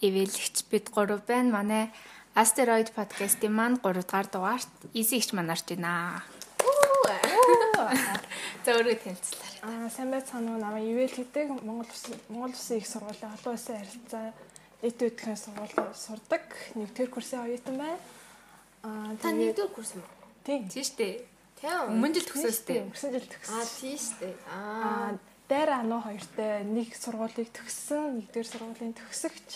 Эвэлэгч бид гурав байна. Манай Asteroid podcast-ийн маань 3 дугаар дугаарт Изигч манарч байна. За, өөрөө танилцлаа. Аа, сайн байцгаана уу? Намайг Ивэл гэдэг Монгол Улсын Монгол Улсын их сургуулийн олон улсын харилцаа эд үтгэхийн сургуулиуд сурдаг. Нэгдүгээр курсын оюутан байна. Аа, та нэгдүгээр курс юм уу? Тийм. Тийм шүү дээ. Тийм. Өмнө жил төгсөөс дээ. Өнгөрсөн жил төгссөн. Аа, тийм шүү дээ. Аа. Аа, дээр ануу хоёртой нэг сургуулийг төгссөн, нэгдүгээр сургуулийн төгсөгч.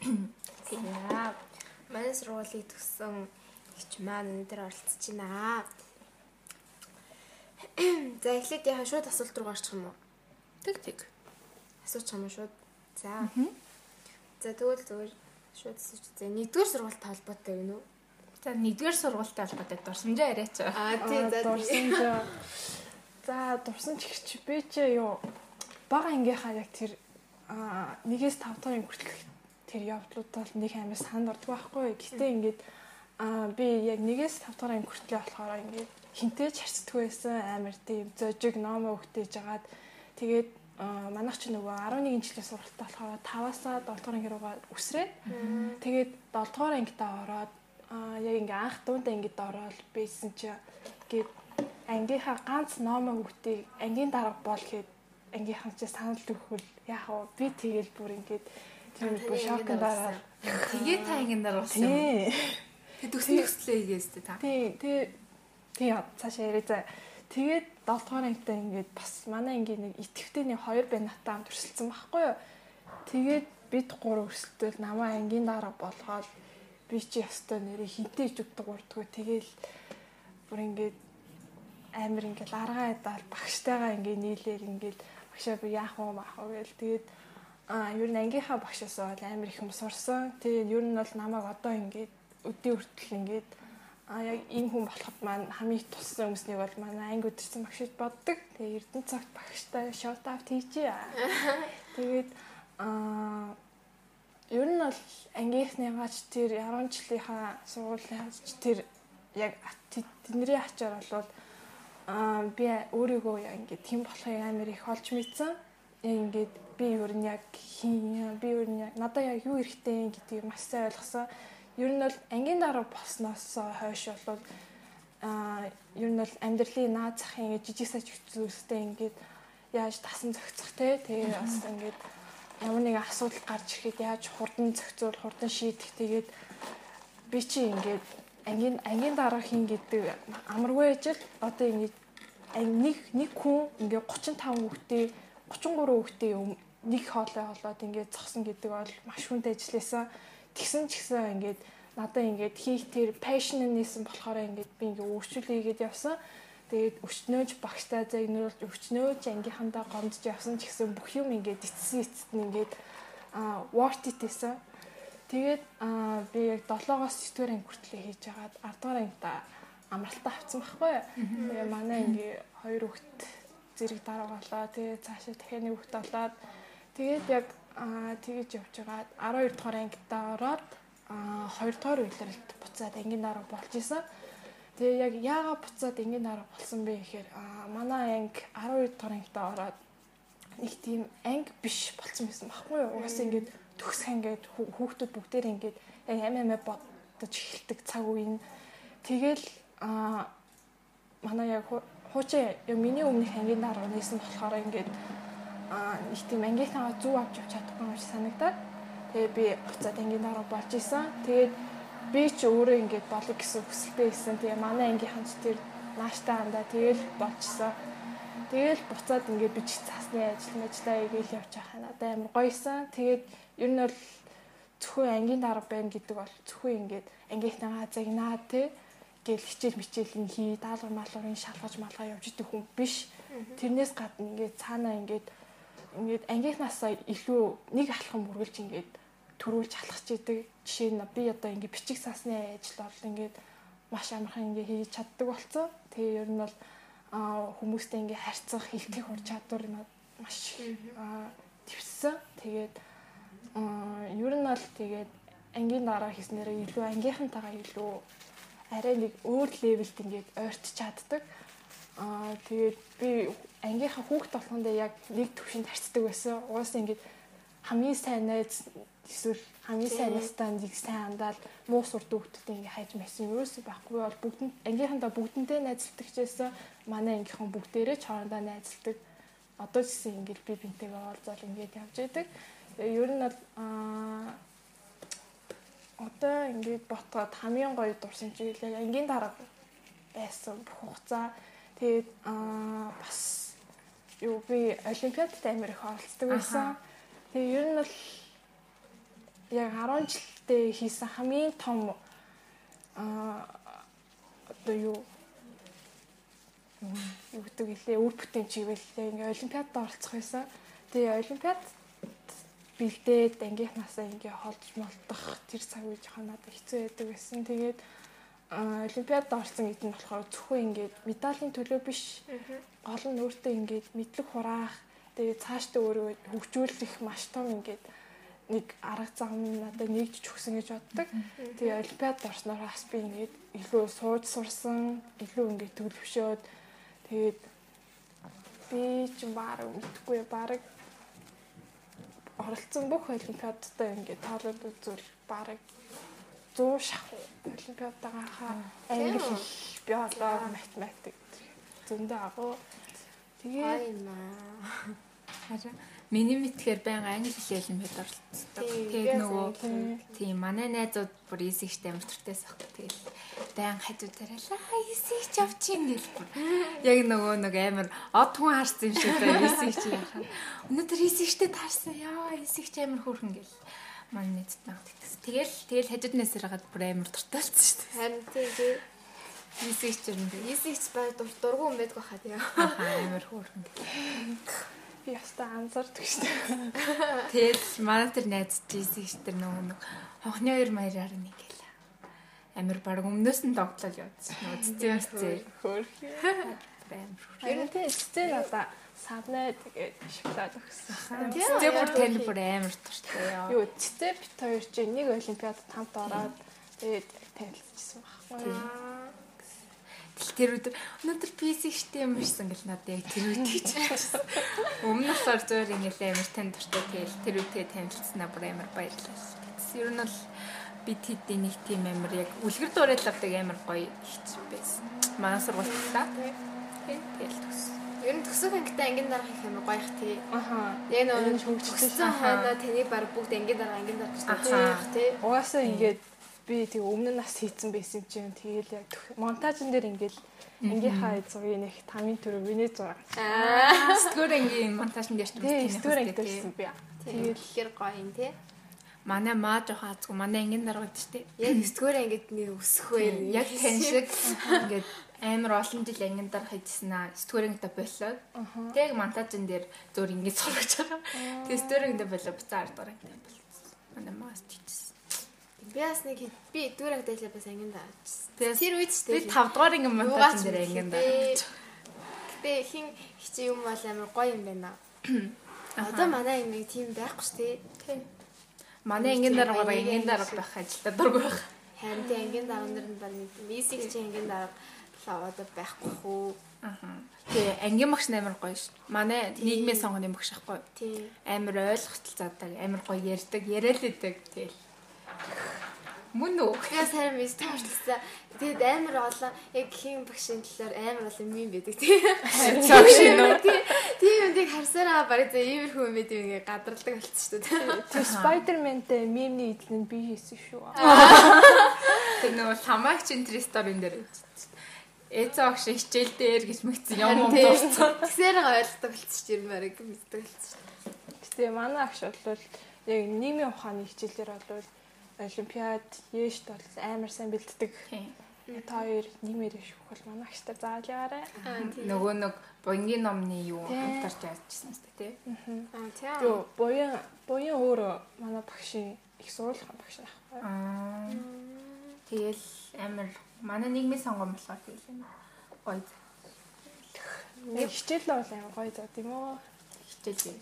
Тийм. Манай сургуулийг төгссөн хич маань өнөөдөр оролцож байна. За эхлээд яхаа шууд асуулт руу гарчих юм уу? Тэг тэг. Асуучих юм уу шууд? За. За тэгвэл зүгээр шууд асууж. За нэгдүгээр сургуультай холбоотой юм уу? За, нэгдүгээр сургуультай холбоотой дурсамжаа яриач. Аа тийм за дурсан ч За, дурсан ч ихч би ч юу бага ангийнхаа яг тэр аа нэгээс 5 дахь хүртэл тэр явдлуудаа л нэг амир санд ордог байхгүй. Гэтэ ингээд аа би яг нэгээс 5 дахь анги хүртэл болохоор ингээд хинтээ ч харцдаггүй байсан. Амир тийм зожиг номоо өгтэж жагаад тэгээд манайх ч нөгөө 11 жилийн сургалтад болохоор 5-аас 7 дахь анги руугаа үсрээд тэгээд 7 дахь ангидаа ороод яг ингээ анх дуунда ангид ороод бийсэн чи гээд ангийнхаа ганц номоо өгтийг ангийн дарга бол гэхэд ангийнхан чи санал өгвөл яах вэ? Би тэгэл бүр ингээд бүр шокнд дараа. Тэгээ та ингэн дараа болсон. Юм. Тэг төгсөн төгслөө хийгээстэй та. тий тий. Тий цаашаа яриа за тэгээд 7 дугаар ангитай ингээд бас манай ангийн нэг итгэвтэй нэг хоёр бай натаа хамт өрсөлдсөн байхгүй юу? Тэгээд бид гурав өрсөлдөөл намаа ангийн дарга болгоод би чи ястай нэрээ хинтээ иж өгдөг урдгүй. Тэгэл бүр ингээд амир ингээд аргаа эдаал багштайгаа ингээд нийлээл ингээд багшаа би яах вэ маах вэ гэл. Тэгээд а ер нь ангийнхаа багшаас бол амир их юм сурсан. Тэгээд ер нь бол намайг одоо ингээд өдөө хүртэл ингээд а яг ийм хүн болоход маань хамгийн туссан хүмүүснийг бол манай анги өдөрсөн багшид боддог. Тэгээд Эрдэнэ цагт багштай шот авт хийчихье. Тэгээд а ер нь бол ангийнхныгаач тэр 10 жилийнхаа сургуулийнхаач тэр яг тэдний ачаар бол аа би өөрийгөө ингээд тийм болохыг амар их олж мэдсэн. Яг ингээд би ер нь яг хин би ер нь яг надад яг юу эрэхтэй гэдгийг маш сайн ойлгосон. Ер нь бол ангийн дараа болсноос хойш бол аа ер нь бол амьдралын наад захын ингээд жижиг саж зүйлстэй ингээд яаж тасан зохицох те тэгээ бас ингээд ямар нэгэн асуудал гарч ирэхэд яаж хурдан зохицуул хурдан шийдэх тэгээд би чи ингээд ангийн ангийн дараа хин гэдэг амаргүй ажил одоо ингээд нэг нэг хүн ингээ 35 хүүхдээ 33 хүүхдээ нэг хоолой болоод ингээ зогсон гэдэг бол маш хүнд ажилласан. Тэгсэн ч гэсэн ингээд надад ингээд хийх тэр passion нээсэн болохоор ингээд би ингээ өөрчлөлийгээд явсан. Тэгээд өчнөөж багштай загнуулж өчнөөж ангийнхандаа гомдож явсан ч гэсэн бүх юм ингээд эцсийн эцэст нь ингээд а worth it гэсэн. Тэгээд а би яг 7-оос 9-р анги хүртэл хийж агаад 10-р ангида амралтаа авсан байхгүй. Тэгээ манай ингээ хоёр хүүхэд зэрэг дарга болоо. Тэгээ цаашаа дахиад нэг хүүхэд болоод тэгээд яг аа тэгэж явж байгаа 12 дугаар ангидаа ороод аа 2 дугаар үйлрэлт буцаад ангийн дарга болж исэн. Тэгээ яг яагаад буцаад ангийн дарга болсон бэ гэхээр аа манай анги 12 дугаар ангидаа ороод нэг тийм анги биш болсон байсан байхгүй юу. Угаасаа ингээд төгсөх ингээд хүүхдүүд бүгдээр ингээд яг амиа бодож эхэлдэг цаг үеийн тэгэл а манай яг хуучин миний өмнөх ангийн дараа нээсэн болохоор ингээд а их тийм ангийнхаа зүв авч явж чадахгүй юм шиг санагдаад тэгээ би буцаад ангийн дараа болж исэн. Тэгээд би ч өөрөө ингээд болог гэсэн хүсэлтэй байсан. Тэгээ манай ангийнхан ч тэр нааштай хандаа тэгэл болчихсон. Тэгэл буцаад ингээд би ч цасны ажил мэжлээ игээл явж байгаа надад амар гоёсэн. Тэгээд ер нь бол зөвхөн ангийн дараа байна гэдэг бол зөвхөн ингээд ангийнхнаа загнаа тий гэл хичээл мичээл нь хий даалгавар малгарын шалгаж малгай явж идэх хүн биш. Тэрнээс гадна ингээд цаанаа ингээд ингээд ангийнхнаасаа илүү нэг алхам бүргэлж ингээд төрүүлж халахч идэг. Жишээ нь би одоо ингээд бичиг саасны ажил бол ингээд маш амархан ингээд хийж чаддаг болсон. Тэгээ ер нь бол хүмүүстэй ингээд харьцах, хэлтэх ур чадвар маш твссэн. Тэгээд ер нь бол тэгээд ангийн дараа хийснээрээ илүү ангийнхантайгаа илүү арай нэг өөр левелд ингээд ойртож чаддаг. Аа тэгээд би ангийнхаа хүүхд болгондоо яг нэг төвшөнд харцдаг байсан. Угаасаа ингээд хамгийн сайн найз эсвэл хамгийн сайн настаа нэг сайн андаал муу сурд хүүхдүүдтэй ингээ хайж мэсэн ерөөсөй байхгүй. Бол бүгд ангийнхандаа бүгдэнтэй найзалдаг чээсэн манай ангийнхан бүгдээрээ ч хоорондоо найзалдаг одоо ч гэсэн ингээд би бинтэйгээ уулзаал ингээд явж идэг ер нь бол аа одоо ингээд ботгоод хамгийн гоё дурсан чиглэл ангийн дарга байсан бүх хугацаа тэгээд аа бас юу би олимпиадад амар их оролцдог байсан. Тэгээ ер нь бол яг 10 жилдээ хийсэн хамгийн том аа одоо юу юу гэдэг илээ үр бүтээн чиглэлээ ингээ олимпиадад оролцох байсан. Тэгээ олимпиад бэлдээд ангийнхнаасаа ингээ холж молдох тэр цаг үе жоохон надад хэцүү байдаг байсан. Тэгээд олимпиадад орсон гэдэг нь болохоор зөвхөн ингээд медалийн төлөө биш. Гол нь өөртөө ингээд мэдлэг хураах, тэгээд цаашдаа өөрөө хөгжүүлэх маш том ингээд нэг арга зам надад нэгдэж өгсөн гэж боддог. Тэгээ олимпиад орсноор бас би ингээд илүү сууж сурсан, илүү ингээд төлөвшөөд тэгээд би ч баг мэдхгүй баг оролцсон бүх олимпиадтай ингээд тоолоод үзвэл баг 100 шахуу олимпиадагаа хаа. Англи биологи математик зөндөө агуу. Тэгээд харин Миний мэдхээр байнга англи хэлээр мэд оролцдог. Тэгээд нөгөө тийм манай найзууд бүр эсэгчтэй амар туртайс ах. Тэгээд баян хажуудаараа лаа эсэгч авчин гэл. Яг нөгөө нэг амар од хүн харсан юм шиг байна эсэгч яхаа. Өнөөдөр эсэгчтэй таарсан яа эсэгч амар хөөрхөн гэл. Манай найзтай гатгс. Тэгэл тэгэл хажууднаас ирээд бүр амар туртайсан шүү дээ. Харин тийм эсэгч юм. Эсэгч бай дургу юм байдг байхад яа. Амар хөөрхөн гэл би ястаа анзаардаг шүү дээ. Тэгэл манай тэр найз жийсэн ш тэр нөгөө нэг хонхны хоёр маяраар нэг гэлээ. Амир баг өмнөөс нь тогтлол явуулсан. Нөгөө цэцэн цэцэн. Хөөрхий. Ер нь тийм цэцэн одоо савнаа тэгээд шоколад өгсөн. Цэцэн бүр тань бүр амар туртай яа. Юу цэцэн бит хоёр чинь нэг олимпиадад хамт ороод тэгээд танилцчихсан байхгүй. Тэр өдөр өнөөдөр PC штэ юм ирсэн гэл надад яг тэр үед гэж. Өмнө нь болохоор зөөр ингээл амар тань дуртай тэгэл тэр үедээ танилцсанаа бүр амар баярлалаа. Ер нь бол бид хэдийн нэг тийм амар яг үлгэр дуурайл авдаг амар гоё ихч байсан. Манай сургуультаа. Тэгэл төс. Ер нь төсөв ангитай ангийн дарга их амар гоё их тий. Аха. Яг нөгөө хөгжсөн хойноо таны баг бүгд ангийн дарга ангийн дарга гэж тий. Угаасаа ингээд би тэг өмнө нас хийцэн байсан чинь тэгэл яг монтажн дээр ингээл ангийнхаа зургийг нэг тамийн төрөв миний зураг. Аа сэтгүүр ангийн монтажн дээр ч тийм сэтгүүр анги дээрсэн би. Тэгэл ихэр гоё юм тий. Манай маа жоох азгүй манай ангийн дарга гэдэг чинь. Яг сэтгүүр ангид нэр өсөх байр. Яг тань шиг ингээд амар олон жил ангин дарга хийжсэн аа сэтгүүр ангида болоод. Тэг монтажн дээр зур ингэж сургаж байгаа. Тэг сэтгүүр ангида болоо буцаа ангида болсон. Манай маа хийжсэн. Би бас нэг би дүүрэг дэйлээ бас ангин даачсан. Тэр үед ч би 5 дугаар ангин монтаж дээр ангин даа. Гэтэ хин хичээ юм бол амар гоё юм байна. Одоо манай нэг тийм байхгүй ш тий. Манай ангин дараагаар ангин дарга байх ажилда дург байх. Харин тий ангин дарга нар нь баг мисик чи ангин дарга одоо байхгүй хөө. Аа. Тэгээ ангийн багш амар гоё ш. Манай нийгмийн сонгоны багш ахгүй. Тий. Амар ойлголтол заадаг, амар гоё ярьдаг, яриад идэг тэгэл. Мөн үү? Тэгээ сайн мэс томчлсан. Тэгээд амар олон яг хин багшийн талаар амар олон мим байдаг тий. Багш нөө. Тийм юм дийг харсараа бараг зэ иймэрхүү юм бид ингээ гадралдаг болчихсон шүү дээ. Тэр Spider-Man-тэй мемний идэл нь би хийсэн шүү. Тэр нөгөө ламагч энэ сторийн дээр Эцэг огш хичээл дээр гэж мэгцэн юм уу дууссан. Тэгсээр ойлгодог болчих юм бараг мэддэг болчих. Гэтэ манай агш бол яг нийгмийн ухааны хичээлээр бол олимпиад ээшт бол амар сайн бэлддэг. Та хоёр нийгмээр шүүх бол манай агштай зааж яваарай. Нөгөө нэг буянгийн номны юу хамтарч яажчихсан шүү дээ тий. Аа тий. Юу буян буян өөрөө манай багшийн их сурвалжхан багш байхгүй. Аа. Тэгэл амар манай нийгмийн сонгон болохоор тэгэл юм. Гоё. Нэг хичээл бол амар гоё заа тийм үү? Хичээл юм.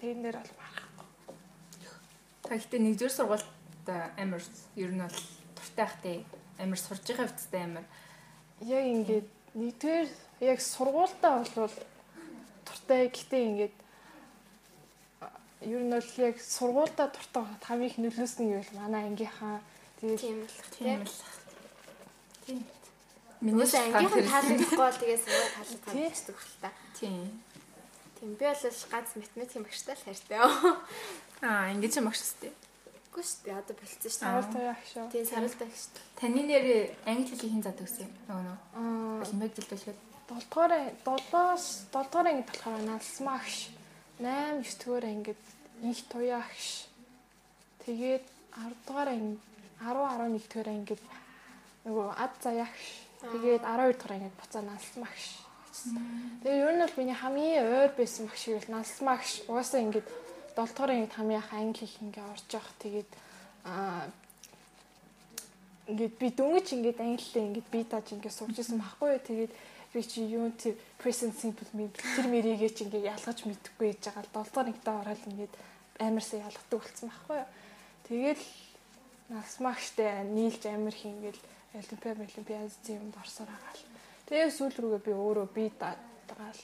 Тэрэн дээр бол марахгүй. Тэгэхдээ нэгдүгээр сургуульд амар ер нь бол туртай хтэй амар сурж байгаа хэвцтэй амар яг ингээд нэгдүгээр яг сургуультаа бол дуртай. Гэтэ ингээд ер нь бол яг сургуультай дуртай хамгийн их нөлөөсөн нь бол манай ангийнхаа тэгээд тийм л тийм л. Тийм. Миний ангийнхан таалагдахгүй бол тэгээд сургууль таалагддаг гэсэн үг л та. Тийм. Тийм би бол ганц математикийн багштай л хайртай. Аа, ингэж юм багш Үгүй шүү дээ. Одоо болцсон шүү дээ. Саралтай ах шүү. Тийм, саралтай ах шүү. Таны нэр англи хэлийг хэн заадаг гэсэн юм? Нөгөө нөгөө. Аа, Олимпиад дэлбэлгээд 7 дугаар 7-оос 7 дугаар ангид болохоор налсмаагш 8 9 дугаар ангид их туяагш тэгээд 10 дугаар анги 10 11 дугаар ангид нөгөө ад заяагш тэгээд 12 дугаар ангид буцаа налсмаагш Тэгээ ер нь бол миний хамгийн ойр байсан багш шиг бол налсмаагш угаасаа ингээд 7 дугаар ангид хамгийн их англи их ингээ орж явах. Тэгээд аа ингээд би дөнгөж ингээд англиээ ингээд би тааж ингээд сууж исэн байхгүй. Юу тэгээд би чи юу тэр present simple мэд тэр мэрийгээ чи ингээд ялгаж мэдэхгүй яж байгаа л 7 дугаар ангидаа ороод ингээд амарсаа ялгадаг болсон байхгүй. Юу тэгээд насмагштай нийлж амир их ингээд олимпиад олимпиад юмд орсоор байгаа л тэгээд сүүл рүүгээ би өөрөө би дагаал.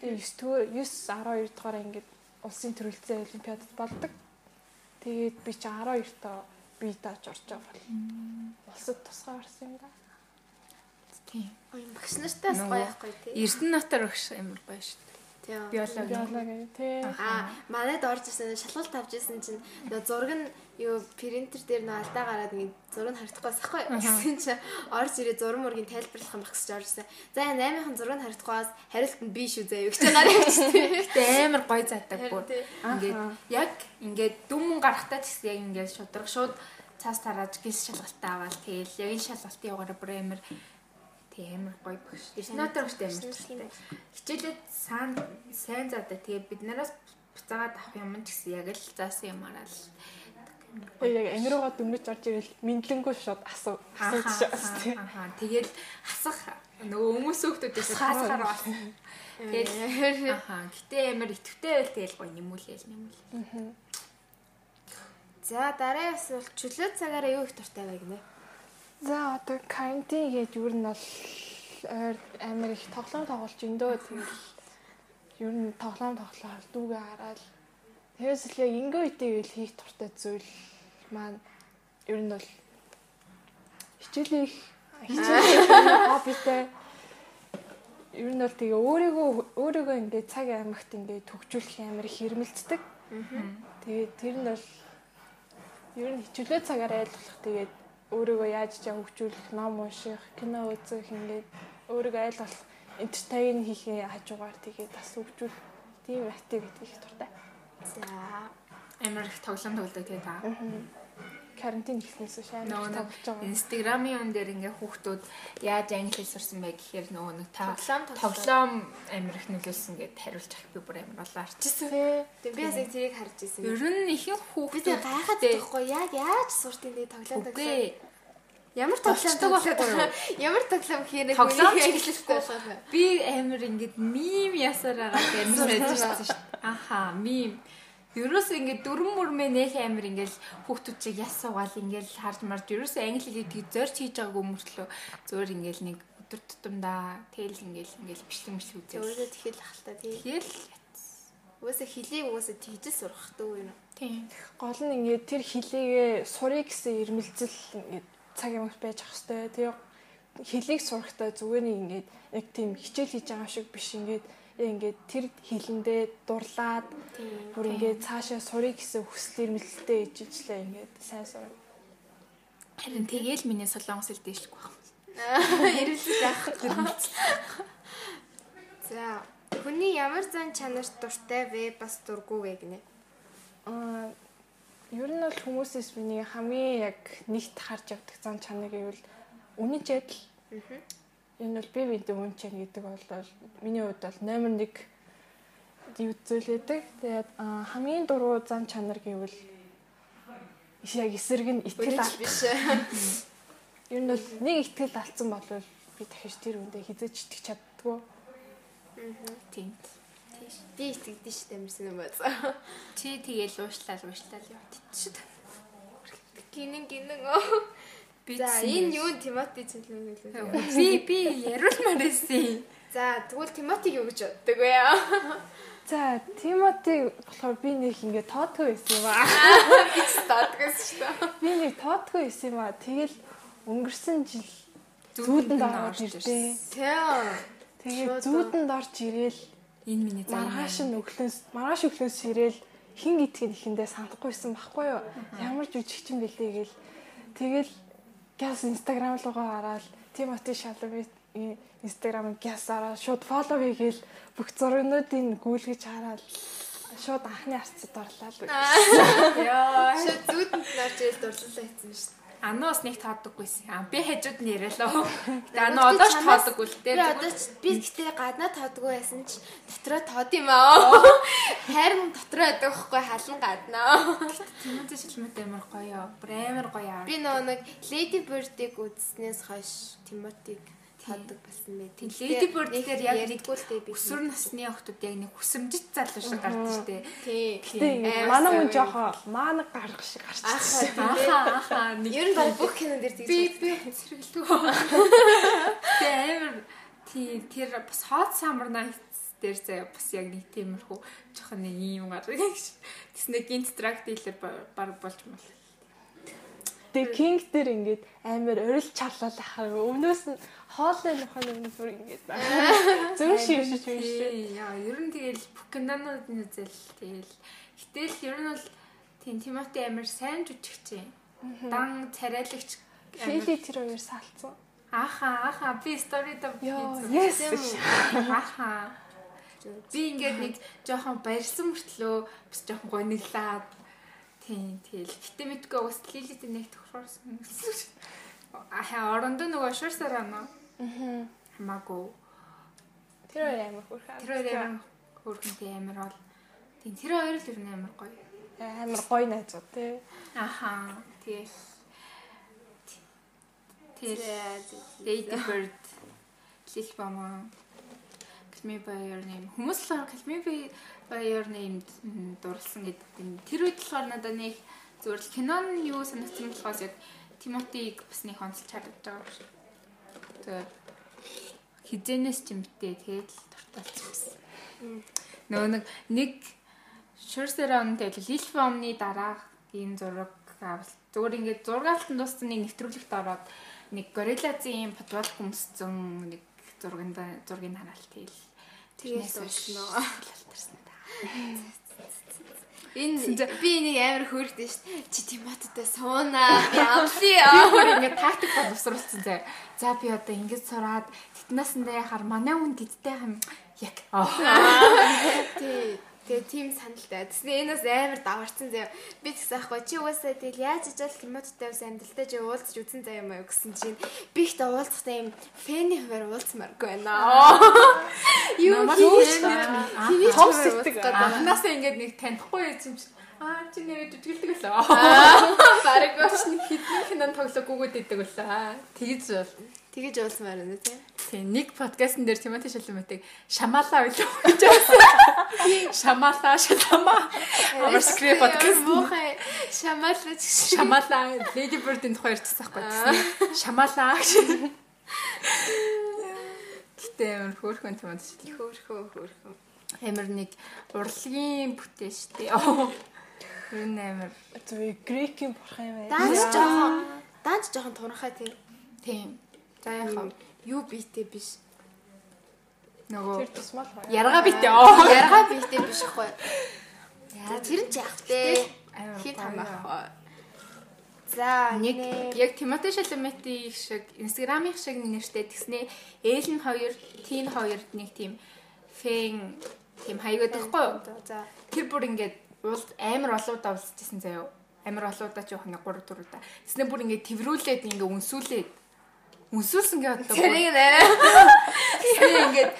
Тэгээд 9 9 12 дугаар ингээд улсын төрөлцөө олимпиадад болдог тэгээд би чи 12 тоо би тааж орж байгаа бол улсад тусгай орсон юм да. тийм. Ой, багш нартай бас гоё байхгүй тий. Эрдэнэтээр багш амар гоё шүү дээ. Тийм. Биологи. Биологи тий. Аа, манайд орж ирсэн шалгалт авч ирсэн чинь нөгөө зураг нь юу принтер дээр нөгөө алдаа гараад ингэ зураг нь харагдахгүй байхгүй гэсэн чинь орж ирээ зураг мөргийн тайлбарлах юм багс ч орж ирсэн. За 8-ын зураг нь харагдахгүйс хариулт нь би шүү заяа гэж гараа явчихсан. Гэтэ амар гоё заадаг бүр. Ингээд яг ингээд дүн гарахтаа ч гэсэн яг ингээд шудраг шууд цаас тарааж гис шалгалтаа аваад тэгэл яг энэ шалгалтын яваараа бүр амар тийм амар гоё багш. Эрдэнэтээр багш амар чухалтай. Хичээлээд сайн сайн заадаа тэгээ бид нараас буцаагаад авах юм ч гэсэн яг л заасан юмараа л Тэгээ яг амируугаа дөнгөж орж ирэл мэдлэнгөө шууд асуу. Аа тэгэл хасах нөгөө хүмүүс хүүхдүүдээс хасахаар бас. Тэгэл аа гэтээ амар итгэвтэй байл тэгэл гоё нэмүүлээл нэмүүл. За дараагийн асуулт чөлөө цагаараа юу их дуртай вэ гинэ? За одоо карантин гээд юу нь бол ойр амир их тоглоом тоглож өндөө тэгэл ер нь тоглоом тоглоод дүүгээ хараад. Тэрээс л яг ингээ үедээ л хийх туртай зүйл маань ер нь бол хичээлээ их хичээлээ хоббитэй. Ер нь бол тэгээ өөрийгөө өөрийгөө ингээ цаг аймагт ингээ төгжүүлэх амар их хэрмэлцдэг. Тэгээд тэр нь бол ер нь хичээлээ цагаар айлуулах тэгээд өөрийгөө яаж ч хөгжүүлэх, ном унших, кино үзэх ингээд өөрийгөө айлуулах энтертейн хийхээ хажуугаар тэгээд бас хөгжүүл тийм активити их туртай. За Амар их тоглоом тоглодог тий та. карантин их нэг тоглож байгаа. Инстаграмын өн дээр ингээ хүүхдүүд яаж англи хэл сурсан бэ гэхээр нөгөө нэг Тоглоом тоглоом. амар их нөлөөлсөн гэд хариулж ах би бүр амар болоо арчсан. Тэг би бас яг тэрийг харж ирсэн. Ер нь ихэнх хүүхдүүд гайхаад байхгүй яг яаж суртын дээ тоглоом тоглоом. Ямар тоглоом юу? Ямар тоглоом хийх Тоглоом ч хэлэхгүй эхлэхгүй. Би амар ингэж мим ясаар байгаа гэж байсан шүү дээ. Аха, мим. Ерөөс ингэ дөрөн мөрмөө нөх амир ингээл хүүхдүүд чиг яс суугаал ингээл харж марж ерөөс англи хэлийг тийг зорч хийж байгаагүй мөртлөө зөөр ингээл нэг өдөр тутамдаа тэгэл ингээл ингээл бичлэг мэтлэг үзээ. Өөрөөд тэгэл ахalta тий. Тэгэл Угаасаа хэлийг угаасаа тэгжэл сурах дөө юм. тийм. гол нь ингээд тэр хилээгээ сурыг гэсэн ирмэлзэл ингээд цаг ямагт байж ах хэвээр тэгээ хилийг сурахдаа зүгээр нэг ингээд яг тийм хичээл хийж байгаа шиг биш ингээд яг ингээд тэр хилэндээ дурлаад бүр ингээд цаашаа сурыг гэсэн хүсэл ирмэлзэлтэй ижижлээ ингээд сайн сур. Харин тэгээл миний солонгос хэл дэшлэх байх. Ирэлцэж байх. За хүний ямар зан чанарт дуртай вэ бас дургүй вэ гинэ. Аа ер нь бол хүмүүсээс миний хамгийн яг нэгт харж авдаг зам чанар гэвэл үнэн жадал. Энэ бол би бидэд үнэн чан гэдэг бол миний хувьд бол номер 1 үзүүлээдэг. Тэгээд хамгийн дуруу зам чанар гэвэл яг эсрэг нь итгэл биш. Ер нь бол нэг итгэл алдсан бол би дахиж тэр үндэ хизэж итгэж чаддгүй. Тийм. Тийш. Би итгэдэж штэ юмсан юм бац. Чи тэгээл уушлал уушлал дээ. Гинэн гинэн оо. Би энэ юу Тимоти чиглэн гэлээ. Би би яриулмаар байсан. За тэгвэл Тимотиг юу гэж боддог вэ? За, Тимоти болохоор би нэг ингээд тоодгүй байсан юм аа. Би ч таадгаас шүү дээ. Би нэг тоодгүй байсан юм аа. Тэгэл өнгөрсөн жил зүүдэнд орж ирдээ. Тийм. Тэгээд зүүдэнд орж ирээл Энэ миний зам. маргааш нь өглөөс маргааш өглөөс ирээл хин гэдгийг ихэндээ санахгүйсэн байхгүй юу? Ямар жүжигчин бэлээ гээл. Тэгэл гяс инстаграм руугаа гараад Тимоти Шаловит инстаграм гяс араа шууд фоллоу хийгээл бүх зургнуудыг гүйлгэж хараад шууд анхны арцад орлаа л. Яа. Шууд зүүдэнд нарж ирэл дурлалаа хийсэн шүү дээ. Ануус нэг тоодоггүйсэн. А би хажууд нь яриалаа. Гэтэ ануу одоо ч тоодоггүй л Би дээ. одоо ч би гэтээ гаднаа тоодгүй байсан ч дотроо тоод юм аа. Харин дотроо байдаг байхгүй халан гаднаа. Тэмээ шилмэт амар гоё. Бүр амар гоё. Би нөгөө нэг Lady Bird-ийг үзснээс хойш Тимотиг таадаг болсон. Тийм, Lady Bird дээр яг нэг ярьдгүй л дээ би. Өсвөр насны охтууд яг нэг хүсэмжит залуу шиг гардаг штэ. Тий. Гэтэ Амар манай хүн сайн. жоохоо маанаг гаргах шиг гарч ирсэн. Ахаа ахаа Ер нь баг бүх кинон дээр тэгж би би зэрэглэв. Тэ амар тий тэр бас хот самар найт дээр заяа бас яг нэг тиймэрхүү жоохон нэг юм гардаг. Тэснэ гинт тракт дийлэр баг болж мал. Тэгээ King дээр ингээд амар орил чарлал ахаар өмнөөс нь хоолны нөхөн өмнө бүр ингээд зөв шиг шиг юм. Тий, яа, ер нь тэгэл Покемонууд нь үзэл тэгэл. Гэтэл ер нь бол тийм Тимоти амар сайн жүжигч юм. Дан царайлагч Фили тэр хоёр салцсан. Аха, аха, би стори да Йоо, хийсэн. yes. Аха. Би ингээд нэг жоохон барьсан мөртлөө бас жоохон гониглаад тийм тэгэл. Гэтэ мэдгүй бас лилит нэг тохирсон. Аха, орондоо нөгөө шуурсараа нөө. Аа. Хамаагүй. Тэр хоёр амар хөөрхөн. Тэр хоёр амар хөөрхөнтэй амар бол. Тийм тэр хоёр л ер нь амар гоё. амар гоё найзууд тий. Аха. Тэгэл. Тэгэл. Lady Bird. Lil Bama. Calm by your name. Хүмүүс л Calm by your name дурлсан гэдэг. Тэр үед болохоор надад нэг зүгээр л кинон юу санагдсан болохоос яг Тимотиг бас нэг онцлж харагдаж байгаа шүү. Тэгээ хизэнээс ч юм битээ тэгээд л дурталцсан. Нөгөө нэг нэг Шурсерон тэгэл Лилфомны дараа энэ зураг авал зүгээр ингээд зургаалтан дууссан нэг нэвтрүүлэгт ороод нэг гориллазын подвал хүмсцэн нэг зурганд зургийг хараалт тэгэл Тэрээс уучлаа. шалтарсан та. Энэ би нэг амар хөөрхтэй шүү дээ. Чи Тимотитай суунаа. Ямлия. Бүр ингээд тактик боловсруулсан зэ. За би одоо ингэж сураад тэтнаасандаа яхаар манай хүн тэттэй хам яг Тий. Тэгээ тийм саналтай. Тэсний энэс амар даварцсан заяа. Би тэгсэн аахгүй чи угаасаа тэгэл яаж ижил Тимотитай ус амьдралтай чи уулзч үзэн заяа маяг гэсэн чинь би ихтэй уулзахтаа юм фэний хуваар уулзмааргүй байна. Юу. Хиний ч Том хуваар сэтг. уулзах гэдэг. анхнаасаа ингээд нэг танихгүй юм чи аа чи нэрээ дүтгэлдэг лөө. Бараг Гоч нэг хитэн хинан тоглоогүйгээд идэг үлээ. Тэгэж бол. Тэгэж уулзмаар байна тий. Тийм нэг подкастн дээр Тимоти Шалматыг шамаалаа билүү гэж байсан. Шамаалаа шалама. Амар скрип подкаст. Муухай шамаалж Шамаалаа Lady Bird-ийн тухай ярьчихсан байхгүй. Шамаалаа гэж. Гэтэ амар хөөрхөн Тимоти Шалма. хөөхөө хөөхөө. Амар нэг урлагийн бүтээн шүү дээ. Ер нь амар Зөв грекийн бурхан юм байна. Данч жоохон данч жоохон турхай тий. тийм. За яхаа Юу битэй биш. Тэр нөгөө тусмал гоё. ярга битээ. Оо. Яргаа битэй биш хгүй. За тэр нь ч яах вэ? Хит хамаах. За Нэг нэг яг Тимоти Шалмети шиг Инстаграмын шиг нэртэй тэгснээ Элен хоёр, Тин хоёр нэг тийм фэн тийм хаягад байхгүй юу? За Тэр бүр ингээд уул амар олоудаа уулзчихсан заяо. Амар олоудаа ч яг 3 4 удаа. Тэснэ бүр ингээд тэрврүүлээд ингээд үнсүүлээд үнсүүлсэн гээ одоо. тэрийг нэрээ. Тэснэ ингээд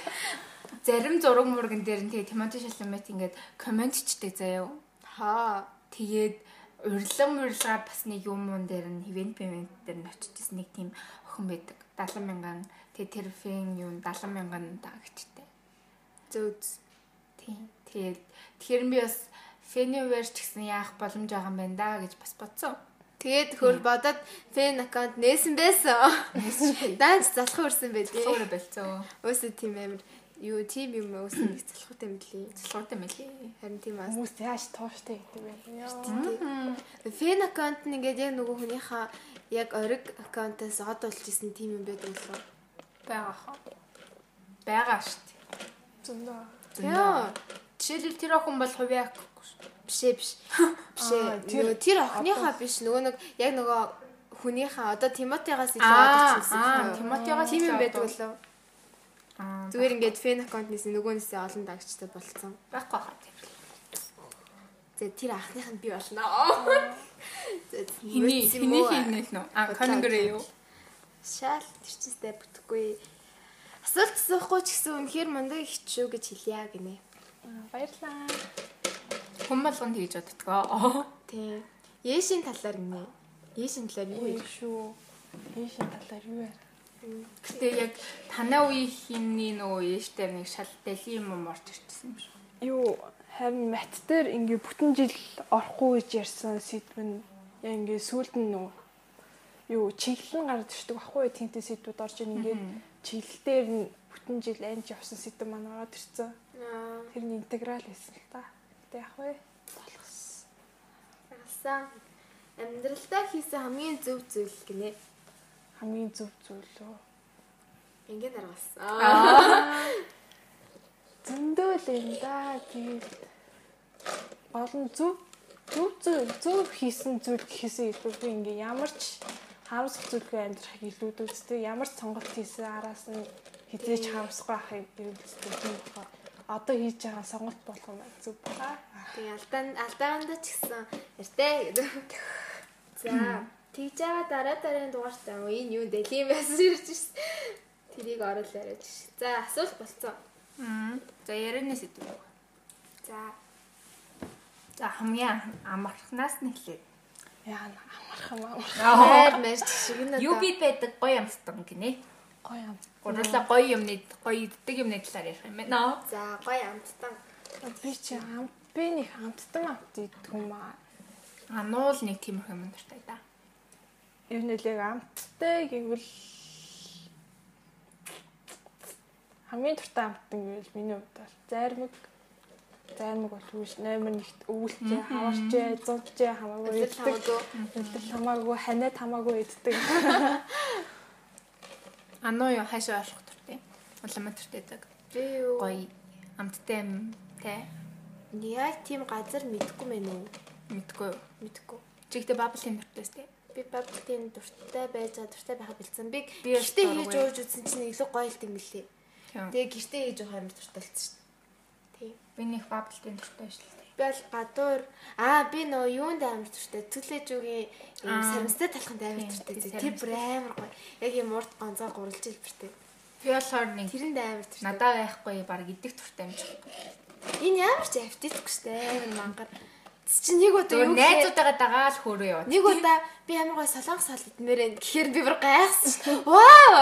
зарим зураг мурган дээр нь тэгээ Тимоти Шалмет ингээд комментчдэг заяо. Хаа. Тэгээд урилан урилга бас нэг юм уун дээр нь ивент пивент дээр нь очижсэн нэг тийм охин байдаг. 70 мянган тэгээ тэр фэн юм 70 мянган дагчтай. Зөөц. Тийм. Тэгээд тэгэхээр би бас фэниверс ч гэсэн яах боломж байгаа юм байна да гэж бас бодсон. Тэгээд хөр бодоод фэн аккаунт нээсэн байсан. Даанч залхуу өрсөн байдээ. Өөр болцоо. Өөсөө тийм амир юу тийм юм өөсөн нэг залхуутай мөлий. Залхуутай мэлий. Харин тийм аа. Хүмүүс яаж тууштай гэдэг вэ? Фэн аккаунт нь ингээд яг нөгөө хүнийхээ яг ориг аккаунтаас од болж исэн тийм юм байдаг болов. байгаа хаа. Байгаа шүү дээ. Зөндөө. Яа. Жишээлбэл тэр охин бол хувийн ак шүү. Биш ээ биш. Биш ээ. Тэр охиныхаа биш нөгөө нэг яг нөгөө хүнийхээ одоо Тимотигаас илүү одчихсан. аа, Тимотигаас тийм юм байдаг болов. Аа, Зүгээр ингээд фэн аккаунтнээс нөгөөнөөсөө олон дагчтай болцсон. байхгүй хаа. тэр. За тэр анхных нь би болно. Хиний хиний хийнэ нөө. Аа, Конгрэ юу? Шал тэр чистэй бүтэхгүй. Асуулт асуухгүй ч гэсэн үнэхээр мундаг их шүү гэж хэлье гинэ. Баярлаа. Хүн болгонд хийж боддгоо. Тийм. Яшийн талаар гинэ. Яшийн талаар юу Юу вэ? шүү. Ийшин талаар юу вэ? Гэтэ яг танаа үеийн хиний нөгөө яштай нэг шал дэлхийн юм орж ирчихсэн юм шүү. Юу харин мат дээр ингээ бүтэн жил орохгүй гэж ярьсан сэдв нь яа ингээ сүулт нь нөгөө юу чиглэн гараад ирдэг байхгүй тэнтэй сэдвүүд орж ийн ингээ чиглэлээр нь бүтэн жил анж явсан сэдв маань ороод ирсэн. Аа, Тэр нь интеграл байсан л та. Гэтэ яах вэ? Асаа. Амьдралдаа хийсэн хамгийн зөв зүйл гинэ. Хамгийн зөв зүйл үү? Ингээд аргасан. Аа. Зөндөө л юм да. Тэгээд болон зөв зөв зөв зөв хийсэн зүйл гэхээсээ илүү би ингээ ямар ч харамсах зүйлгүй амьдрахыг илүүд үзтээ ямар ч сонголт хийсэн араас нь хизээч харамсахгүй байхыг би үзтээ тийм болохоор одоо хийж байгаа сонголт болох юм байна зөв байгаа. Тэгээ алдаан алдааганда ч гэсэн яртай гэдэг. За, тэгж байгаа дараа дараагийн дугаартаа оо энэ юу дэлхийн байсан ирж шээ. Тэрийг оруулаад яриад шээ. За, асуулт болцсон. Аа. За ярианаас идэв. За, За хамгийн амархнаас нь эхлэв. Яа амархан амархан хайр марч шиг нь Юу бид байдаг гоё амстан гинэ. гоё юм. Гурлаа гоё юмны гоё иддэг юмны талаар ярих юм байна. За, гоё амттан. Би чи ам би нэг амттан амт идэх юм аа. А нуул нэг тиймэрхүү юм дуртай да. Ер нь л яг амттай гэвэл хамгийн туртай амттан гэвэл миний хувьд бол зайрмаг зайрмаг бол үүш номер нэгт өвөлчээ, хаварчээ, зунчээ хамаагүй иддэг. хамаагүй. Өдөр хамаагүй, ханиад хамаагүй иддэг. Ануу юу хаашаа олох дуртай. Улаан дуртай дэг. Би юу? Гоё амттай те Яг тийм газар мэдхгүй мэн үү? мэдгүй. Мэдхгүй. Чигтээ баблын дуртай сте. Би бабтын дуртай байж байгаа дуртай байхад бэлдсэн. Би гэртээ хийж ууж үзсэн чинь илүү гоё л юм билээ. Тэгээ гэртээ хийж байгаа юм дуртай шүү дээ. Тийм. Би нэг баблын дуртай шүү дээ. Бол гадуур аа би нөө юунд амар дуртай. Түлээж үгийн юм Аа. сарамстай талханд амар тийм, Тэр бүр амар гоё. Яг юм урд гонцоо гурилж илбэртэй. Би болохоор нэг Тэрэнд амар дуртай. надаа байхгүй баг идэх дуртай юм шиг. Энэ ямар ч аппетитгүй шүү дээ. Амар мангар. Чи нэг удаа юу найзуудаагаа дагаал хөөрөө яваад. Нэг удаа би амар гой солонгос хоол идмээр байна. Гэхээр би бүр гайхсан шүү. Вау!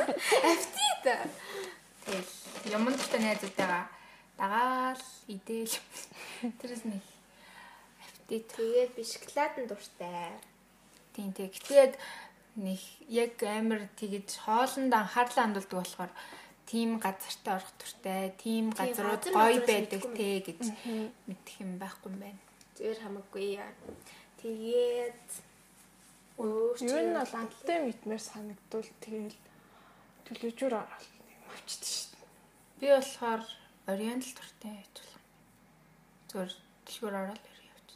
Аппетит. Тэгэл юмн дуртай найзуудаагаа дагаал идээл. Тэрээс нэг аппетит. Тэгээд би шоколадын дуртай. Тийм тийм. Гэтэ яг нэг яг амар тэгэж хоолнд анхаарлаа хандуулдаг болохоор тийм газартаа орох туртай, тийм газрууд газар гоё байдаг те гэж мэдэх юм байхгүй юм байна. Зүгээр хамаагүй яа. Тэгээд Ер нь бол амттай мэдмээр санагдвал тэгэл төлөвчөр ороод нэг авчихдээ шүү дээ. Би болохоор ориентал туртай байж болох. Зүгээр дэлгүүр ороод ирээ явж.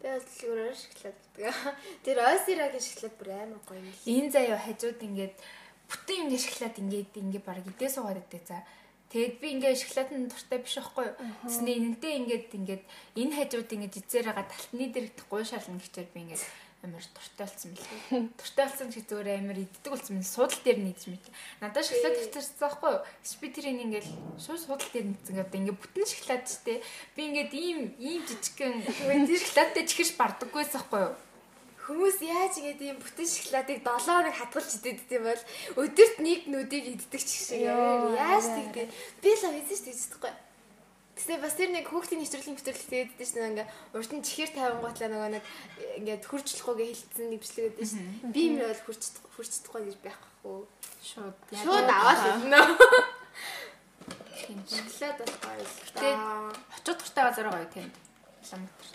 би бол зүгээр шоколад гэдэг. Тэр ойсирагийн шоколад бүр амар гоё юм л. Энэ заяа хажууд ингээд бүтэн ингээд шоколад ингээд ингээд баг идээ суугаад байдаг за. Тэгэд би ингээд шоколадын дуртай биш байхгүй юу? Тэсний энэнтэй ингээд ингээд энэ хажууд ингээд эзээр байгаа талтны дээр гуй шална гэчээр би ингээд амар дуртай болсон мэлээ. Дуртай болсон чи зүгээр амар иддэг болсон мэн суудал дээр нийтж мэт. Надад шоколад тавьчихсан байхгүй юу? Би тэрийг ингээд шууд суудал дээр нийцэн гэдэг ингээд бүтэн шоколад ч те. Би ингээд ийм ийм жижигхэн тэр шоколадтай чихэрч бардаггүйсэн байхгүй юу? Хүмүүс яаж игээд ийм бүтэн шоколадыг 7 хоног хадгалж иддэг юм бол өдөрт нэг нүдийг иддэг ч шиг яаж тэгдэг. Би л хийсэн шүү дээ. Тэгсээ бас тэр нэг хүүхдийн нэвтрүүлгийн нэвтрүүлэг тэгээд дээ шнэ ингээ урд нь чихэр тавингуутлаа нөгөө нэг ингээд хуржлахгүйгээ хэлсэн нэг бичлэг гэдэг шнэ. Би юм бол хурж хурцдахгүй гэж байхгүй. Шууд Шууд аваад тийм ч. Шоколад бол гоё да. очоод туртай газар гоё тэнд. Ламтар.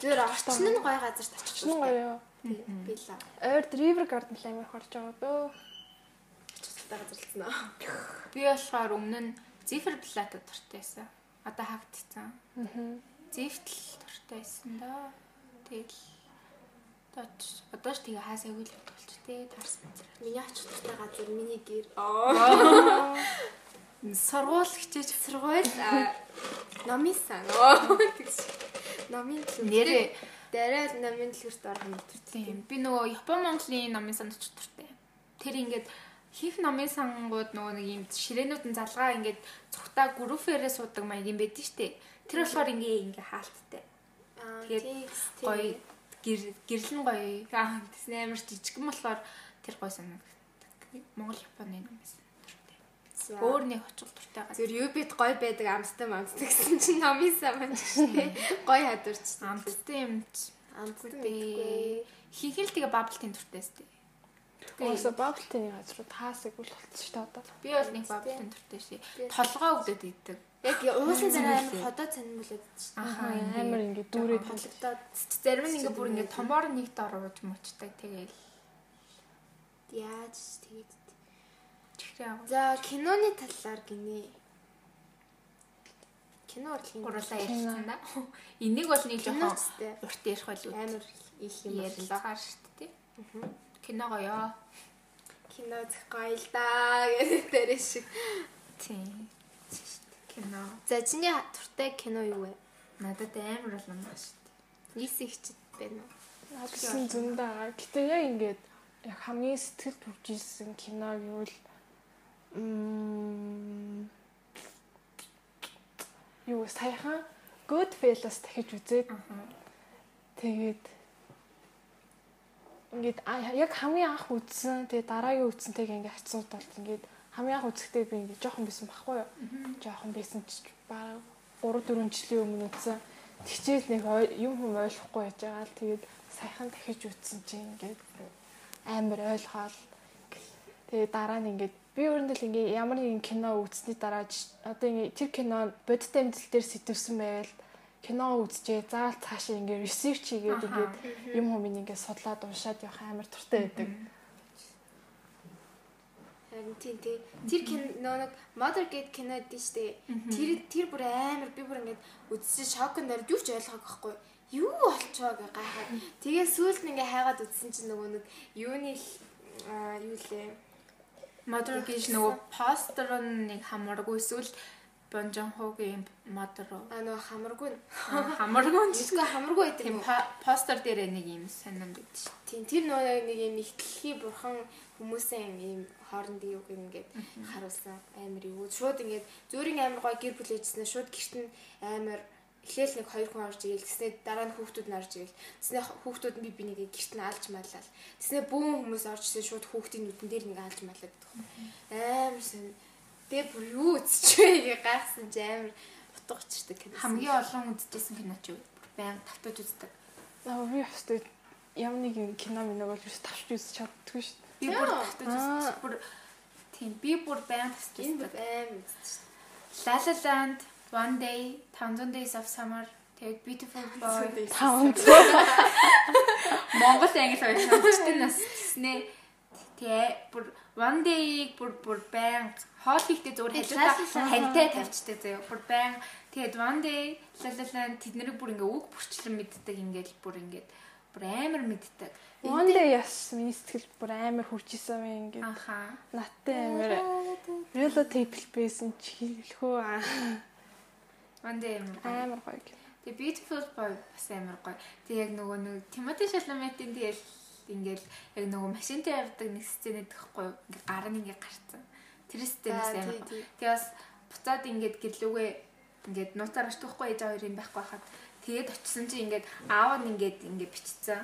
Зүгээр орчин нь гоё газарт очих Шинэ гоё. Би л Ойрд River Garden л амар хорж байгаа дөө. тустай газар лцсан аа. Би болохоор өмнө нь Зифер Плата туртай байсан. Одоо хагдцсан. Аа. Зифтэл туртай байсан да. Тэгэл одоо ч одоо ч тэгээ хаасаа үйл болч тээ таарсан. Миний очих тустай газар миний гэр. Сургууль хичээж Сургууль номын сан. Тэгс. Номын нэрээ дараа л номын дэлгүрт орох юм тийм би нөгөө Япон Монголын номын санд очих туртай. Тэр ингээд хийх номын сангууд нөгөө нэг юм ширээнүүд нь залгаа ингээд цухтаа группээрээ суудаг маяг юм байдаг штэ. Тэр болохоор ингээ ингээ хаалттай. Аа Тэгээд гоё гэр гэрлэн гоё. Аа тэсний амар жижигэн болохоор тэр гоё санагддаг. Монгол Японы ном байсан. Өөр нэг очих туртай газар. Зүр юбит гой байдаг амттай амттай гэсэн чинь номын сан маань шүү. Гой хадварч. Амттай юм мэдгүй. хийхэл тэгээ баблтын туртай сте. Өөсө баблтын газрууд хаасаг үл болчихсон шүү дээ одоо. Би бол нэг баблтын туртай ши. Би- Толгоо өгдөд идэг. Яг уусан дараа амар ходоо цанмуулаад чинь. Ахаа Амар ингээ дүүрээд Холдоод Зарим нь ингээ бүр ингээ томоор нэг дор ууж мочтой тэгээл яаж тэгээд. За киноны талаар гинэ. Кино урлагийн Гурлаа ярьсан да. Энийг бол нэг жоохон урт ярих байлгүй. амар их юм байна. ярьлаагаар шүү дээ. Кино гоё. Кино зөх гоё л да гэдэг дээрээ шиг. Тийм. Кино. За чиний туртай кино юу вэ? Надад амар бол юм байна шүү дээ. Нийс ихчд байна уу? Надсан зөндөө байгаа. Гэтэ яг ингээд яг хамгийн сэтгэл төржсэн кино гэвэл мм юу саяхан Goodfellas дахиж үзээд Аа. тэгээд ингээд яг хамгийн анх үзсэн тэгээд дараагийн үзсэнтэйг ингээд хацуудаад ингээд хамгийн анх үзэхдээ би ингээд жоохон байсан байхгүй юу? Жоохон байсан ч баг 3 4 жилийн өмнө үзсэн. Тэгчээл нэг юм хүм ойлгохгүй байж байгаа л тэгээд саяхан дахиж үзсэн чинь ингээд амар ойлгоод тэгээд дараа нь ингээд би өөрөндөө л ингээд ямар нэгэн кино үзсний дараа одоо ингээд тэр кино бодит амьдрал дээр сэтвсэн байвал кино үзчихээ заавал цаашаа ингээд ресерч хийгээд ингээд юм хүм ингээд судлаад уншаад явах амар туртай байдаг. Харин тийм тий. Тэр кино нэг Mother Gate кино гэдэг штэ. Тэр тэр бүр амар би бүр ингээд үзсэн шокнд орд юу ч ойлгоогүй байхгүй. Юу болчихоо гэ гайхаад. Тэгээ сүүлд нь ингээ хайгаад үзсэн чинь нөгөө нэг юуны юу лээ. Модер гэж нөгөө постер нь нэг хамаргүй эсвэл Бонжон Хогийн модер уу? Аа нөгөө хамаргүй. Хамаргүй Жишгүй хамаргүй байдаг. тийм юм. по- постер дээр нэг юм сонирн байдаг шүү. Тийм тэр нөгөө нэг юм ихтлхий бурхан хүмүүсийн юм хооронд юуг ингээд харуулсан амар юу. Шууд ингээд зөөрийн амар гой гэр бүл ээжснээ шууд гэрт нь амар эхлээл нэг хоёр хүн орж ирэл тэснэ дараа нь хүүхдүүд нь орж ирэл тэснэ хүүхдүүд нь би би нэг гэрт нь алж маллал тэснэ бүүн хүмүүс орж ирсэн шууд хүүхдийн нүдэн дээр нэг алж маллаад амар сэн тэгээ бүр юу үзчихвэ гээ гайхсан чи амар утга учиртай кино Хамгийн олон үзчихсэн кино ч юу? Баян тавтаж үздэг. Аа би хэвчээ ямар нэг юм кино минь бол биш тавч үзэж чаддгүй шүү дээ. Би бүр Яа. тавтаж үздэг. Бүр тийм би бүр баян тавтаж энэ үздэг. бүр амар үзчихсэн La La Land, One Day, Thousand Days of Summer, тэгээд Beautiful Boy. Таунд. Монгол англи хоёр сонсчтой нас гэснээ тэгээ бүр one day-ийг бүр бүр баян хоол хийхдээ зүгээр хажуудаа хантай тавьчтай заяа. Бүр баян тэгээд one day лалалан тэднийг бүр ингээ үг бүрчлэн мэддэг ингээд бүр ингээд бүр амар мэддэг. One day яс миний сэтгэл бүр амар хүрчээсэн юм ингээд Аха. наттай амар real table байсан чи хэлэхөө One day амар гоё. Тэгээ beautiful boy бас амар гоё. Тэгээ яг нөгөө нэг Тимоти Шаламетийн тэгэл ингээл яг нөгөө машинтай явдаг нэг сцен өгөхгүй юу? Ингээ гар нь ингээ гарцсан. Аа, амар. Тэгээ бас буцаад ингээд гэрлүүгээ ингээд нууцаар очтохгүй ээж хоёр юм байхгүй хахад тэгээд очисон чинь ингээд аав нь ингээд ингээд бичсэн.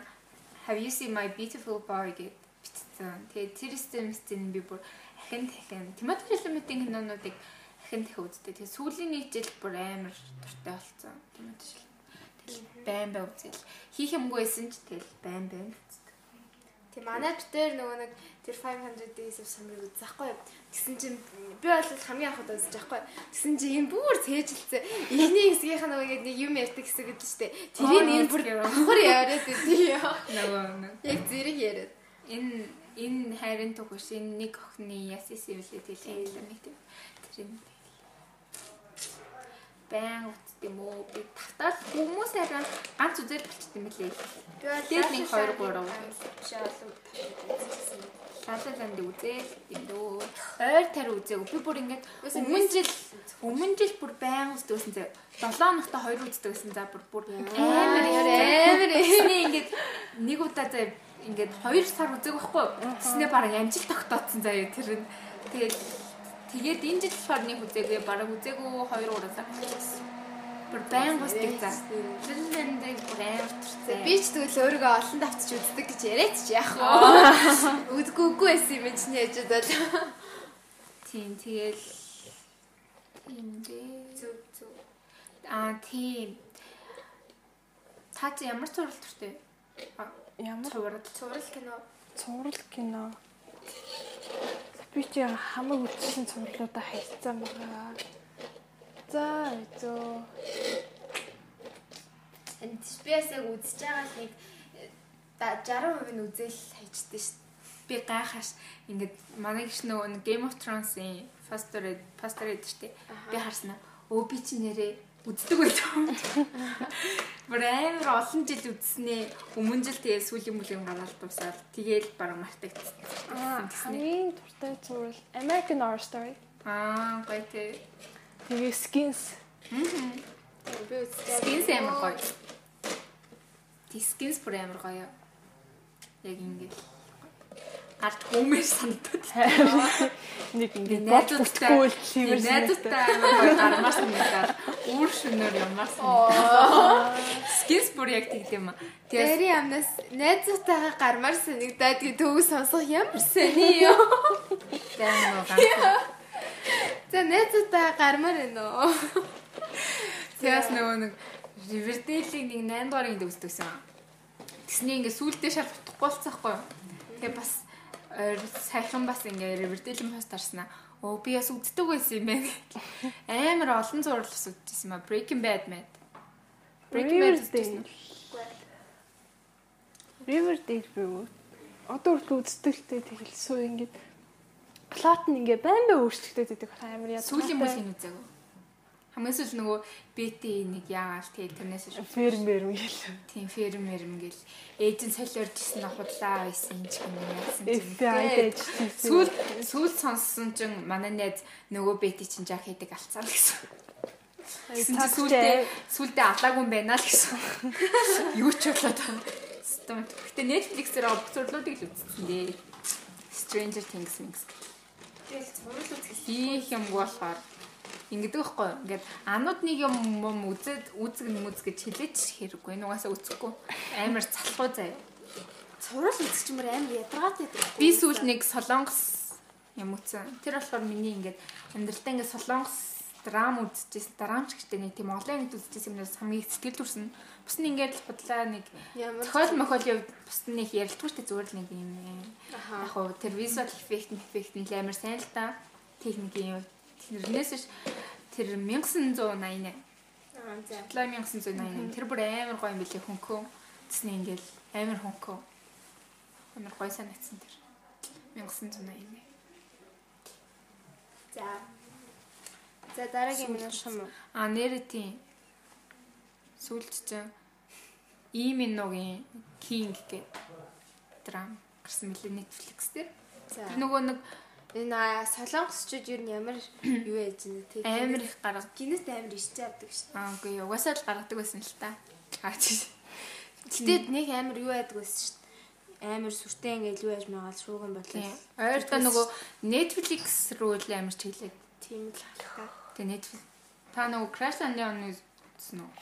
Have you seen my beautiful boy гэд бичсэн. Тэгээд сцен сцен би бүр ахин дахин Тимоти Шаламетийн кинонуудыг дахин дахин үздэг. Тэгээ сүүлийн нэг жил бүр амар дуртай болсон. Үү шил. Тэгэл байн бай үзэл. Хийх юмгүй байсан ч тэгэл байн байн. Тийм манай битээр нөгөө нэг тэр 500 days of summer үзэхгүй. Тэгсэн чинь би бол хамгийн анхад үзэж байхгүй. Тэгсэн чинь энэ бүр цээжилсэн. Эхний хэсгийнх нь нөгөө нэг юм ярьдаг хэсэг гэдэг чинь тэрийг энэ бүр давхар яриад тийм. Нөгөө нэг Яг зэрэг яриад. энэ энэ хайрын төгөш энэ нэг охины ясис ивлээ тэгэл хэлсэн мэт. Тэр юм. Байн үзт юм уу? Би тавтал хүмүүс арай ганц үзэл болчихсон юм лээ. Би бол Дээд нэг хоёр, гурав. Биш олон тавьчихсан. Лалаа ланд үзэл юм дөө. Ойр тарь үзээгүй. Би бүр ингээд өмнө жил өмнө жил бүр байн үздэгсэн зэ. 7 хоногт 2 үздэгсэн за бүр бүр амар амар Тэсний ингээд нэг удаа заа ингээд 2 сар үзег байхгүй. Тэснээ бараг амжилт тогтооцсон заяа тэр нь. Тэгээд тэгээд энэ жил болохоор нэг үзээгүй бараг үзээгүй 2 3 сар. Бүр байн гусдаг за. Лэндээ бүр амар турцээ. Би ч тэгвэл өөрийгөө олон давтч үздэг гэж яриач чи яах вэ? Үзгүй үгүй байсан юм чинь яаж удаад. Тийм тэгэл юм дээ. Зүг зүг. Аа тийм. Та чи ямар зураг туртай? Ямар Зураг. Цуврал кино. цуврал кино. Би чи хамаг үзсэн цувралуудаа хайцсан байгаа. За зөө. Энд спиасыг үзэж байгаа л нэг э, да- 60% нь үзэл хайчдээ шүү би гайхаш ингээд манай гиш нөгөө нэг Game of Thrones-ийн Faster гэдэг штеп. Би харснаа. Өө би чи нэрээ үздэг байсан. Бүр амар олон жил үзснээ өмнө жил тэгээ сүүлийн бүлийн гараад дуусаад тэгээл бараг мартагдсан. Аа хамгийн дуртай цуврал American Horror Story. Аа гоё тий. Тэгээ Skins. Skins амар гоё. Skins бүр амар гоё. Яг ингээд ард хүмүүс сандад. Нэг ингэ найзуудтай найзуудтай амар гоё гармаас нэгдээ. Үүр шөнөөр ямаас. Skins бүр яг тэгдэм юм. Тэгээс Тэри амнаас найзуудтайгаа гармаар санагдаад тэгээ төвөг сонсох ямар сони юу? сайн нөгөө ганц. За найзуудтайгаа гармаар байна уу? Тэгээс нөгөө нэг Riverdale-ийн нэг 8 дугаарыг ингэ үздэг гэсэн. Тэсний ингээ сүултээ шал утахгүй болцсоохгүй? Тэгээ бас ойр сайхан бас ингээ Riverdale-ийн пост харснаа. Оо би бас үздэг байсан юм байна. Амар олон зураг бас үзчихсэн маа. Breaking Bad мэд. Breaking Bad үзчихсэн. Riverdale би? Одоо хүртэл үздэг л дээ тэгэл сүү ингэ плот нь ингээ байн бай өөрчлөгдөд байдаг амар яа. Сүүлийн бүлгийн үзээгүй. Хамгийн сүүл нөгөө BT нэг яагаал тэгээ тэрнээс шүү. фермер юм гээл. Тийм фермер юм гэл ээж нь солиорж исэн худлаа байсан ч юм яасан ч юм. FBI дэж Сүүл сүүл сонссон чинь манай найз нөгөө бэти чинь жаа хийдэг алцаа л гэсэн. Сүүлдээ сүүлдээ алаагүй юм байна л гэсэн. Юу ч болоод байна. Гэтэ Netflix-ээр обзорлуудыг л үзсэн дээ. Stranger Things микс. Их юм болохоор ингэдэг байхгүй юу? Ингээд анууд нэг юм юм үзээд үзэг нүз гэж хэлээч хэрэггүй. Нугасаа үзэхгүй. Амар залхуу заяа. Цуврал үзэх юм амар ядаргаатай. Би сүүл нэг солонгос юм үзсэн. Тэр болохоор миний ингээд амьдралтаа ингээд солонгос драм үзчихсэн. Драмч гэжтэй нэг тийм олон ингэ үзчихсэн юмнаас хамгийн их сэтгэл төрсөн. Бус нь ингээд л бодлаа нэг тохиол мохиол явд бус нь их ярилдгүйтэй зүгээр л нэг юм. Яг хоо тэр visual effect effect нь л амар сайн л та. Техникийн юм. Тэрнээс тэр 1988 Аа за. 1988 тэр бүр амар гоё юм билээ хөнкөө. Тэсний ингээл амар хөнкөө. Амар гоё санагдсан тэр. 1988. За. За дараагийн минь уу? А нэрээ тийм. Сүүлд чинь Иминогийн King гэх драм гарсан мөлий Netflix дээр. За. Тэр нөгөө нэг Энэ солонгосчууд юу н ямар юу яаж нэ тэг. амар их гаргад. гинэт амар ишж авдаг шүү. Аа үгүй юу. Угасаа л гаргадаг байсан л та. Аа чи. Гэтэ нэг амар юу яадаг байсан шүү. Амар сүртэй ингээд юу магаал шууган Тийм. бодлоо. Ойртоо нөгөө Netflix руу л амар чиглээд. Тийм л халахаа. Тэгээ Netflix та нөгөө Crash Landing-ыг үзсэн үү?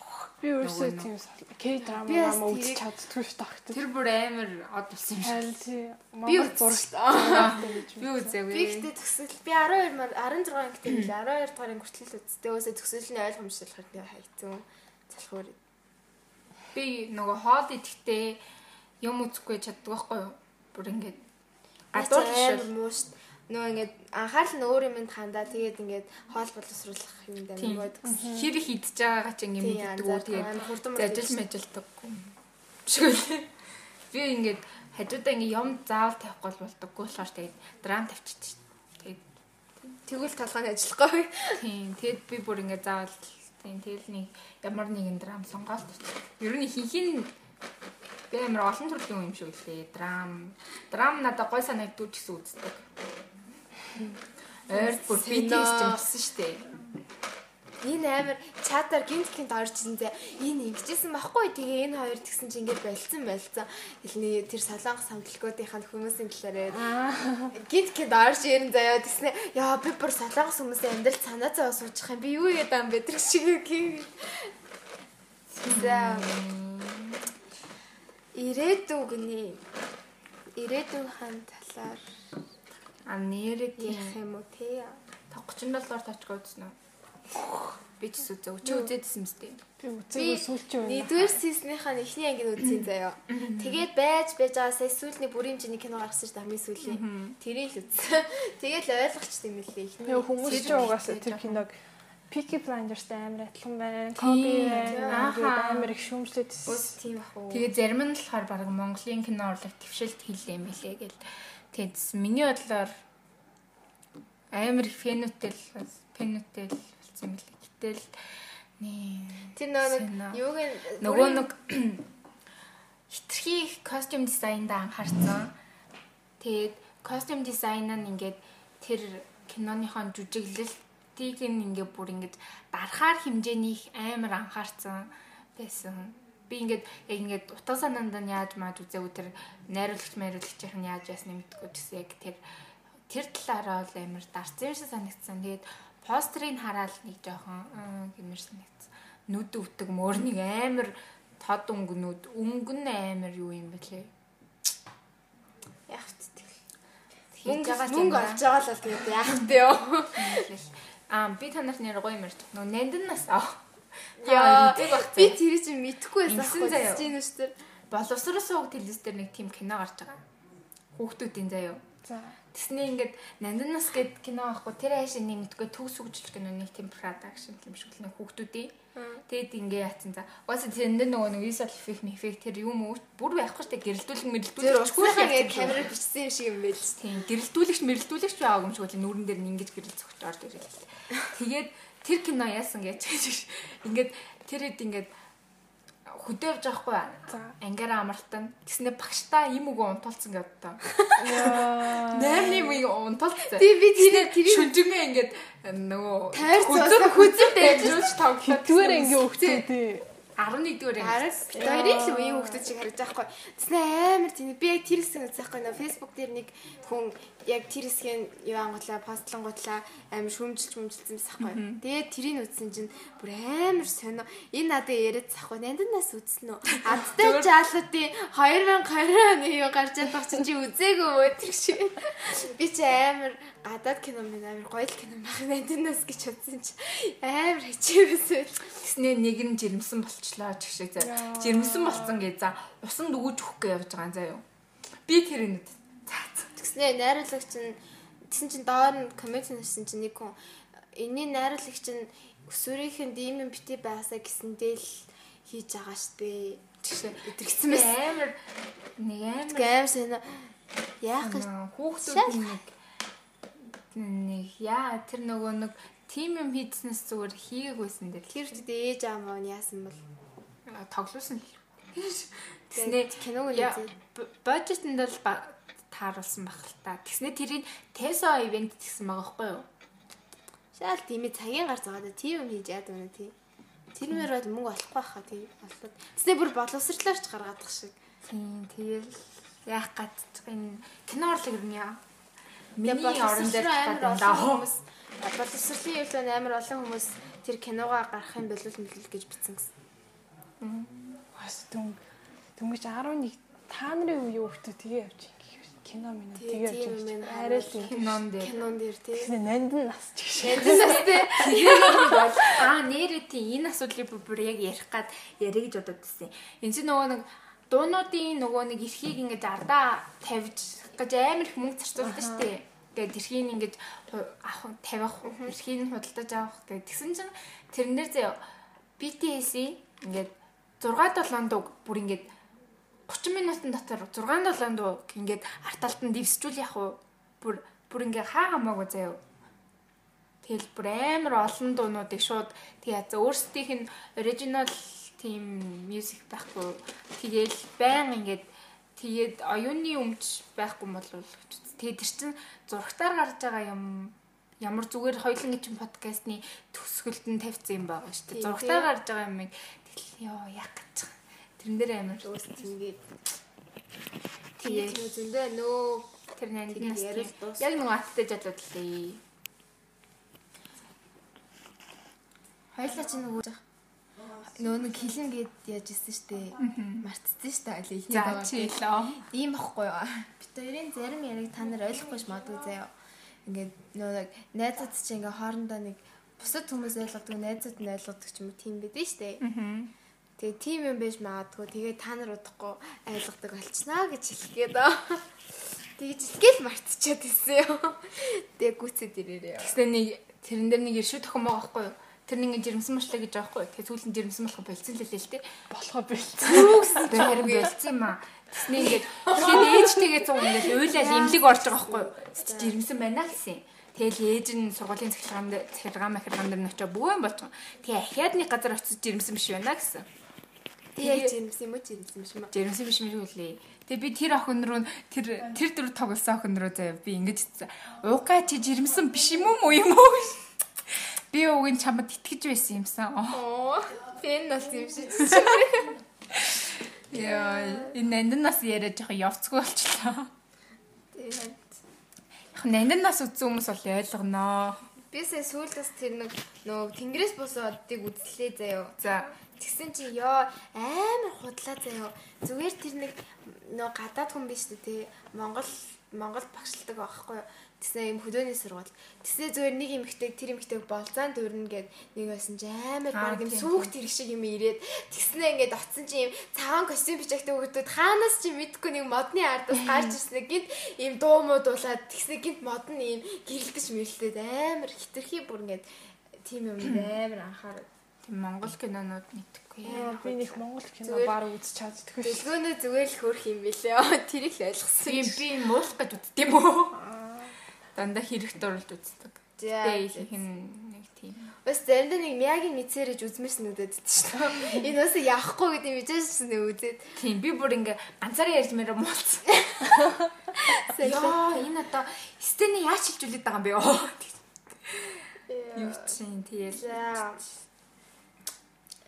Би өөрсдөө тийм К драма Би бас маа үзэж чаддгүй шүү дээ. Тэр бүр амар од болсон юм шиг. Би бурш. Би үзээгүй. Би ихтэй төгсөл би 12 мар 16 ангитай хэл 12 дугаар хүртэл үзтээ. Өөсөө төгсөлний ойлгомжлоход нэг хайцсан. Залхуур. Би нөгөө хоол идэхдээ юм үзэхгүй чаддаг байхгүй юу? Бүр ингээд гадуур амар муу шүү. Нөө ингээд анхаарал нь өөр юмд хандаа тэгээд ингээд хоол боловсруулах юм даа Тийм. нөгөө Хэр их идэж байгаагаа ч ингээд мэддэг үү тэгээд зажил мэжилдэггүй. Шгүй. Би ингээд хажуудаа ингээд юм заавал тавихгүй болдоггүй болохоор тэгээд драм тавьчих. Тэгээд тэгвэл толгойн ажиллахгүй. тийм тэгэд би бүр ингээд заавал тийм тэгэл нэг ямар нэгэн драм тавьчих. Ер нь хинхин би амар олон төрлийн юм шиг лээ. Драм драм надад гой санагддаг гэсэн үздэг. Ойр бүр. BTS ч юмсан шүү дээ. Энэ амар чатаар гинт гинт орж ирсэн зэ. Энэ ингэжсэн байхгүй. Тэгээ энэ хоёр тэгсэн чинь ингээд болцсон болцсон. Хэлний тэр солонгос хамтлагуудынхаа хүмүүсийн талаар Аа. гинт гинт орж ирэн заяа тэгснэ. Яа би бүр солонгос хүмүүсийн амьдрал санаа зовоо суучих юм. Би юу яагаад юм бэ? Тэр шиг гин. За. Ирээдүг гүний ирээдүг хан талаар А тийм ярих юм уу те? 37 доллар тачгаа үзсэн үү? Би ч үзээ. Чи үзээдсэн мэт. Би үзээгүй сүүлчээ байна. Нэгдүгээр сизнийхаа эхний ангийн үзсэн заяа. Тэгээд байж байж байгаа сая сүүлний бүрийн чиний кино гаргасан шүү дээ хамгийн сүүлийн. Тэрийг л үзсэн. Тэгэл ойлгочихсон юм лээ эхний. Хүмүүс ч угаасаа тэр киног Peaky Blinders-тай амар адилхан байна. Коби байна. амар их шүүмжлээд Үс тийм ах уу. Тэгээ зарим нь болохоор баг Монголын кино урлаг твшилт хийлээ юм билээ гэл. Тэгээд миний бодлоор амар их фенотел фенотел болсон юм билээ. Гэтэл нээ Тэр нэг юуг нөгөө нэг хитрхи костюм дизайнда анхаарсан. Тэгээд костюм дизайн нь ингээд тэр киноныхон жүжиглэлтийг нь ингээд бүр ингээд дарахаар хэмжээний амар анхаарсан байсан. Би ингээд яг ингээд утга санаанд нь яаж мааж үзээгүй тэр найруулагч найруулагчийн яаж ясны мэдгүй гэсэн яг тэр тэр талаараа бол амар дарцсан санагдсан. Тэгээд постерыг хараад нэг жоохон аа гэмээр санагдсан. Нүд өвдөг мөрнийг амар тод өнгөнүүд өнгөн амар юу юм бэлээ. вэ? Хийж Мөнгө мөнгө олж байгаа л тэгээд яах вэ. Аа би танарт нэр гоё юм ярьж. Нөө нандинаас аа. Яа би тэр чинь мэдхгүй байсан байхгүй заяа. чинь шүү дээ. боловсрол сууг телевиз дээр нэг тийм кино гарч байгаа. Хүүхдүүдийн заяа. За. Тэсний ингээд нандинаас гэд кино авахгүй тэр хайшаа нэмдэггүй төгс үгжил кино нэг тийм production юм шиг л нэг хүүхдүүдийн. Тэгэд ингээ яатсан за. Угаасаа тэр энэ нөгөө нэг visual effect effect тэр юм уу бүр байхгүй штэ мэрэлтүүлэгч уцсахаа ингээд камераар бичсэн юм шиг юм байл шүү. Тийм гэрэлтүүлэгч мэрэлтүүлэгч байгааг юм шиг үл нүүрэн дээр нь ингэж гэрэл зөгч орж ирэл. Тэгээд тэр кино яасан гэж ингээд тэр хэд ингээд хөдөөж авахгүй За. ангиараа амралтан тэгснэ багштаа юм үг унтуулсан гэдэг таа. Яа. Найрны юм унтуулсан. Тий би тэр тэрийг шүнжингээ ингээд нөгөө Тайр хөдөр хөдөр дайжуулж тоглоод Хитвэр анги өгчээ. 11-р Харин анги. хоёрын л үеийн хүмүүс шиг харагдаж байхгүй. Тэснэ амар тийм би яг тэр хэсэг үзэхгүй нөө фэйсбુક дээр нэг хүн яг тэр хэсгийн юу ангуудлаа постлонгуудлаа амар шүмжилж мүмжилсэн байхгүй. Тэгээд тэрийг үзсэн чинь бүр амар сонио. Энэ надад яриад захгүй. Нандинаас үзсэн үү? Адтай жаалуудын 2020 оны юу гарч байгаа чинь чи үзээгүй тэр шиг. Би чи амар гадаад кино минь амар гоё л кино байх нандинаас гэж бодсон чи амар хичээвэсэл. Тэснэ нэг нь жирэмсэн болчлоо ч шиг за. Яа. Жирэмсэн болсон гэж за усанд өгөж өгөх гэж явж байгаа юм заа юу. Би тэр за. Тэгснэ найруулагч нь тэгсэн чинь доор нь коммент хийсэн чинь нэг хүн энэний найруулагч нь өсвөрийнхэн дийм юм бити байгаасаа гэсэндээ л хийж байгаа штэ. Тэгсэн өдрөгцсөн байсан. амар нэг амар Гэм сэна яах гэж хүүхдүүд нэг нэг яа тэр нөгөө нэг тим юм хийснээс зүгээр хийгээгүйсэн дээр тэр үедээ ээж аав маань яасан бол тоглуулсан л. тэгээд киног нь яа, үзээ. б- бюджетэнд бол тааруулсан баг л та. Тэгснэ тэрийг Теса ивент гэсэн байгаа байхгүй юу? Шаал тиймээ цагийн гар заагаад тийм юм хийж яадаг юм тий. Тэр мөр бол мөнгө олохгүй байхаа тий. Болоод. Тэснэ бүр боловсрлооч гаргаадах шиг. Тийм тэгэл яах гад энэ кино урлаг юм яа. Миний орон дээр хүмүүс боловсролын явлаа амар олон хүмүүс тэр киногоо гарах юм болов мэлэл гэж бичсэн гэсэн. Бас дүн дөнгөж 11 та нарын үеийн хүүхдүүд тэгээ явж кино минь тэгээ явж. Арай л тийм кинон дээр. Кинон дээр тий. тэгснэ нандин нас ч гэж. Тэндээс тий. бол аа нэрээ тийм энэ асуудлыг бүр яг ярих гад ярих гэж бодод байсан. Энд чинь нөгөө нэг дуунуудын нөгөө нэг эрхийг ингэж ардаа тавьж гэж амар их мөнгө зарцуулдаг шүү дээ. Тэгээд эрхийг ингэж авах тавих эрхийг нь худалдаж авах гэдэг. Тэгсэн чинь тэрнэр заяа BTS-ийн ингээд 6 7 дуг бүр ингээд 30 минутын дотор 6 7 дуг ингээд арталтанд дэвсчүүл яах вэ? Бүр бүр ингээ хаа хамаагүй заяа. Тэгэл бүр амар олон дуунуудыг шууд тэгээ за өөрсдийнх нь original team music байхгүй. Тэгээл байн ингээд тэгээд оюуны өмч байхгүй бол тэгээд тэр чин зурагтаар гарч байгаа юм ямар зүгээр хоёлын чинь подкастны төсгөлд нь тавьсан юм байгаа шүү дээ. Зурагтаар гарч байгаа юмыг тэгэл ёо яг гэж. Тэрэн дээр амар Өөс тийгээд. тэгээд зөндөө нөө тэр тэгээд нас яг нэг аттай жадлууд лээ. Хоёлаа чи нөгөө нөө нэг хилэн гээд яаж исэн штэ. Мартцсан штэ аль За чи лөө. ийм бохгүй юу. Бид хоёрын зарим яриг та нар ойлгохгүй ш магадгүй заяа. Ингээд нөө нэг найзууд чи ингээ хоорондоо нэг бусад хүмүүс ойлгодог, найзууд нь ойлгодог ч юм уу тийм байдэн штэ. Тэгээ тийм юм байж магадгүй. Тэгээ та нар удахгүй ойлгодог болчихноо гэж хэлэх гээд аа. Тэгж хэлгээл мартчихад ирсэн юм. Тэгээ гүцэд ирээрээ. Тэгсэн нэг тэрэн дээр нэг иршүү төхөн байгаа байхгүй юу? Тэр нэг ингэ жирэмсэн машлаа гэж юу? Тэгээ сүүлэн жирэмсэн болох болцсон л лээ л дээ. Болохоо бэлдсэн. Тэгээ харин болцсон юм аа. Тэснэ ингээд тэгэхэд ээжтэйгээ цуг ингээд уйлал имлэг орж байгаа байхгүй юу? Жирэмсэн байна гэсэн. Тэгэл ээж нь сургуулийн цахилгаан дээр цахилгаан махилгаан дээр нь очиж бүүэн болчихсон. Тэгээ ахиадны газар очиж жирэмсэн биш байна гэсэн. Тэгээ жирэмсэн юм уу жирэмсэн биш юм аа. Жирэмсэн биш юм шиг үлээ. Тэгээ би тэр охин руу тэр тэр дөрөв тоглосон охин руу заяа би ингэж хэлсэн. Ууга чи жирэмсэн биш юм уу юм уу? Би уугийн чамд итгэж байсан юмсан. Оо, фэн нас юм шиг. Яа, энэ нандин нас яриад жоохон явцгүй болчлоо. Тэгээд Яг нандин нас үзсэн хүмүүс бол ойлгоноо. би сая сүүлдээс тэр нэг нөө тэнгэрээс босоодыг үзлээ заяа. За, Тэгсэн чи ёо амар худлаа заяа. Зүгээр тэр нэг нөө гадаад хүн биш үү те. Монгол Монгол багшилдаг байхгүй юу? Тэгсэн юм хөдөөний сургууль. Тэгсэн зүгээр нэг эмэгтэй тэр эмэгтэйг болзаан дөрнө гэд нэг байсан ч амар баг юм тийм, сүхт хэрэг шиг юм ирээд тэгснээ ингээд оцсон чи юм цагаан костюм бичэгтэй хөлтүүд хаанаас чи мэдгүй нэг модны ардаас гарч ирснэ гинт ийм дуу муу дуулаад тэгснээ гинт мод нь ийм гэрэлдэж мэрэлдээд амар хитрхи бүр ингээд тийм юм амар анхаарал тийм Монгол кинонууд мэдхгүй. Би нэг Монгол кино баг үзэж чаддгүй ш. Дэлгөөнөө зүгээр л хөрх юм бэлээ. Тэрийг л ойлгосон. Би би муулах гэж юм уу? Дандаа хэрэг дурлж үздэг. Хин нэг тийм. Бас заримдаа нэг Миягийн мэдсэрэж үзмэрсэн үдэд шүү дээ. Энэ бас явахгүй гэдэг мэдээжсэн нэг үзээд. Тийм би бүр ингээ ганцаараа ярьж мэрэ муулсан. Яа, энэ одоо стений яаж хилжүүлээд байгаа юм бэ? Оо. Юу чинь. За.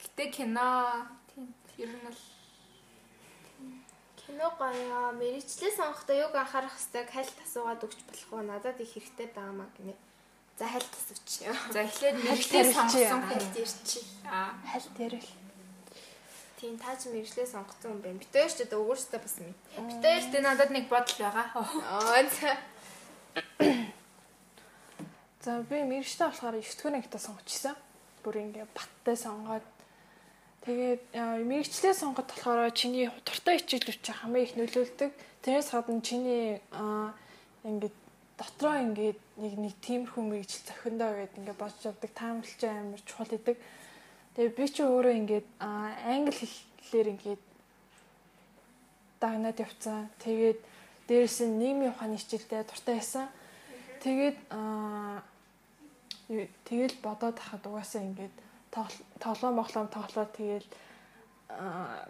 Гэтэ кино тийм ер нь бол Кино гоё. Мэргэжлээ сонгохдоо юг анхаарах хэвээр хальт асуугаад өгч болох уу? Надад их хэрэгтэй даамаа гинэ. За хальт асууч. за эхлээд тарилч сонгосон. Хальт ирчи. Аа. Хальт ярил. Тийм таа ч мэргэжлээ сонгосон юм байна. Битээр ч одоо өөрөөсөө бас мэд. Битээр тэ надад нэг бодол байгаа. Аа за. За би мэрэгчтэй болохоор 9 дэх ангитаа сонгочихсон. Бүр ингээ баттай сонгоод тэгээд мэрэгчлээ сонгоод болохоор чиний дуртай хичээлүүд чи хамгийн их нөлөөлдөг. Тэрнээс гадна чиний ингээд дотроо ингээд нэг нэг тиймэрхүү мэрэгжил зохиндоо гэдэг ингээд бодож явдаг таамаглалч амар чухал гэдэг. Тэгээд би чи өөрөө ингээд англи хэлээр ингээд дагнаад явцсан. Тэгээд дээрэс нь нийгмийн ухааны хичээлдээ дуртай байсан. Тэгээд аа тэгэл бодоод хахад угаасаа ингээд тоглоом моглоом тоглоо тэгэл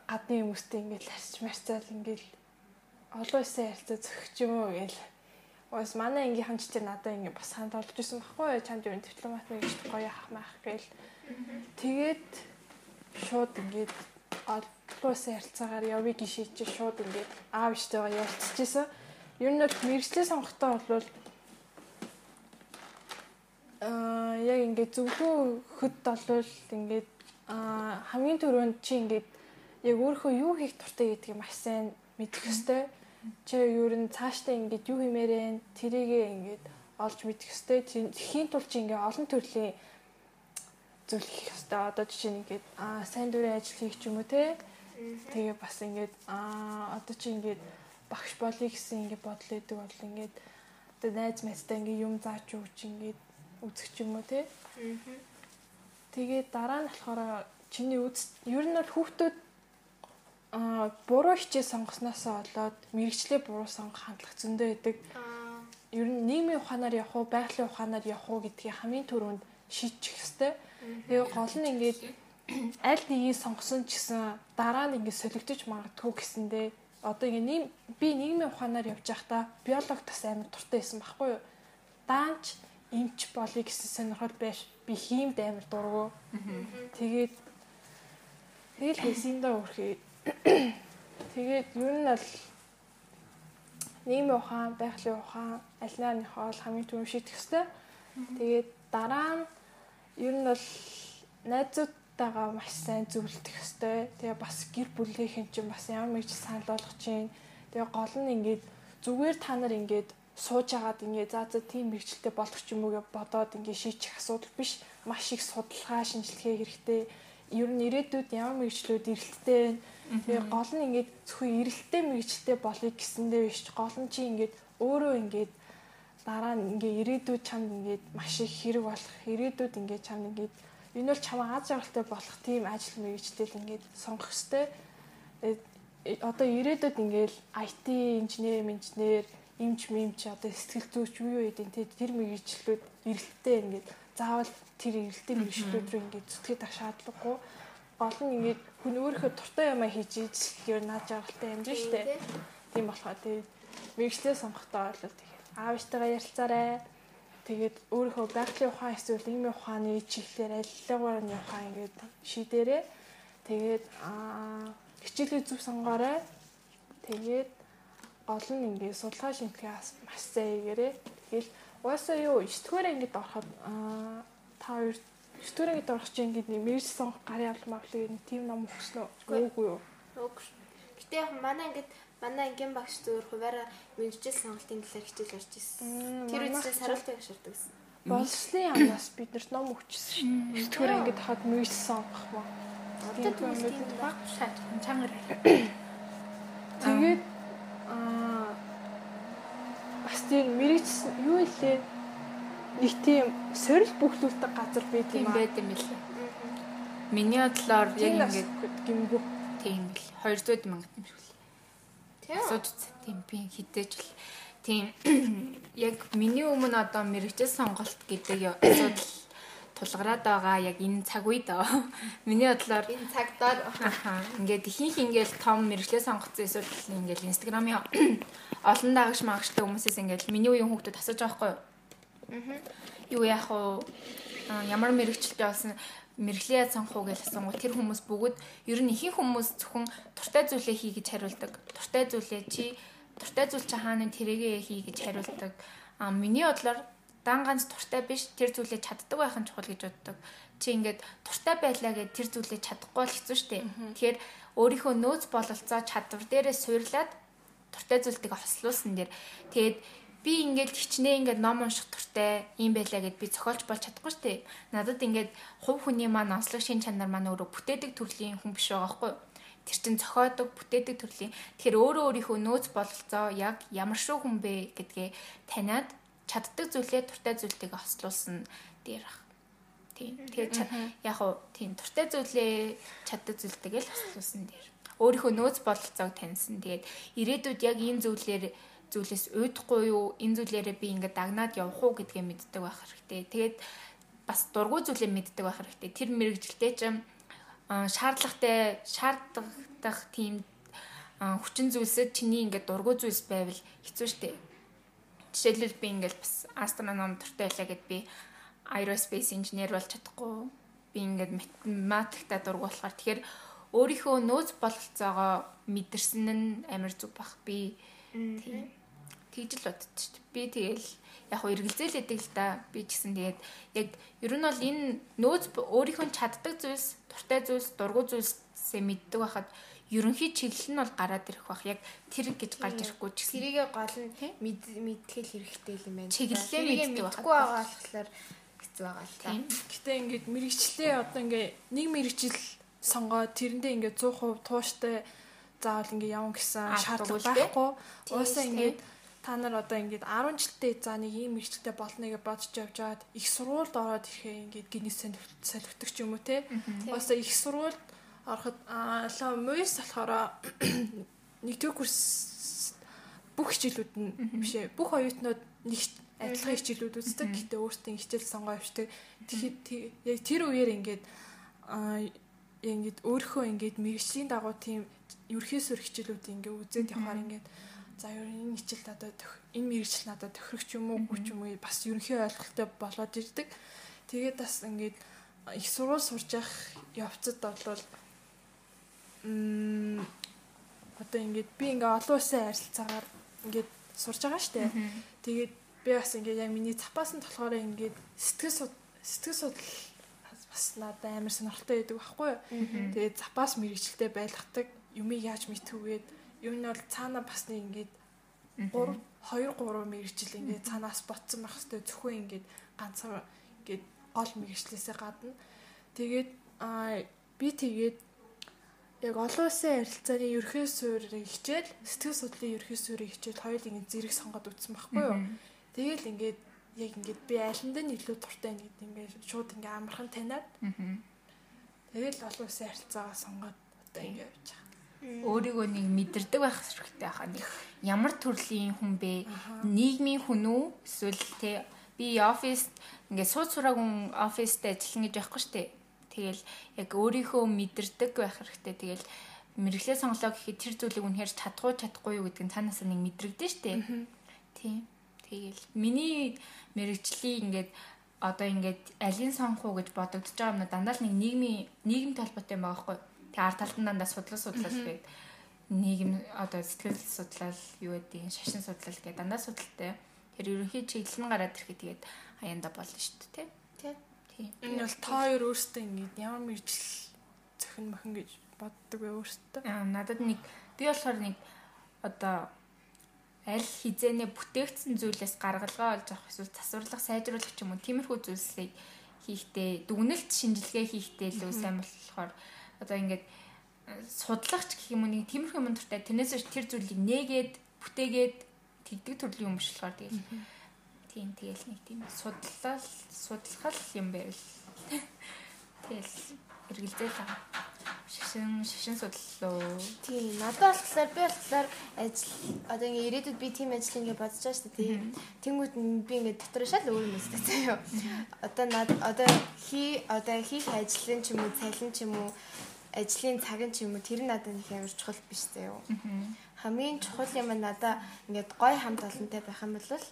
гадны хүмүүстэй ингээд ларч марцаал ингээд олон улсын харилцаа зөхч юм уу гээл Уус манай ангийн хамч чинь надад ингэ бас ханд олж исэн байхгүй юу? Чамд юу дипломат мэгч гоё ах маах гээл. Тэгээд шууд ингээд олон улсын харилцаагаар явъя шийдчих шууд ингээд аав ихтэйгээ ярилцчихсан. Ер нь бол мэрэгчлээ сонгохдоо бол аа яг ингээд зөвхөн хөд болвол ингээд аа хамгийн түрүүнд чи ингээд яг өөрийнхөө юу хийх туртай гэдгийг маш сайн мэдэх ёстой. Чи ер нь цаашдаа ингээд юу хиймээрэн тэрийгээ ингээд олж мэдэх ёстой. Тэхийн тулд чи ингээд олон төрлийн зүйл хийх ёстой. Одоо жишээ нь ингээд аа сайн дурын ажил хийх ч юм уу те. Тэгээ бас ингээд аа одоо чи ингээд багш болъё гэсэн ингээд бодол өгдөг бол ингээд одоо найз майстай ингээд юм зааж өгч ингээд үзэх юм уу те. Тэгээд дараа нь болохоор чиний үз ер нь бол хүүхдүүд аа буруу хичээл сонгосноос болоод мэрэгчлээ буруу сонгох хандлага зөндөө байдаг. Ер нь нийгмийн ухаанаар явах уу, байгалийн ухаанаар явах уу гэдгийг хамгийн түрүүнд шийдчих хэвээр. Тэгээ гол нь ингээд аль нэгийг сонгосон ч гэсэн дараа нь ингээд солигдож магадгүй гэсэндээ одоо ингээд нийгэм би нийгмийн ухаанаар явж байхдаа биологи тас амар туртай байсан байхгүй юу? Даанч эмч болъё гэсэн сонирхол байж би хиймд амар дургу. Тэгээд тэгэл хэсэндээ өрхөө. Тэгээд ер нь бол нийгмийн ухаан, байгалийн ухаан аль нааныхоо хамгийн түрүү шийдэх ёстой. Тэгээд дараа нь ер нь бол найзуудтайгаа маш сайн зөвлөдөх ёстой. Тэгээ бас гэр бүлийнхэн чинь бас ямар мэж санал болгож чинь. Тэгээ гол нь ингээд зүгээр та нар ингээд сууж агаад ингээ за за тийм мэрэгчлээ болох ч юм уу? гэж бодоод ингээ шийчих асуудал биш. Маш их судалгаа шинжилгээ хэрэгтэй. Ер нь ирээдүйд ямар мэрэгчлүүд эрэлттэй тэгээ гол нь ингээ зөвхөн эрэлттэй мэрэгчлээ болъё гэсэндээ биш. Гол нь чи ингээ өөрөө ингээ дараа нь ингээ ирээдүйд чамд ингээ маш их хэрэг болох ирээдүйд ингээ чамд ингээ энэ бол чамаа аз жаргалтай болох тийм ажил мэрэгчлэл ингээ сонгох хэвээр одоо ирээдүйд ингээл IT инженер, инженер имж мэмч одоо сэтгэл зүйч юу юу гэдэг те тэр мэрэгчлүүд эрэлттэй ингээд заавал тэр эрэлттэй мэрэгчлүүд рүү ингээд зүтгэж ах шаардлагагүй. Гол нь ингээд хүн өөрийнхөө дуртай юмаа хийж ижил наад жаргалтай юм жин штэ. Тийм болохоор тэгээд мэрэгчлээ сонгохдоо бол тэгээд аавчтайгаа ярилцаарай. Тэгээд өөрийнхөө байгалийн ухаан эсвэл нийгмийн ухааны чиглэлээр алилгаар нь ухаан ингээд шийдээрээ тэгээд аа хичээлээ зөв сонгоорой. Тэгээд гол нь ингээд судалгаа шинжилгээ маш сайн хийгээрээ. Тэгэл угаасаа юу 9 дугаар ангид ороход аа та хоёр 9 дугаар ангид орох чинь ингээд мэрж сонгох гарын авлага мавлыг нэг тийм ном өгснө үү? Үгүй юу? Үгүй. Гэтэ яг манай ангид манай ангийн багш зөвөр хуваараа мэржил сонголтын талаар хичээл орж ирсэн. Тэр үедээ саруултыг ашигладаг гэсэн. Боловсролын яамнаас бид нарт ном өгчихсэн шүү. 9 дугаар ангид хаад мэрж сонгох маа. Одоо тийм баг шат чангаар. Тэгээд Аа тийм мэрэгч юу илээ нэг тийм сорил бүхлүүлдэг газар байт юм аа. байт юм билээ. Миний бодлоор яг ингэж гимгүү тийм бил 200 мянга юм шиг лээ. Тийм. Асууж тийм би хідээж л тийм яг миний өмнө одоо мэрэгчл сонголт гэдэг асуудал тулгараад байгаа яг энэ цаг үед миний бодлоор энэ цагдаар ингээд ихэнх ингээл том мэрэгчлээ сонгоцсон эсвэл ингээл инстаграмын олон дагагч магчтай хүмүүсээс ингээл миний үеийн хүүхдүүд асууж байгаа байхгүй юу? Юу яах вэ? Ямар мэрэгчлээ болсон мэрэгчлээ сонгох уу гэж асуунгууд тэр хүмүүс бүгд ер нь ихэнх хүмүүс зөвхөн туртай зүйлээ хий гэж хариулдаг. Туртай зүйлээ чи туртай зүйл чи хаана тэрийгэ хий гэж хариулдаг. А миний бодлоор дан ганц туртай биш тэр зүйлээ чаддаг байх нь чухал гэж боддог. Чи ингээд туртай байлаа гэд тэр зүйлээ чадахгүй бол хэцүү шттэ. Тэгэхээр өөрийнхөө нөөц бололцоо чадвар дээрээ суурлаад туртай зүйлтийг хослуулсан дэр тэгээд би ингээд хичнээн ингээд ном унших туртай юм байлаа гэд би зохиолч болж чадахгүй штэ. Надад ингээд хувь хүний маань онцлог шин чанар маань өөрөө бүтээдэг төрлийн хүн биш байгаа байхгүй юу? Тэр чин зохиодог, бүтээдэг төрлийн. Тэгэхээр өөрөө өөрийнхөө нөөц бололцоо яг ямар шүү хүн бэ гэдгээ таниад чаддаг зүйлээ туртай зүйлтэйг хослуулсан дээр ах. Тийм. Тэгээд яг уу тийм туртай зүйлээ чаддаг зүйлтэйг л хослуулсан дээр. Өөрийнхөө нөөц бололцоог таньсан. Тэгээд ирээдүйд яг энэ зүйлээр зүйлээс уйдахгүй юу? Энэ зүйлээрээ би ингээд дагнаад явах уу гэдгээ мэддэг байх хэрэгтэй. Тэгээд бас дургуй зүйлээ мэддэг байх хэрэгтэй. Тэр мэрэгжилтэй чинь шаардлагатай шаарддаг тийм хүчин зүйлсэд чиний ингээд дургуй зүйлс байвал хэцүү шттэ Жишээлбэл би ингээл бас астроном дуртай байлаа гэд би aerospace инженер болж чадахгүй. Би ингээд математикта дург болохоор тэгэхээр өөрийнхөө нөөц бололцоогоо мэдэрсэн нь амар зүг баг. Би тийм Тэгж л боддог шүү дээ. Би тэгэл яг хөө эргэлзээлэдэг л да. Би ч гэсэн тэгээд яг ер нь бол энэ нөөц өөрийнхөө чаддаг зүйлс, дуртай зүйлс, дургу зүйлсээ мэддэг байхад ерөнхий чиглэл нь бол гараад ирэх бах. Яг тэр гэж гарч ирэхгүй ч гэсэн. Тэрийгэ гол нь мэдтгэл хэрэгтэй юм байна. Чиглэлээ. Мэдхгүй байгаа болохоор хэцүү байгаа л та. Гэтэ ингээд мэрэгчлээ одоо ингээд нэг мэрэгчл сонгоод тэрэндээ ингээд 100% тууштай заавал ингээд явна гэсэн шаардлага байхгүй. Уусаа ингээд та нар одоо ингээд 10 жилдээ за нэг ийм мэрэгчлээ болно гэж бодож явж байгаад их сургуульд ороод ирэхээ ингээд гинэ солигддог ч юм уу те. Уусаа их сургуульд ороход аа муйс болохоор нэгдүгээр курс бүх хичээлүүд нь биш ээ бүх оюутнууд нэг адилхан хичээлүүд үздэг. Гэхдээ өөртөө хичээл сонгоо явждаг тэгэхээр яг тэр үеэр ингээд аа ингээд өөрийнхөө ингээд мэрэгжлийн дагуу тийм ерхээсөр хичээлүүд ингээд үзээд явахаар ингээд за ер энэ хичээл надад энэ мэрэгжил надад тохирох юм уу гүч юм уу бас ерөнхий ойлголттой болоод ирдэг. Тэгээд бас ингээд их сургууль сурж явах явцад бол одоо ингээд би ингээ олон улсын харилцаагаар ингээд сурж байгаа штэ. Тэгээд би бас ингээ яг миний запаас нь болохоор ингээд сэтгэл сэтгэл судлал бас надад амар сонирхолтой байдаг байхгүй юу. Тэгээд запаас мэрэгчлээ байлгадаг юмыг яаж мэдхүүгээд юм нь бол цаана бас нэг ингээд 3 2 3 мэрэгжил ингээд цаанаас ботсон байх хэвээр зөвхөн ингээд ганцхан ингээд гол мэрэгчлээсээ гадна тэгээд аа би тэгээд яг олон улсын харилцааны ерхий суурийг хичээл сэтгэл судлалын ерхий суурийг хичээл хоёул ингэ зэрэг сонгоод үтсэн байхгүй юу. Тэгэл ингээд яг ингээд би айланд нь илүү дуртай нэг ингээд шууд ингээд амархан таниад. Тэгэл олон улсын харилцаагаа сонгоод одоо ингээд явж байгаа. Өөрийгөө нэг мэдэрдэг байх хэрэгтэй хаа нэг ямар төрлийн хүн бэ? Нийгмийн хүн үү? Эсвэл те би оффист ингээд сууд сураагүй оффист ажиллана гэж байхгүй шүү дээ Тэгэл яг өөрийнхөө мэдэрдэг байх хэрэгтэй. Тэгэл мэрэгчлээ сонголоо гэхэд тэр зүйлийг үнэхээр чадахгүй чадахгүй юу гэдэг нь цаанаас нэг мэдрэгдэн штэ. Тийм. Тэгэл миний мэрэгжлийн ингээд одоо ингээд алийг сонгох уу гэж бодогдож байгаа юм дандаа л нэг нийгмийн нийгэмтэй холбоотой юм байгаа байхгүй. Тэг ард талд нь дандаа судлал судлал байд. Нийгэм одоо сэтгэл судлал юу гэдэг шашин судлал гэдэг дандаа судалтай. Тэр ерөнхий чиглэл нь гараад ирэхэд тэгээд аяанда болно шүү дээ. Тий. Энэ бол та хоёр өөрсдөө ингэж ямар мэржил зохин мохин гэж боддог бай өөрсдөө. Аа надад нэг би болохоор нэг одоо аль хизээнэ бүтээгдсэн зүйлээс гаргалгаа олж авах эсвэл засварлах сайжруулах ч юм уу тиймэрхүү зүйлсийг хийхдээ дүгнэлт шинжилгээ хийхдээ л сайн болохоор одоо ингээд э, судлагч гэх юм уу нэг тиймэрхүү юм дуртай. Тэрнээс тэр зүйлийг нээгээд бүтээгээд тэгдэг төрлийн юм биш болохоор тэгэл Тийм тэгэл нэг тийм судлал судлахал юм байвал. Тэгэл эргэлзээл байгаа. Шишин шишин судлалоо. Тийм надад болохоор би болохоор ажил одоо ингээ ирээдүйд би тийм ажил ингээ бодож байгаа шүү дээ. Тэнгүүд би ингээ дотор шал өөр юм өсдөг заяа. Одоо над одоо хий одоо хийх ажлын ч юм уу цалин ч юм уу ажлын цаг нь ч юм уу тэр надад их амар чухал биш заяа. Хамгийн чухал юм надаа ингээд гой хамт олонтой байх юм бол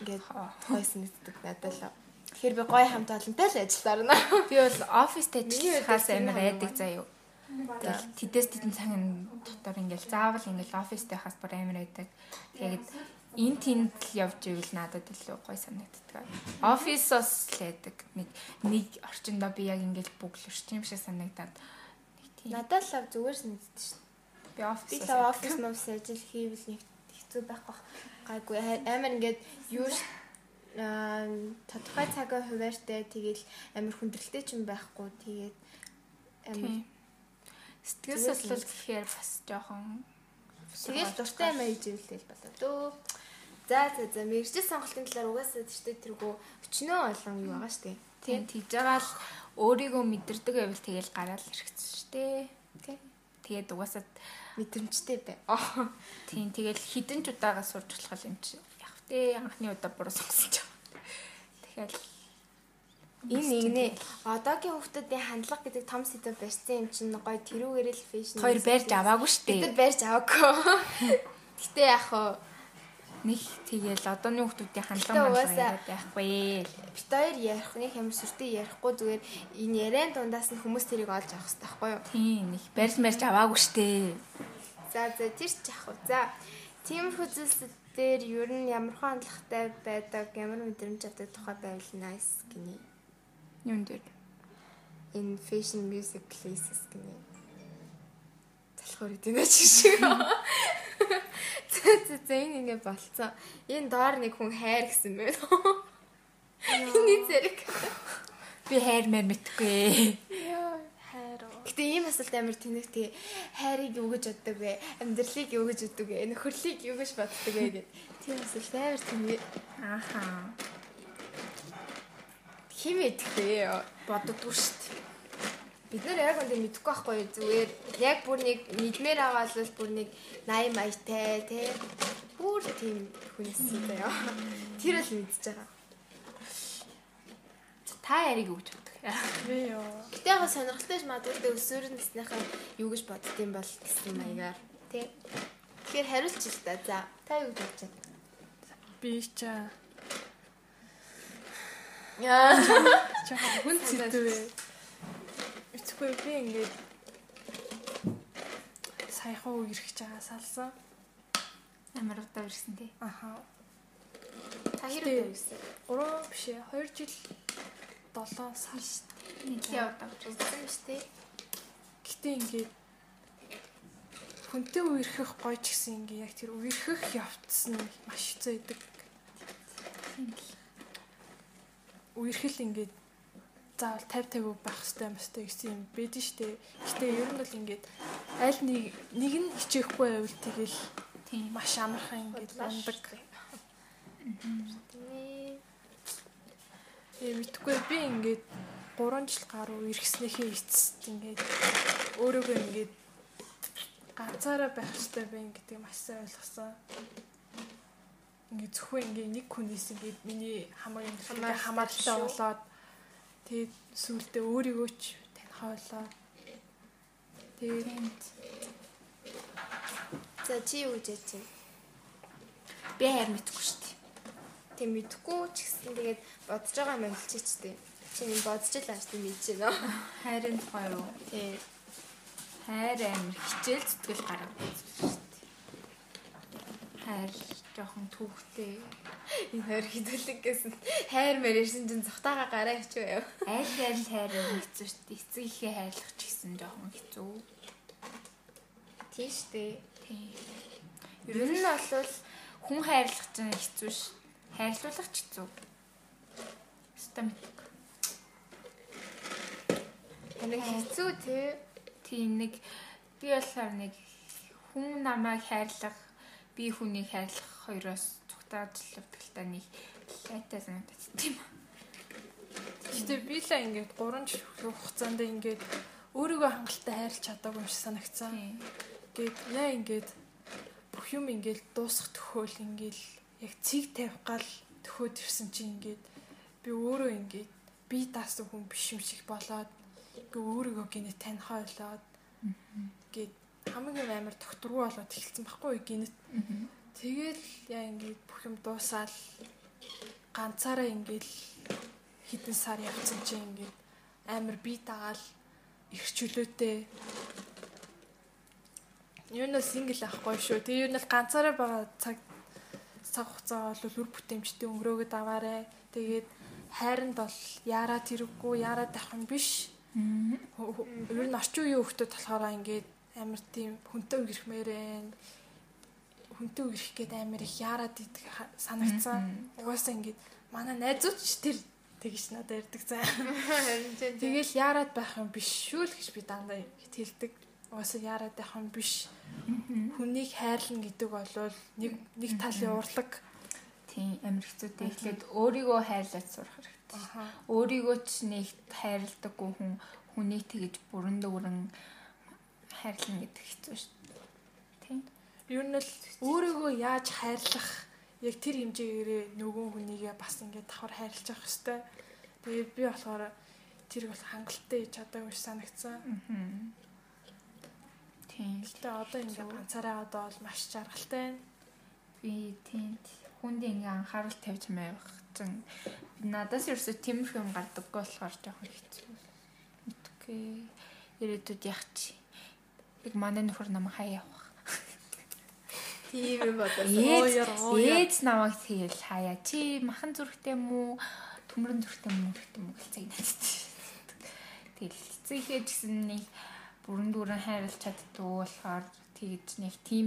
ингээд хойс нэгддэг надад л. Тэгэхээр би гоё хамт олонтой л ажиллаарна. Би бол оффист ажиллахаас амар айдаг заяа. Тэгэл тэдэс тедэн цагийн дотор ингээл заавал ингээл оффист байхаас бүр амар айдаг. Тэгээд эн тэнд л явж ивэл надад илүү гоё санагддаг. Офисоос л айдаг. Нэг нэг орчиндоо би яг ингээл бүглэрч юм шиг санагдаад. Надад л зүгээр санагддаг шүү. Би офис офис мовс ажил хийвэл нэг хэцүү байх бах гайгүй амар ингээд юу аа тодорхой цагаа хуваартай тэгэл амар хүндрэлтэй ч юм байхгүй. Тэгээд амар сэтгэл судлал гэхээр бас жоохон тэгэл дуртай юм ээж ивэл болоо дөө. За за за мэрэгжил сонголтын талаар угаасаа тэртээ тэргөө өчнөө олон юу байгаа штэ. Тийм тэгж байгаа л өөрийгөө мэдэрдэг байвал тэгэл гараал хэрэгцсэн штэ. Тий. Тэгээд угаасаа мэдрэмжтэй бай. Тийм тэгэл хідэн ч удаагаас сурч болох юм чи. Яг тэ анхны удаа буруу сонгосон ч. Тэгэхээр энэ нэгнээ одоогийн хүмүүсийн хандлага гэдэг том сэдв барьсан юм чинь гоё тэрүүгээр л фэшн. Хоёр барьж аваагүй шүү дээ. Бид барьж аваагүй. Гэтэ яг хаа нэг тэгэл одооны хүмүүсийн хандлага маань байхгүй. Бид хоёр ярих нэг ямар сүртэй ярихгүй зүгээр энэ яриан дундаас нь хүмүүс тэрийг олж авах хэрэгтэй байхгүй юу? Тийм нэг барьж марж аваагүй штэ. За за тэр ч яах вэ? За тиймэрхүү зүйлсд дээр ер нь ямар хандлагатай байдаг, ямар мэдрэмж авдаг тухай байвал nice гинэ. Юун дээр? In fashion music places гинэ. Залхуур идэв ч шиг. Зэ зэ зэ энэ ингэ болцсон. Энэ доор нэг хүн хайр гэсэн байна. Эний зэрэг. Би хайр мэр мэдгүй. Яа, хайр. Гэтэ ийм асуулт амар тэнэг тий хайрыг юу гэж боддог вэ? Амьдралыг юу гэж боддог вэ? Нөхөрлийг юу гэж боддог вэ гэд. Тийм асуулт амар тэнэг. Ааха. Хим идэхтэй Боддоггүй шүү дээ. Бид нэр яг үндэ мэдэхгүй байхгүй юу? зүгээр яг бүр нэг мэдмээр байгаа бол бүр нэг 80 маягтай тий бүр тийм юм байна. Тэр л мэдчихэж байгаа. Та яриг өгч боддог. Би ёо. Гэтэ яг сонирхолтой магадгүй өсвөр насныхаа юу гэж боддгийм бол гэсэн маягаар тий. Тэгэхээр хариулж л та. За та юу гэж бодож байна? Би чаа. Яа. Жохоо хүн зэдвэ. Эцгүй би ингээд саяхан үерхэж байгаа салсан. Амар удаа ирсэн тий. Аха. Та хэрэг байсан? 3 биш ээ 2 жил 7 сар шүү дээ. Нэг удаа. Үзсэн биш тий. Гэтэ ингээд хүнтэй үерхэх гоё ч гэсэн ингээ яг тэр үерхэх явцсан нь маш хэцүү байдаг. Үерхэл ингээд заавал 50 50 байх хэрэгтэй юм өстэй гэсэн юм байдэн штэ. Гэтэ ер нь бол ингээд аль нэг нэг нь хичээхгүй байвал тэгэл Тийм. маш амархан ингээд ундаг. Ээ мэдхгүй би ингээд 3 жил гаруй иргэснийхээ эцэст ингээд өөрийгөө ингээд ганцаараа байх хэрэгтэй байна гэдгийг маш сайн ойлгосон. Ингээд зөвхөн ингээд нэг хүнээс ингээд миний хамаг юм Хамааралтай болоод тэгээд сүултээ өөрийгөө ч таньхаа болоод тэгээд За чи юу гэж ярьж байна? Би хайр мэдгүй шүү дээ. Тэг мэдхгүй ч гэсэн тэгээд бодож байгаа юм хэлчихэж тээ. Чи нэг бодож л ааш тийм мэдэж байна. Хайрын тухай юу? Тий. Хайр амир хичээл зүтгэл дээ. Хайр жоохон түүхтэй. Энэ хоёр хідүүлэг гэсэн. Хайр мэр ирсэн чинь зүхтаага гараа хичүү яв. Аль аль хайр хэцүү шүү дээ. Эцэг ихээ хайрлах ч гэсэн жоохон хэцүү. Тийм штэ. Тийм. Ер нь бол хүн хайрлах ч хэцүү ш. Хайрлуулах ч хэцүү. Ста мэдгүй. Нэг хэцүү тий. Тийм нэг би болохоор нэг хүн намайг хайрлах, би хүнийг хайрлах хоёроос цугтааж л явдагтаа нэг лайтай санагдаж тийм. Гэтэ би л ингээд 3 жил хугацаанд ингээд өөрийгөө хангалттай хайрлах чадаагүй юм шиг санагцсан. Ингээд яа ингээд бүх юм ингээд дуусах төхөөл ингээд яг цэг тавих гал төхөөд ирсэн чинь ингээд би өөрөө ингээд би даасан хүн биш юм шиг болоод ингээд өөрийгөө гинэ таньхаа болоод ингээд хамгийн амар докторгүй болоод эхэлсэн байхгүй гинэт. Тэгэл яа ингээд бүх юм дуусаал ганцаараа ингээд хитэн сар явцсан чинь ингээд амар би дагаал их чөлөөтэй Юу нь сингл ахгүй шүү. Тэгээ юу нь ганцаараа байгаа цаг цаг хугацаа бол үр бүтээмжтэй өнгөрөөгд аваарэ. Тэгээд хайранд бол яарад хэрэггүй, яарад авах юм биш. Ер нь орчин үеийн хүмүүс болохоор ингээд амар тийм хүнтэй үгэрхмээрэн хүнтэй үгэрх гээд амар их яарад идэх санагдсан. Угаасаа ингээд манай найзууч тэр тэгэж надад ярьдаг цаа. Тэгэл яарад байх юм биш шүү л гэж би дандаа хэлдэг. Угаасаа яарад байх юм биш. Хүнийг хайрлна гэдэг бол нэг нэг талын урлаг. Тийм амир хэцүүтэй. Эхлээд өөрийгөө хайрлаж сурах хэрэгтэй. Өөрийгөө ч нэг хайрладаггүй хүн хүнийг тэгэж бүрэн дүүрэн хайрлна гэдэг хэцүү шүү дээ. Тийм. Ер нь л өөрийгөө яаж хайрлах яг тэр хэмжээгээр нөгөө хүнийгээ бас ингээд давхар хайрлаж явах хэвээр. Тэгээд би болохоор тэр бол хангалттай хийж чадаагүй ш санагцсан. Мгм. Тийм. Гэтэ одоо ингээд ганцаараа одоо бол маш жаргалтай байна. Би тийм хүнд ингээ анхаарал тавьж маявах чинь надаас ерөөсө тиймэрхүү юм гардаггүй болохоор жоохон хэцүү. Мэдгүй. Ирээдүйд яах чи. Яг манай нөхөр намайг хаяа явах. Тийм юм бодсон. Ээж намайг тэгэл хаяа чи махан зүрхтэй мүү төмрөн зүрхтэй мүү гэдэг юм гэлцээ надад. Тэгэл эцэгхээ гэсэн нэг бүрэн дүүрэн хайрлах чаддгүй болохоор тэгж нэг тийм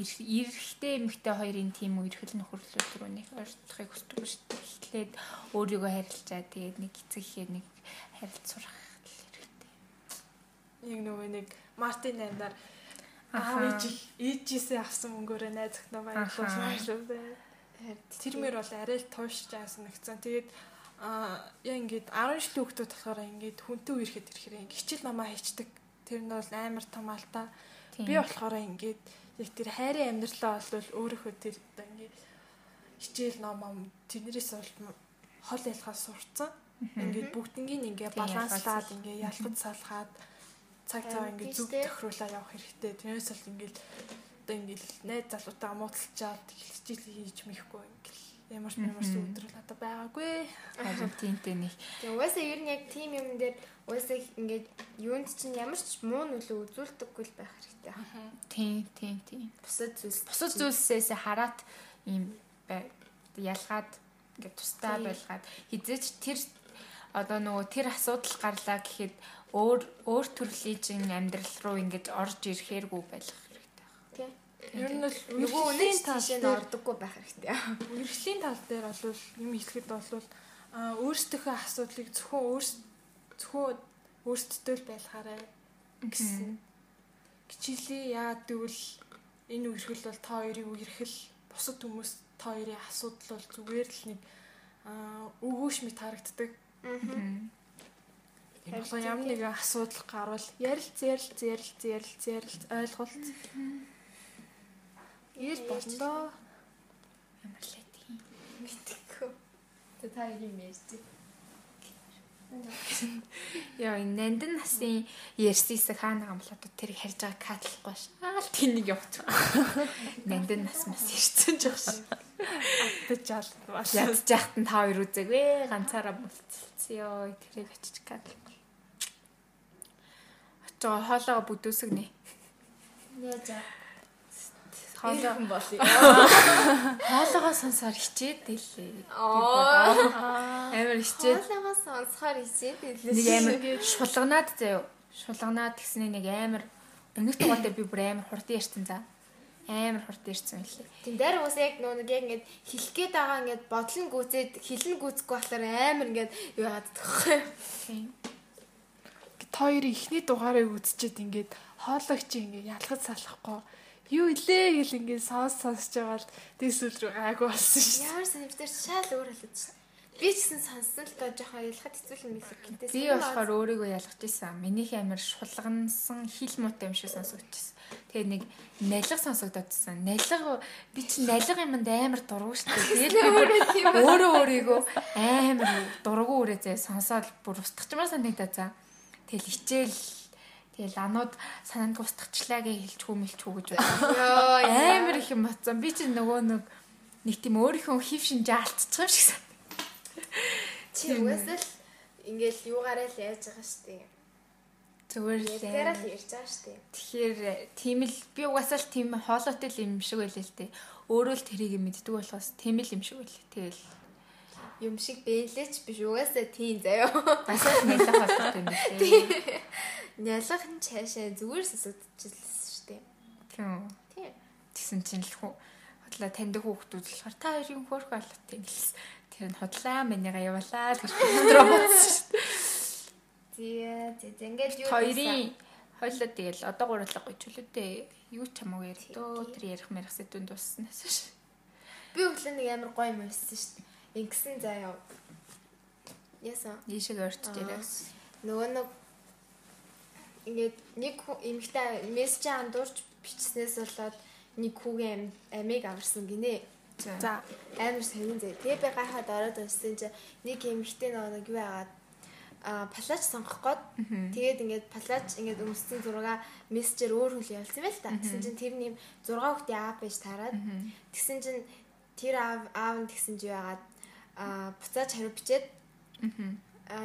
эрэгтэй эмэгтэй хоёрын тийм үерхэл нөхөрлөл рүү нэг ойртохыг хүсдэг шүү дээ. Эхлээд өөрийгөө харилцаа тэгээд нэг эцэгхээ нэг харилц сурах хэрэгтэй. Яг нөгөө нэг Мартин аймнаар аав ээж ээжээсээ авсан мөнгөөрөө найз шүү дээ. Тэр мөр бол арай л туушж аасан нэгцэн. Тэгээд аа яа ингээд 10 жилийн хүүхдүүд болохоор ингээд хүнтэй үерхэд ирэхээр ингээд хичээл намаа хийчдэг. Тэр нь бол амар том алдаа. Би болохоор ингээд яг тэр хайрын амьдралаа бол өөрөөхөө тэр ингээд хичээл номом тэрнэрээс бол хол ялхаас сурцсан. Ингээд бүгднийг ингээд баланслаад ингээд ялгаж салгаад цаг цаа ингээд зүг тохируулаа явах хэрэгтэй. Тэрнээс бол ингээд одоо ингээд найз залуутай муудалчаад хилчил хийж мэхгүй ингээд ямар ч ямар ч өдрөл одоо байгаагүй. Харин тиймтэй нэг. Тэгээ угаасаа ер нь яг тим юм дээр угаасаа ингээд юунд чинь ямар ч муу нөлөө үзүүлдэггүй л байх хэрэгтэй. Тийм, тийм, тийм. Бусад зүйлс. Бусад зүйлсээс хараад ийм ялгаад ингээд тустай байлгаад хизээч тэр одоо нөгөө тэр асуудал гарлаа гэхэд өөр өөр төрлийн амьдрал руу ингэж орж ирэхээргүй байх хэрэгтэй байна. Тийм. Ер нь бол нөгөө үнэн таашаанд ордоггүй байх хэрэгтэй. Үргэлжлийн тал дээр бол юм хэлэхэд бол өөрсдийнхөө асуудлыг зөвхөн зөвхөн өөрсдөө л байлгаарай гэсэн. Гिचилээ яад гэвэл энэ үерхэл бол та хоёрын үерхэл бусад хүмүүс та хоёрын асуудал бол зүгээр л нэг өгөөш мэт харагддаг. Аа Яагаад ямар нэгэн асуудал гарвал ярил зэрл зэрл зэрл зэрл ойлголт. Ир болдоо. Ямар л тийм. Мэдээгүй. Тэ та юм ярьчих. Яа энэ нандин насын ярьсисэг хаана гамлаад тэрийг харж байгаа катлахгүй шаал тэнийг явуучих. Нандин нас мас ирсэн ч багш. Аттаж жаал маш ядж яхад та хоёр үзээгвэ ганцаараа ёо тэрийг очиж катл жоо хоолоо бүдүүсгэнэ. Яаж аа. Хоолоо болъё. Хоолоогоо сонсоор хичээд илээ. Амар хичээд. Хоолоогоо сонсохоор хичээд илээ. Нэг амар шулганаад заяа. Шулганаад гэснээ нэг амар өмнөх тугаар дээр би бүр амар хурдан ярьсан за. Амар хурдан ярьсан байлээ. Тийм дээр уус яг нөө нэг яг ингээд хэлэх гээд байгаа ингээд бодлон гүцээд хэлэн гүцэхгүй болохоор амар ингээд юу яадаг вэ? Тийм хоёрын ихний дугаарыг үзчихэд ингээд хоолойч ингээд ялгаж салахгүй юу илээ гэл ингээд сонс сонсож байгаа л дэсүүл рүү гайгүй болсон шүү. Ямар санамжтай шал өөр шүү. Би ч гэсэн сонссон л доо жоохон ялахад хэцүү юм билээ гинтээс. Би болохоор өөрийгөө ялгаж исэн. Минийх амар шулгансан хил муутай юм шиг сонсогдчихсэн. Тэгээ нэг налиг сонсогдоодсэн. Налиг би чи налиг юмд амар дургу шүү дээ. Тэгээд өөрөө өөрийгөө амар дургу үрээ зэ сонсоод бүр устгачмаар санагдаа за. Тэгэл хичээл тэгэл анууд санаанд устгацлаа гэж хэлж хүмэлчихүү гэж байна. Амар их юм батсан. Би чи нөгөө нэг нэг тийм өөрийнхөө хив шинжээ алдчих юм шиг сан. Чи угаасаа л ингээл юугаараа л яаж байгаа штеп. Зүгээр л яриа л ярьж байгаа штеп. Тэгэхээр тийм л би угаасаа л тийм хоолойтой юм шиг байлээ л дээ. Өөрөө л тэрийг мэддэг болохоос тийм л юм шиг байлээ. Тэгэл юм шиг бэлээч биш угаасаа тийм заяо. Басаа нялах болтой юм биш. Нялах нь цаашаа зүгээр сосогдчихлээ шүү дээ. Тийм. Тийм. Тэгсэн чинь л хөө хотлоо таньдаг хүүхдүүд болохоор та хоёрын хөөх алуутай гэлс. Тэр нь хотлаа манийгаа явуулаа гэж өдрөө бодсон шүү дээ. Тий, тий ингээд юу хоёрын хойлоо тэгэл одоо гурлаа гоч үлээ юу ч хамаагүй ярьдөө тэр ярих мэрх сэдвэн дусснаас шүү. Би өглөө нэг амар гоё юм байсан шүү дээ Ингэсэн заяа. Яасан. Ийшээ орчиж ирээс. Нөгөө нэг ингээд нэг эмэгтэй мессеж андуурч бичснээс болоод нэг хүүгийн амийг аварсан гинэ. За амар сонин зэ. Тэгээ би гайхаад ороод уншсан чи нэг эмэгтэй нэг юу яагаад а палач сонгох гээд тэгээд ингээд палач ингээд өмссөн зурага мессежээр өөр хөл явуулсан байл та. Тэгсэн чинь тэр нэм 6 хүүхдийн аав байж таарад. Тэгсэн чинь тэр аав аав нь тэгсэн чи яагаад а буцааж хариу бичээд.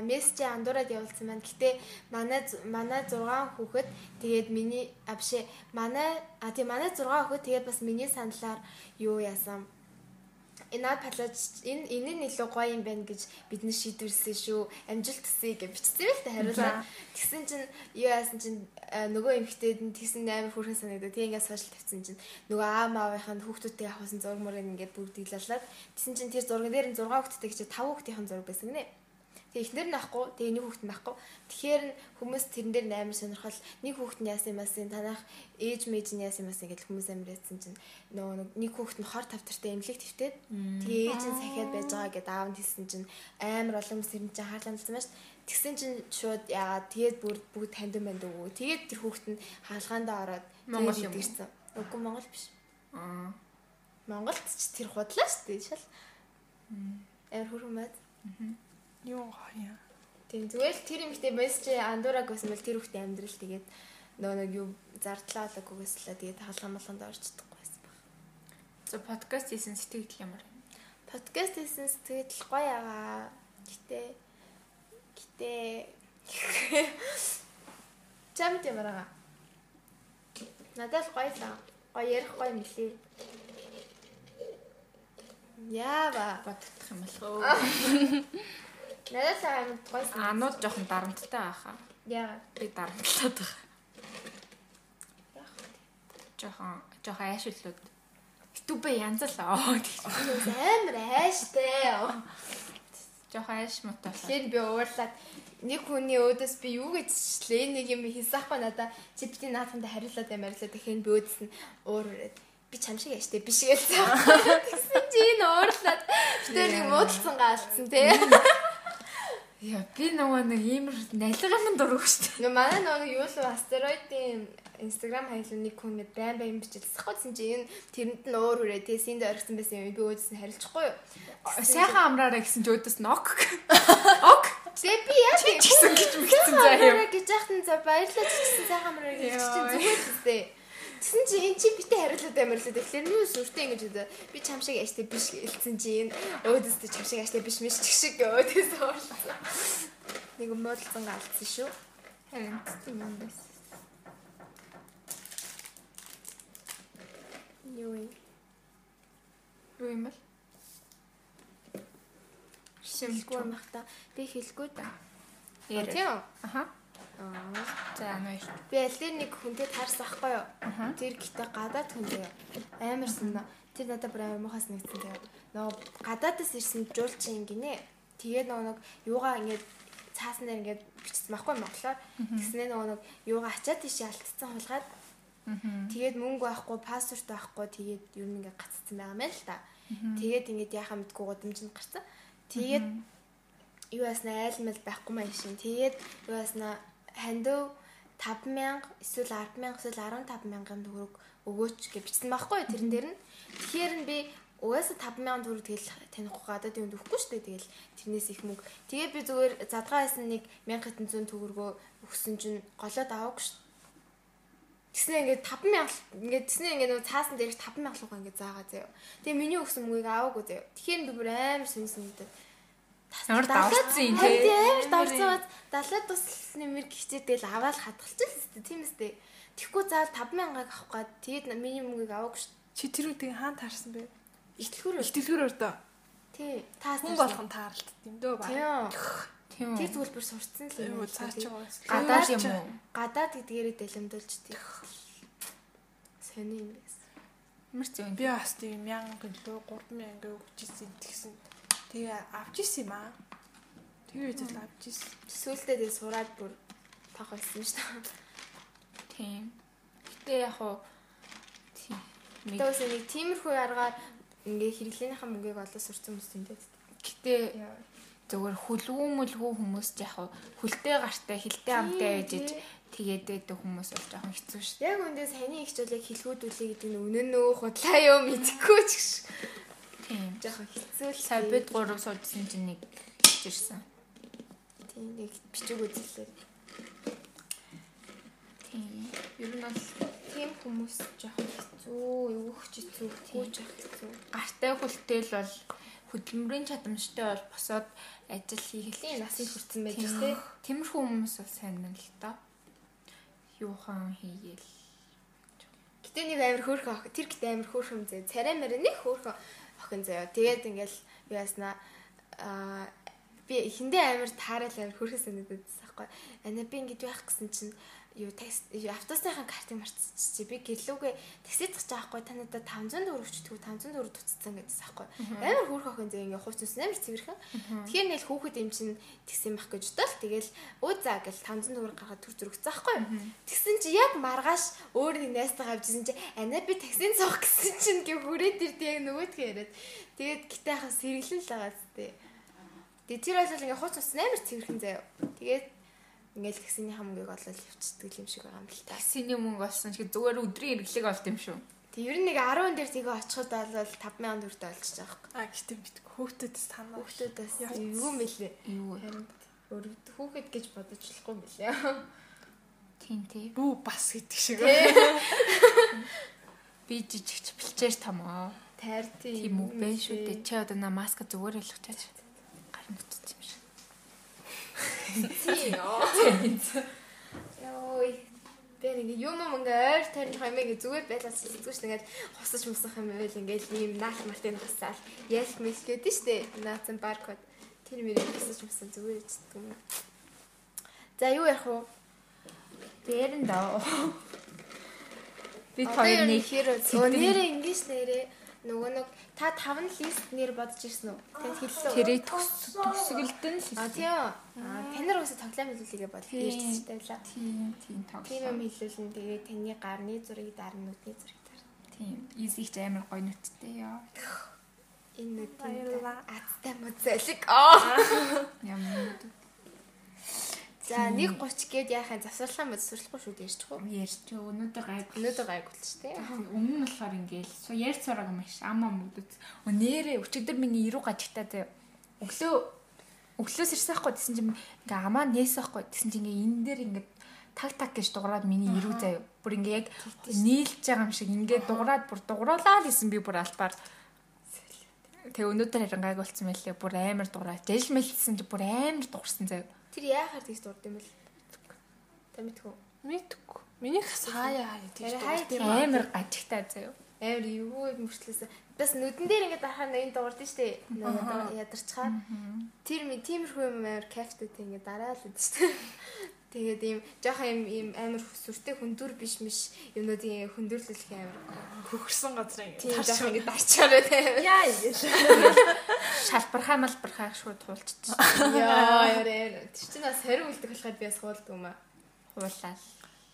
Мессежээ андуураад явуулсан байна. Гэтэ манай манай 6 хүүхэд тэгээд миний а биш ээ манай а тийм манай 6 хүүхэд тэгээд бас миний саналаар юу яасан Энад палаж энэ энэ нь илүү гоё юм байна гэж бид нар шийдвэрсэн шүү. Амжилт төсөй гэж бичсэн байл та хариулаа. Тэгсэн чинь юу яасан чинь нөгөө эмэгтэйд нь тэгсэн амар хүрхэн санагдав. Тэг ингээд сошиал тавьсан чинь нөгөө аав маавынханд хүүхдүүдтэй явахсан зураг мөрөнд ингээд бүгд дийлалаад тэгсэн чинь тэр зурган дээр нь 6 хүүхдтэй гэж 5 хүүхдийн зураг байсан гинэ. Тэгээ эхнэр нь ахгүй, тэгээ нэг хүүхэд нь ахгүй. Тэгэхээр хүмүүс тэрэн дээр амар сонирхол нэг хүүхэд нь яасан юм асын танах ээж мэж нь яасан юм асын гэж хүмүүс амар яасан чинь нөгөө нэг хүүхэд нь хор тавтартай эмнэлэг твтээд тэгээ ээж нь сахиад байж байгаа гэдээ аав нь хэлсэн чинь амар олон хүмүүс тэрэн чинь хаалгамдсан байна шүү. Тэгсэн чинь шууд яагаад тэгээд бүр бүгд танд юм байна дөө. Тэгээд тэр хүүхэд нь хаалгаандаа ороод Монгол юм ирсэн. Үгүй Монгол биш. Аа. Монголд ч тэр худлаа шүү дээ шал. Эр хөрмөд. Аа Юу хаяа. Тийм зүгээр л тэр юмхтэй мессеж андуураг гэсэн бол тэр хүүхдээ амьдрал тэгээд нөгөө нэг юу зардлаа л тэгээд хаалган малганд орж чадахгүй байсан баг. За подкаст хийсэн сэтгэл ямар вэ? Подкаст хийсэн сэтгэл гоё аа. Гэтэ гэтэ чамд ямар аа. Надад гоё л гоё ярих гоё лээ. Яава бодох юм болов. Надад амар гойсон. Анууд жоохон дарамттай байхаа. Яа. Би дарамтлаад байгаа. Жоохон жоохон айшиллууд. Ютубе янз л аа. Амар айштай. Жоохон айш муутай. Тэгэхээр би уурлаад нэг хүний өөдөөс би юу гэж члээ нэг юм хийсахгүй надаа чи бити наатханд хариулаад ямарлаа тэгэхээр би өөдөөс нь уур үрээд би чам шиг яштэй биш гэлээ. Тэгсэн чи энэ уурлаад би тэр нэг муудалцсан гаалцсан тий. Яа би нөгөө нэг иймэр налигын дургу шүү дээ. Нөө манай нөгөө юу л астероидын Instagram хайлуу нэг хүн мэд байн байн бичилсэхгүй чи энэ тэрэнд нь уур үрээ тий синд оргисон байсан юм би өөдөөс нь харилцахгүй юу. Сайхан амраараа гэсэн чи өөдөөс нь ок. Ок. Тэг би яа чи гэсэн гэж мэгсэн заа юм. гэж яхад за баярлалаа чи гэсэн сайхан амраа гэж чи зүгээр л дээ. Тэгсэн чи эн чи битээ хариулаад амарлаа. Тэгэхээр юу сүртэй ингэж өдөө би чам шиг аштай биш гэлцэн чи энэ өөдөөсөө чам шиг аштай биш мэш чиг шиг өөдөөс уурлаа. Нэг модалцсан галцсан шүү. Харин тийм юм байсан. Юу юм? Юу юм бол? Шимгүй махта би хэлгүй да. Тийм. Аха. Аа. За. Би аль дээр нэг хүнтэй таарсан ахгүй юу? Тэр гитэ гадаад хүнтэй амар санаа. Тэр надад бүр амар мухаас нэгсэн тэгээ. Нөгөө гадаадаас ирсэн жуулчин гинэ. Тэгээд нөгөө нэг юугаа ингээд цаасан дээр ингээд бичсэн байхгүй монголоор. Тэгснээ нөгөө нэг юугаа ачаад тийш алдсан хулгаад. Тэгээд мөнгө байхгүй, паспорт байхгүй тэгээд юу нэг ингээд гацсан байгаа мэн л та. Тэгээд ингээд яхаа мэдгүй гудамжинд гарсан. Тэгээд юу яснаа айлмал байхгүй маяг шин. Тэгээд юу яснаа хандив 5000 эсвэл 10000 эсвэл 15000 төгрөг өгөөч гэж бичсэн байхгүй тэрэн дээр нь. Тэгэхээр нь би угаасаа 5000 төгрөг тэгэл танихгүй гадаад юм өгөхгүй шүү дээ. Тэгэл тэрнээс их мөнгө. Тэгээ би зүгээр задгаа байсан нэг 1700 төгрөгөө өгсөн чинь голоод аваагүй шүү. Тэснэ ингээд 5000 ингээд тэснэ ингээд нөө цаасан дээрх 5000 лугаа ингээд заагаа заяа. Тэгээ миний өгсөн мөнгөийг аваагүй заяа. Тэгэхээр би бүр амар сонсон гэдэг Ямар давцсан юм те. Амар давцсан. Далаад тус нэмэр гихчээ тэгэл аваад хатгалчихсан тийм үстэй. Тэгэхгүй заал 5000-ыг авах гээд тэгээд миний мөнгийг аваагүй шүү. Чи тэр үеийг хаан таарсан бэ? Итгэлгүүр. Итгэлгүүр дөө. Тий. Таас хүн болгон таарлт юм дөө ба. Тийм. Тэр зөвлбөр сурцсан л юм. Цаа чи гадаад юм уу? Гадаад гэдгээрээ дэлэмдүүлж тий. Сони юм байсан. Ямар ч юм. Би бас тийм 1000 гэлөө 3000 өгч ирсэн тэгсэн. Тэгээ авч ирсэн юм аа. Тэр үед л авч ирсэн. Сүүлдээ тэгээ сураад бүр тах байсан шүү дээ. Тийм. Гэтэ яг уу тийм. Тэгээс нэг тиймэрхүү аргаар ингээ хэрэглээнийхаа мөнгийг олоо сурцсан юм дээ. Гэтэ зөвөр хүлгүүмэлгүү хүмүүс яг хүлтэй гартай хилтэй амтай ээжж тэгээд байдаг хүмүүс бол жоохон хэцүү шүү. Яг үндэ саяны бол яг хилгүүдүүлээ гэдэг нь үнэн нөө худлаа юу мэдэхгүй ч гэж. Тийм. Жоохон хэцүү л. Сая бид гурав суудсан чинь нэг ирсэн. Тийм нэг бичиг үзлээ. Тийм. Ер нь бол тийм хүмүүс жоохон хэцүү, өвөх хэцүү, жоох хэцүү. Гартай хүлтэл бол хөдөлмөрийн чадамжтай бол босоод ажил хийх Хэлийн насыг хүрсэн байж тээ. Тиймэрхүү хүмүүс бол сайн байна л да. Юухан хийгээл. Гэтэ нэг амар хөөрхөн тэр гэт амар хөөрхөн зэ. Царай мэрэ нэг хөөрхөн охин заяа. Тэгээд ингээл юу яснаа аа би эхэндээ амар таарал амар хөөрхөн санагдаад байсан байхгүй. Ана би ингэж байх гэсэн чинь юу такс автобусныхаа картыг марцчихжээ. Би гэлүүгээ таксид гаж байгаа байхгүй та надад 500 төгрөг өчтгөө 500 төгрөг туцсан гэдсэн байхгүй. Амар хөөрхөн охин зэ ингээ хууцсан амар цэвэрхэн. Тэгэхээр нэг хүүхэд юм чинь тэгсэн байх гэж бодвол тэгэл өө за гэл 500 төгрөг гаргаад төр зүрхсэн байхгүй. Тэгсэн чи яг маргааш өөр нэг найстайгаа авчихсан чи ана би таксинд суух гэсэн чинь гээ хүрээд ирд яг нөгөөдгөө яриад. Тэгээд гэтээ хаа сэргэлэн л байгаа зү. Тэгээ тэр бол ингээ хууц ус амар цэвэрхэн заяа. Тэгээд ингээл таксины хамгийг олоод явчихдаг юм шиг байгаа юм л та. Таксины мөнгө олсон чи зүгээр өдрийн хэрэглэг олт юм шүү. Тэг ер нь нэг 10 дээр тэгээ очиход бол 5000 төгрөгтэй олчихж байгаа юм. А гэтээ бит хүүхдүүдээс танаа. Хүүхдүүдээс юу мэлээ. Юу Харин өөр хүүхэд гэж бодож болохгүй мэлээ. тийм тийм. Бүү бас гэдэг шиг. Би жижигч бэлчээр томоо. Тайр Тийм үг бэ шүү дээ. Чи одоо на маска зүгээр ойлгочаач. Гар нүцсэн юм шиг. Йой. Би нэг юм ингээ ойр тарих юм ингээ зүгээр байлаас зүгш ингээд хусаж мусах юм байл ингээл ийм наал малтын хасаал ялх мэл гэдэг штэ. Наацсан баркод. Тэр мөрийг хусаж мусах зүгээр ичдэг юм. За юу ярих вэ? Дээрэн доо. Би хоёр нь нэг хэр нэрээ ингэж нэрээ нөгөө нэг та таван лист нэр бодож ирсэн үү? Тэнд хэллээ. тэрийг төсгөлдөн л А тийм. Аа танаар үсэ тоглоом хэлүүлээгээ бод ярьж тавилаа. тийм тийм Тийм юм тоглоом. хэлүүлэн тэгээ таны гарны зургийг дараа нүдний зургийг дараа. Тийм. Изих ч амар гоё нүдтэй яа. Энэ Баярлалаа. аттай моцолик. Аа. Ямар нүд. За 1:30 гээд яахын завсарлахаа мод сурчлахгүй шүү дээ ярьчих уу? Ярьч өнөөдөр гайг. Өнөөдөр гайгуулж шүү дээ. Өмнө нь болохоор ингээл ярьж сураг юм ш. Ама мөдөд. Нэрээ өчигдөр миний ирүү гажигтаа заяа. Өглөө өглөөс ирсэн хгүй гэсэн чинь ингээ амаа нээсэн хгүй гэсэн чинь ингээ энэ дээр ингээ таг таг гэж дуграад миний ирүү заяа. Бүр ингээ яг нийлж байгаа юм шиг ингээ дуграад бүр дугруулаа л исэн би бүр албаар. Тэгээ өнөөдөр харин гайг болцсон байлээ. Бүр амар дуграад. Жил мэлсэн чи бүр амар дуурсан заяа. Тэр яахаар тэгж дурд юм бэл? Та мэдгүй. Мэдгүй. Миний хаяа хаяа хаяа дуртай. тийм Амар гажигтаа заяа. амар юу мөрчлөөсөн. Бас нүдэн дээр ингээд ахаа нэг дуурд нь штэ. Нөгөө ядарчхаа. Тэр ми тиймэрхүү юм амар кайфтай тийм ингээд дараа л үд штэ. Тэгээд ийм жоохон юм ийм амар сүртэй хүндүр биш миш юмнуудын хүндрүүлэх амар хөхөрсөн газар ингэ. жоохон ингээд дарчаараа тийм. Яа ингэж. Шалбархаа малбархаа шууд хуулчихсан. Яа ярэ. Тэр чинь бас хориг үлдэх болохоор би бас хуулдаг юм аа. Хуулаад.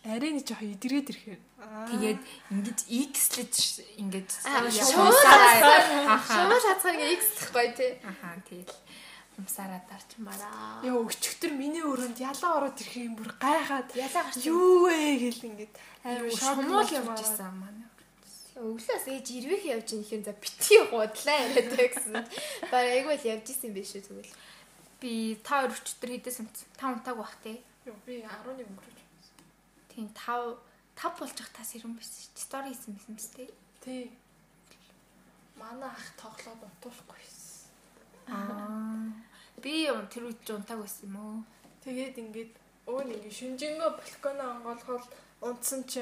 Арийн нэг жоохон идэрээд ирэхээр. Тэгээд ингэж X-лэж ингэж Аа, шуусараа аха Шумаа шатхаар ингээд X гэхгүй тий. аха тэгэл юмсараа дарчмаараа. Яа өчигдөр миний өрөөнд ялаа ороод ирэх юм бүр гайхаад Ялаа гарч юу вэ гэл ингээд шок шумуул болж явж байгаа. исэн маань. Өглөөс ээж ирвэх явж ин ихэн за битгий гудлаа яриад гэсэн. Бара айгүй л явж исэн биш үү тэгвэл. Би та хоёр өчтөр хийдээс юмц. Та унтааг бах тий. Юу, би 11 өнгөрөөж. Тийм 5 5 болж явах тас байсан шүү. Стори хийсэн байсан биз тий. Тий. Манай ах тоглоод унтуулахгүйсэн. Аа. Би тэр үед унтааг байсан юм уу? Тэгээд ингээд өө нэг шүнжэнгөө балконоо онгоолгоод унтсан чи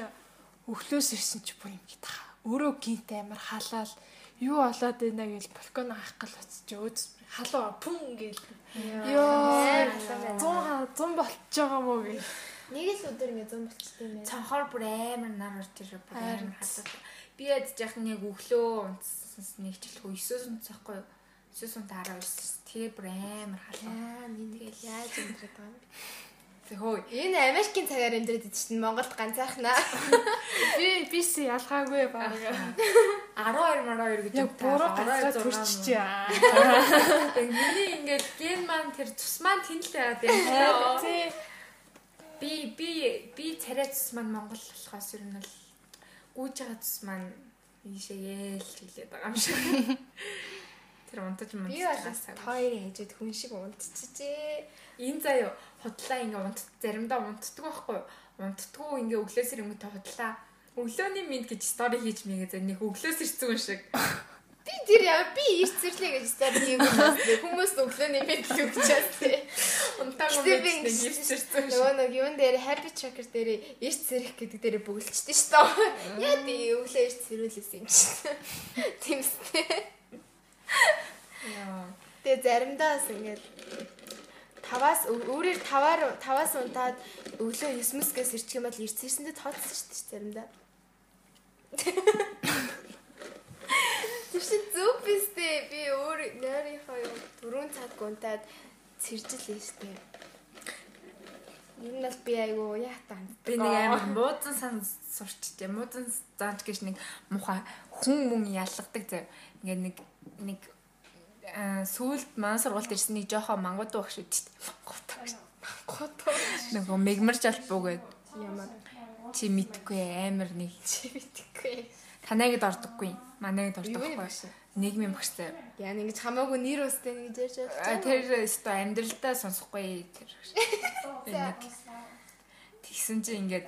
өглөөс ирсэн чи бүр ингээд хаа. Өөрөө гинт амар халаал юу болоод байна гэж балконоо хаах гал очиж өөд халуу пүн гэл. Йоо. 100 100 болчихж байгаа мó гэ. Нэг л өдөр ингээд зам болчтой юм байна. Цонхоор бүр амар нар орж ирээ бүр амар хасаад. Би яд яах нэг өглөө унтсан нэг жилхүү 9-с унтсахгүй юу? 9-с унт 12. Тэгээ бүр амар халаа. Аа, миний яаж амьдраад байгаа юм. Хөөе. Энэ Америкийн цагаар амьдраад идэв чинь Монголд ганцаархнаа. Би бис ялгаагүй баг. 12 12 гэж Яг буруу газараа төрчихчээ. Миний ингээд ген маань тэр цус маань тэнэл байгаад байна. Би би би царай цус маань Монгол болохоос ер нь бол гүйж байгаа цус маань ийшээ яэл хэлээд байгаа юм шиг. Тэр унтаж мөн. Би бол хоёрын хажууд хүн шиг унтчихжээ. Энэ заяа худлаа ингээ унт заримдаа унтдаг байхгүй юу? Унтдггүй ингээ өглөөс ирэнгүүтээ худлаа. Өглөөний минь гэж стори хийж мэгээ зэ нэг өглөөс ирсэн хүн шиг. Би тэр яа би ирц зэрлээ гэж хийгээгүй байна. Хүмүүс өглөөний мэд л тий. Унтаагүй би ингэж ирсэрсэн. Нөгөө нэг юун дээр habit tracker дээр ирц зэрэг гэдэг дээр бөглөчтэй шүү дээ. Яа тий өглөө ирц зэрүүлсэн юм чи. Тэмстэй. Яа. Тэгээ заримдаа бас ингээд таваас өөрөөр таваар таваас унтаад өглөө 9-өөс ирчих юм бол ирцэрсэндээ тооцсон шүү дээ заримдаа. Тэр чинь зүг бистэй би өөр нойрынхоо юм 4 цаг унтаад цэржил нь шүү дээ. Ер нь бол би айгу яатаа. Би нэг амар муудсан сан сурчтэй. Муудсан заанч гэж нэг муха хүн мөн ялгадаг зав. Ингээ нэг нэг сүулт маань сургуульд ирсэн нэг жоохон мангууд багш үүд чинь. Мангууд. Нөгөө мегмарч албуугээд Ямар чи мэдгүй амар нэг чи битггүй. танайгд ордоггүй. Манайгд ордог байхгүй. Нийгмийн багштай. Яа нэг хамаагүй нэр өстэй нэг ярьж байгаа. тэр өстой амьдралдаа сонсохгүй тэр. Нэг тэгсэн чи ингээд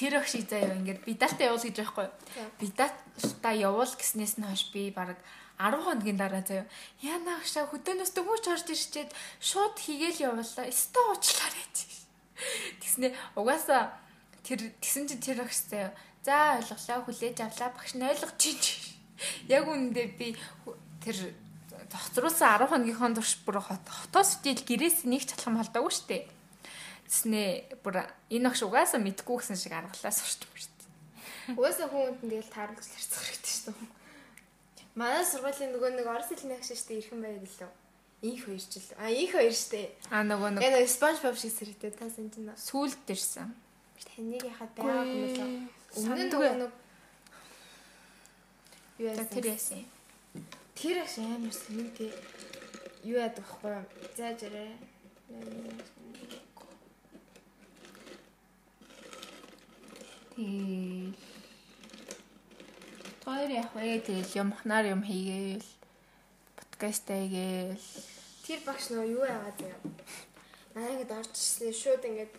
тэр өгший заяа ингээд бидалтаа явуул гэж байхгүй. Бидалтаа явуул гэснээс нь хойш би баг 10 хоногийн дараа заяа яна агшаа хөдөөнөөс дөнгөж орж ирчээд шууд хийгээл явуулаа. Өстой уучлаарай. Тэгснэ угаасаа тэр тэгсэн чи тэр өгш заяа за ойлголоо хүлээж авлаа багш нь ойлгож чинь. Яг үүндээ би тэр тогтруулсан 10 хоногийнхоо турш бүр хот хотоос жил гэрээс нэг ч алхам холдоогүй штэ. Тэснэ бүр энэ огш угаасаа мэдгүй гэсэн шиг аргалаа сурчмаар штэ. Угаасаа хүн хүнд тэгэл тааруулж харцах хэрэгтэй шүү дээ. Манай сургуулийн нөгөө нэг орос хэлний агш штэ ирхэн байр лөө. Инх хоёр ч л. А инх хоёр штэ. А нөгөө нэг нэг SpongeBob шиг сэрэтэй та санаж байна. сүулт ирсэн. Таныг яхад байгаа юм лөө. Өмнө нь нөгөө нэг юу яасан? тэр яасан. Тэр агш амар сэнтэй. Юу яадаг вэ? Зааж арай. Тий. Тэр яг вэ тэгэл юмхнаар юм хийгээл подкаст хийгээл Тэр багш нөгөө юу яагаад вэ? Наа ингэж орж ирсэн шууд ингээд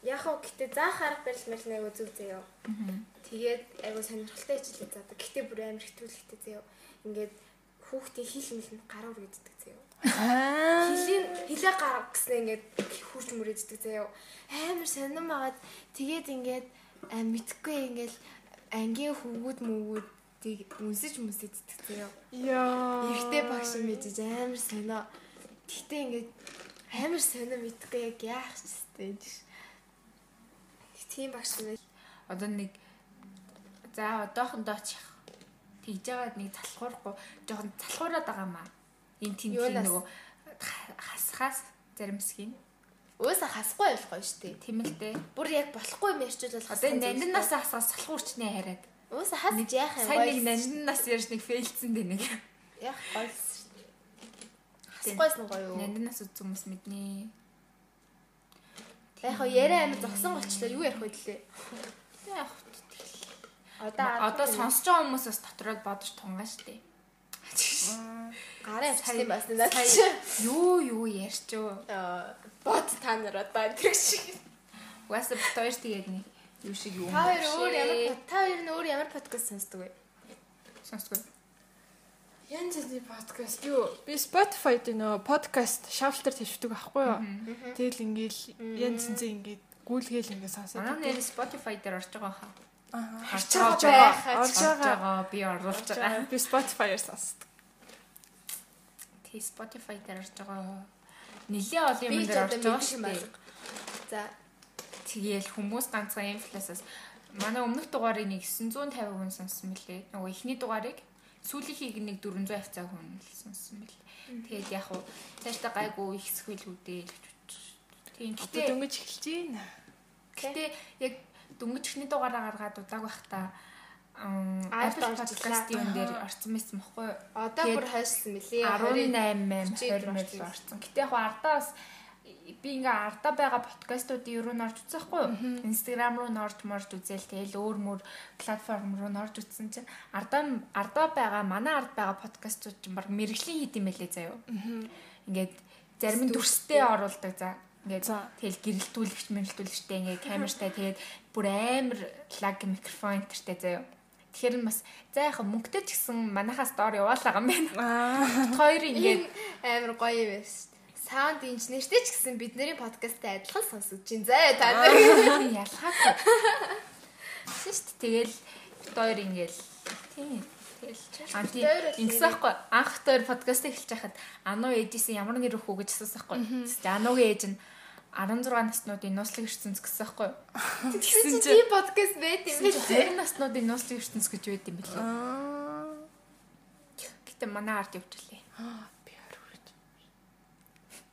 яг уу гэтээ заах арга барил мэл нэг үзүү заяа. Тэгээд айгу сонирхолтой хичээлээ заадаг. Гэтээ бүр амар хитүүлэхтэй заяа. Ингээд хүүхдийн хил мэл нь гаруур гэддэг заяа. Хилийн хилээ гарах гэснээр ингээд хурж мөрөөддөг заяа. Амар сонирм агаад тэгээд ингээд аа мэдхгүй ингээд ангийн хөвгүүд мөвгүүдийг үнсэж мүсэддэг заяа. Яа. Эрэгтэй багш юм ээж амар сонио. Гэтэ ингээд амар сонио мэдгүй яг яах ч гэстэй. Тийм багш юм. одоо нэг за одоохондоо ч яах тэгж байгаа нэг залхуурахгүй жоохон залхуураад байгаа маа энэ тийм Юунаас? нөгөө ха- хасхаас заримсгийн Өөсө хасахгүй байх гоё штэ. тийм л дээ Бүр яг болохгүй юм ярьчуул бол одоо нандинаас хасгаас залхуурчны хараад Өөсө хас яах юм? сайн нэг нандинаас ярьж нэг фейлцэн дээ нэг Яах гоё штэ. Хасахгүйс нь гоё юу? нандинаас үзсэн хүмүүс мэднэ. Яг яриа амар зогсон болчлоо. Юу ярих вэ лээ? яг Одоо одоо сонсож байгаа хүмүүс бас дотроо бодож тунгаа штэ гарын авчихсан бас надад. юу юу ярьчөө Аа, бод та нар одоо тэр шиг. угаасаа бит хоёр тэгээд нэг юу шиг юу Та хоёр өөр ямар та хоёр нь өөр ямар подкаст сонсдог вэ? сонсгоо Янз бүрийн подкаст юу? Би Spotify дээр нөгөө подкаст шафтер тавьдаг байхгүй юу? Тэгэл ингээл янз янзын ингээд гүйлгээл ингээд сонсоод. Манай нэр Spotify дээр орж байгаа хаа. Аа. Орж байгаа Орж байгаа. Би оруулж байгаа. Би Spotify-аар сонсдог. Тий Spotify дээр орж байгаа. Нилээ олон Би юм дээр орж байгаа шүү юм дээ. За, Тэгээл хүмүүс ганцхан инфлюенсаас манай өмнөх дугаарыг нэг 950 хүн сонссон мөлий. Нөгөө эхний дугаарыг сүүлийнхийг нэг 400 хавцаа хүн сонссон мөлий. Тэгээд яг уу цаашдаа гайгүй их сөхөлгүүдээ л Тийм гэтээ дөнгөж эхэлж байна. гэтээ яг дөнгөж ихний дугаараа гаргаад удааг байхдаа ам Apple podcast-ийн юм дээр орсон байсан байхгүй юу? одоо бүр хойшлсон мөлий. 18 40 20 орсон. мэл орсон. Гэтэ яг ардаа бас би ингээ ардаа байгаа подкастуудын юу н орж үзсэн хгүй юу? Instagram руу н орж морж үзэл тэгэл өөр мөр платформ руу н орж үзсэн чинь ардаа ардаа байгаа манай ард байгаа подкастууд чинь баг мэрэгжлийн хит юм байлээ заяо. Ингээд зарим нь дүрстэй оруулдаг за. Ингээд тэгэл гэрэлтүүлэгч мэрэлтүүлэгчтэй ингээ камертай тэгээд бүр амар лаг микрофон энтертэй заяо. Тэгэхээр нь бас за яхаа мөнгөтэй ч гэсэн манайхаас доор яваалаа юм байна. Хоёр ингээд амар гоё байсан. Саунд инженертэй ч гэсэн бидний подкасттай адилхан сонсогдож байна. Заа та нар. ялгаагүй. Шишт тэгэл бид хоёр ингээл тийм тэгэл аа тийм ингэсэн байхгүй анх хоёр подкаст эхэлж байхад ануу ээжсэн ямар нэр өгөх үү гэж асуусан байхгүй. Тэгээ ануугийн ээж нь 16 наснуудын нууцлаг ертөнц гэсэн байхгүй. Тэгсэн чинь би подкаст байт юм биш. 20 наснуудын нууцлаг ертөнц гэж байд юм билээ. Аа. Гэтэ манай ард явуулээ. Аа, би хариулж.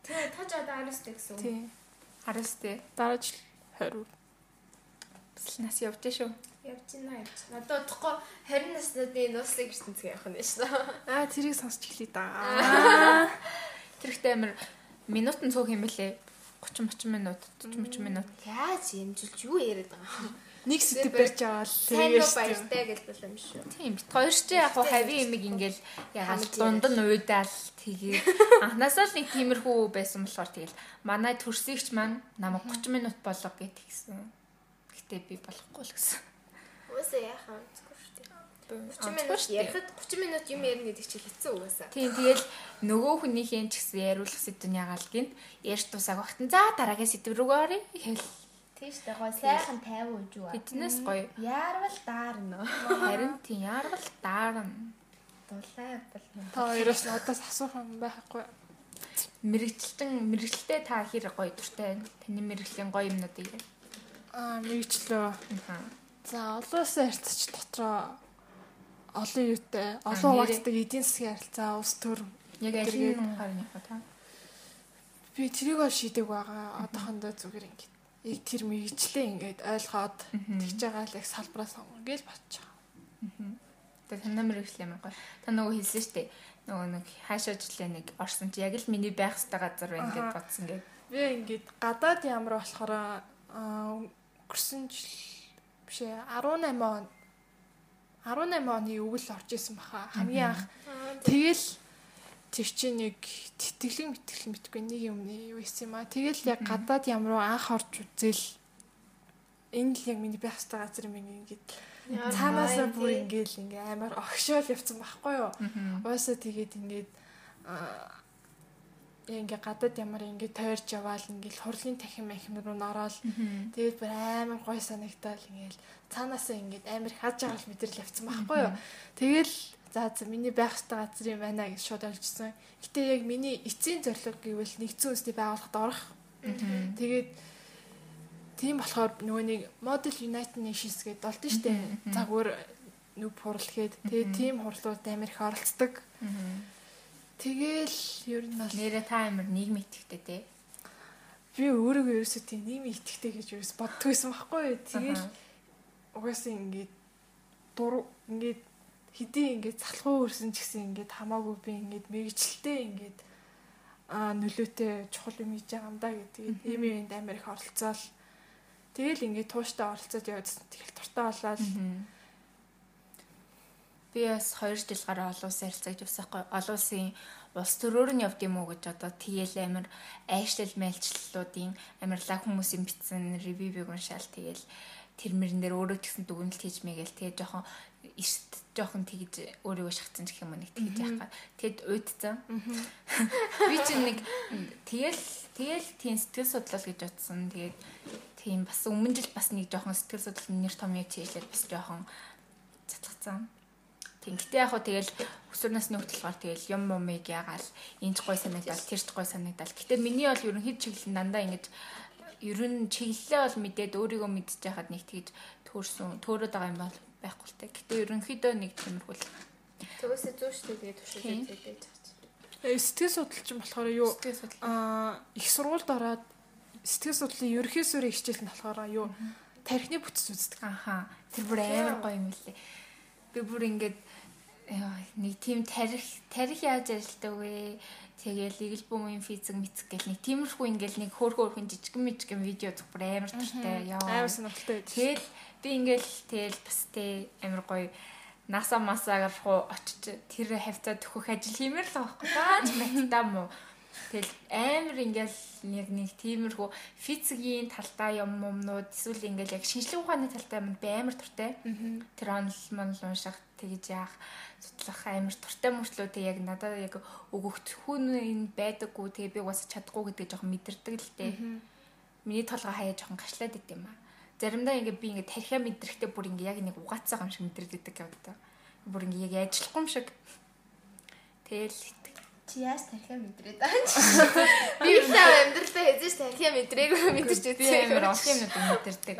Тэгээ тож одоо аристэ гэсэн үг. Тийм. Хараас тээ. Дараа жил 20. Бас нас явж шүү. Явж байна явж. Надад удахгүй 20 насны нууцлаг ертөнцөг явах нь шүү. Аа, тэрийг сонсч эхлэе да. Тэр ихтэй амир минут нь цөөх юм бэлээ. 30 30 минут 40 30 минут. Яаж юмжилж юу яриад байгаа юм. Нэг сэдв барьж аваад Сайн уу баяртай гэлбэл юм шүү. Тийм бит хоёр ч яг хавийн имиг ингээл ягаад дунд нь уйдаал тэгээ анханасаа л нэг тиймэрхүү байсан болохоор тэгэл манай төрсөгч маань намайг 30 минут болго гэт гисэн. Гэтэ би болохгүй л гэсэн. Уусаа яхаа. 30 минут ярихад 30 минут юм ярина гэдэг чинь хэцүү угаасаа. Тийм тэгэл нөгөө хүнийхээ ч гэсэн яриулах сэдвэн ягаал гин ярьж тусааг багтан. За дараагийн сэдв рүү оръё хэл. Тийм шүү дээ. Гой. Сайхан 50 үж үү. биднээс гоё. Яарвал даарна. харин тийм яаргал даарна. Дулаа бол Та хоёроос надаас асуух юм байхгүй. мэрэгчлэн мэрэгчлээ та хэр гоё дуртай байна? Таны мэрэгжлийн гоё Аа, мэрэгчлөө. аа За, олон улсын харьцаач дотроо олон юутай, олон хуваагддаг эдийн засгийн харилцаа, улс төр яг ажлын харныхаа та би тэрийг ол шийдэг байгаа. Одоохондоо зүгээр ингээд яг тэр мэрэгчлээ ингээд ойлгоод тэгж байгаа л яг салбараа сонгоо гэж бодож байгаа. Тэгээ танаа мэрэгчлээ юм гоё. Та нөгөө хэлсэн шүү дээ. Нөгөө нэг хаашаа жилээ нэг орсон чи яг л миний байх хэвээр газар байна гэж бодсон гэв. Би ингээд гадаад ямар болохоор өнгөрсөн жил биш ээ 18 он 18 оны өвөл орж исэн баха. Хамгийн анх Тэгэл тэр чинь нэг тэтгэлэг мэтгэлэг мэдгүй нэг юм юу исэн юм аа. Тэгэл яг гадаад ямар уу анх орж үзэл энэ л яг миний байх хэвээр газар юм ингээд цаанаасаа бүр ингээд ингээ амар огшоол явцсан байхгүй юу. Уусаа тэгээд ингээд аа ингээ гадаад ямар ингээ тойрч яваал ингээл хурлын тахин махин руу нороод тэгээд бүр амар гой санагдал ингээл цаанаасаа ингээд амар хаж байгаа л мэдрэл явцсан байхгүй юу. Тэгэл за за миний байх хэвээр газар юм байна гэж шууд ойлгосон. Гэтэ яг миний эцсийн зорилго гэвэл нэгдсэн үндэсний байгууллагад орох. Тэгээд тийм болохоор нөгөө нэг Model United Nations гэдэг болд нь штэ. Загвар нүг хурал гээд тэгээд тийм хурлууд амар их оролцдог. Тэгэл ер нь бол Нэрэ та амир нийгэм итгэвтэй те. би өөрийгөө ерөөсөө тийм нийгэм итгэдэг гэж ерөөс боддог байсан байхгүй юу. Тэгэл угаасаа ингээд дур ингээд хэдий ингээд залхуу өрсөн ч гэсэн ингээд хамаагүй би ингээд мэрэгчлээ ингээд аа нөлөөтэй чухал юм хийж байгаа юм да гэдэг. Ийм юмд амар их оролцоол. Тэгэл ингээд тууштай оролцоод явагдсан. Тэгэл дуртай болоод Би бас 2 жил гараа олон улсын харилцааг явсаахгүй. Олон улсын улс төрөөр нь явд юм уу гэж одоо тэгэл амир айшлал мэлчлэлүүдийн амирлаа хүмүүсийн бичсэн ревювийг уншаал тэгэл тэр мөрөн дээр өөрөө ч гэсэн дүгнэлт хийж мэгээл тэгээ жоохон эрт жоохон тэгж өөрийгөө шахацсан гэх юм уу нэг тэгж яах га. Тэгэд уйдцсан. Би чинь нэг тэгэл тэгэл тийм сэтгэл судлал гэж утсан. Тэгээд тийм бас өмнө жил бас нэг жоохон сэтгэл судлал нэр том яаж хийлээд бас жоохон цацгацсан. Тэгэхдээ яг хөө тэгэл өсвөр насны хөтөлбөр тэгэл юм момыг ягаал энэч гой санагдал тэрч гой санагдал. Гэтэ миний бол ерөнхийд чиглэл дандаа ингэж ер нь чиглэлээ бол мэдээд өөрийгөө мэдчих яхад нэг тэгж төөрсөн төөрөд байгаа юм бол байхгүй л те. Гэтэ ерөнхийдөө нэг тиймэрхүү л Төгөөсөө зүүш тэгээд Тийм. туршиж үзээд байгаа. э, сэтгэл судлалч юм болохоор юу аа их сургуульд ороод сэтгэл судлалын ерөнхий суурийн хичээл нь болохоор юу тархины бүтц үздэг. Аха. Тэр бүр амар гоё юм лээ. Би бүр ингээд яа, нэг тийм тарих тарих яаж ажилтдаг вэ? Тэгэл игэл бүмийн физик мэдсэх гэл нэг тиймэрхүү ингээл нэг хөөрхөн хөөрхөн жижигэн мижигэн видео зүг бүр амар туртай. Яа. Амар сонирхолтой байдаг. Тэгэл би ингээл тэгэл бас тэ амар гоё наса масаагаар руу очиж тэр хавцаа төхөх ажил хиймэр л байхгүй. Дааж мэтта мó Тэгэл амар ингээл яг нэг тиймэрхүү физикийн талтай юм юмнууд эсвэл ингээл яг шинжлэх ухааны талтай юм би амар туртай. Тэр онл монл унших тэгж яах судлах амар туртай мөртлөө тэг яг надад яг өгөгт хүн энэ байдаггүй тэгээ би угаасаа чадахгүй гэдэг жоохон мэдэрдэг л дээ. Миний толгой хаяа жоохон гашлаад идэв юм аа. Заримдаа ингээ би ингээ тархиа мэдрэхтэй бүр ингээ яг нэг угаацаа юм шиг мэдэрдэг явдаг. Бүр ингээ яг ажиллахгүй юм шиг. Тэгэл Чи яаж тархиа мэдрээд байгаа юм? Би л амьдралдаа хэзээ ч тархиа мэдрээгүй мэдэрч үзсэн. Би амар олон юмнууд мэдэрдэг.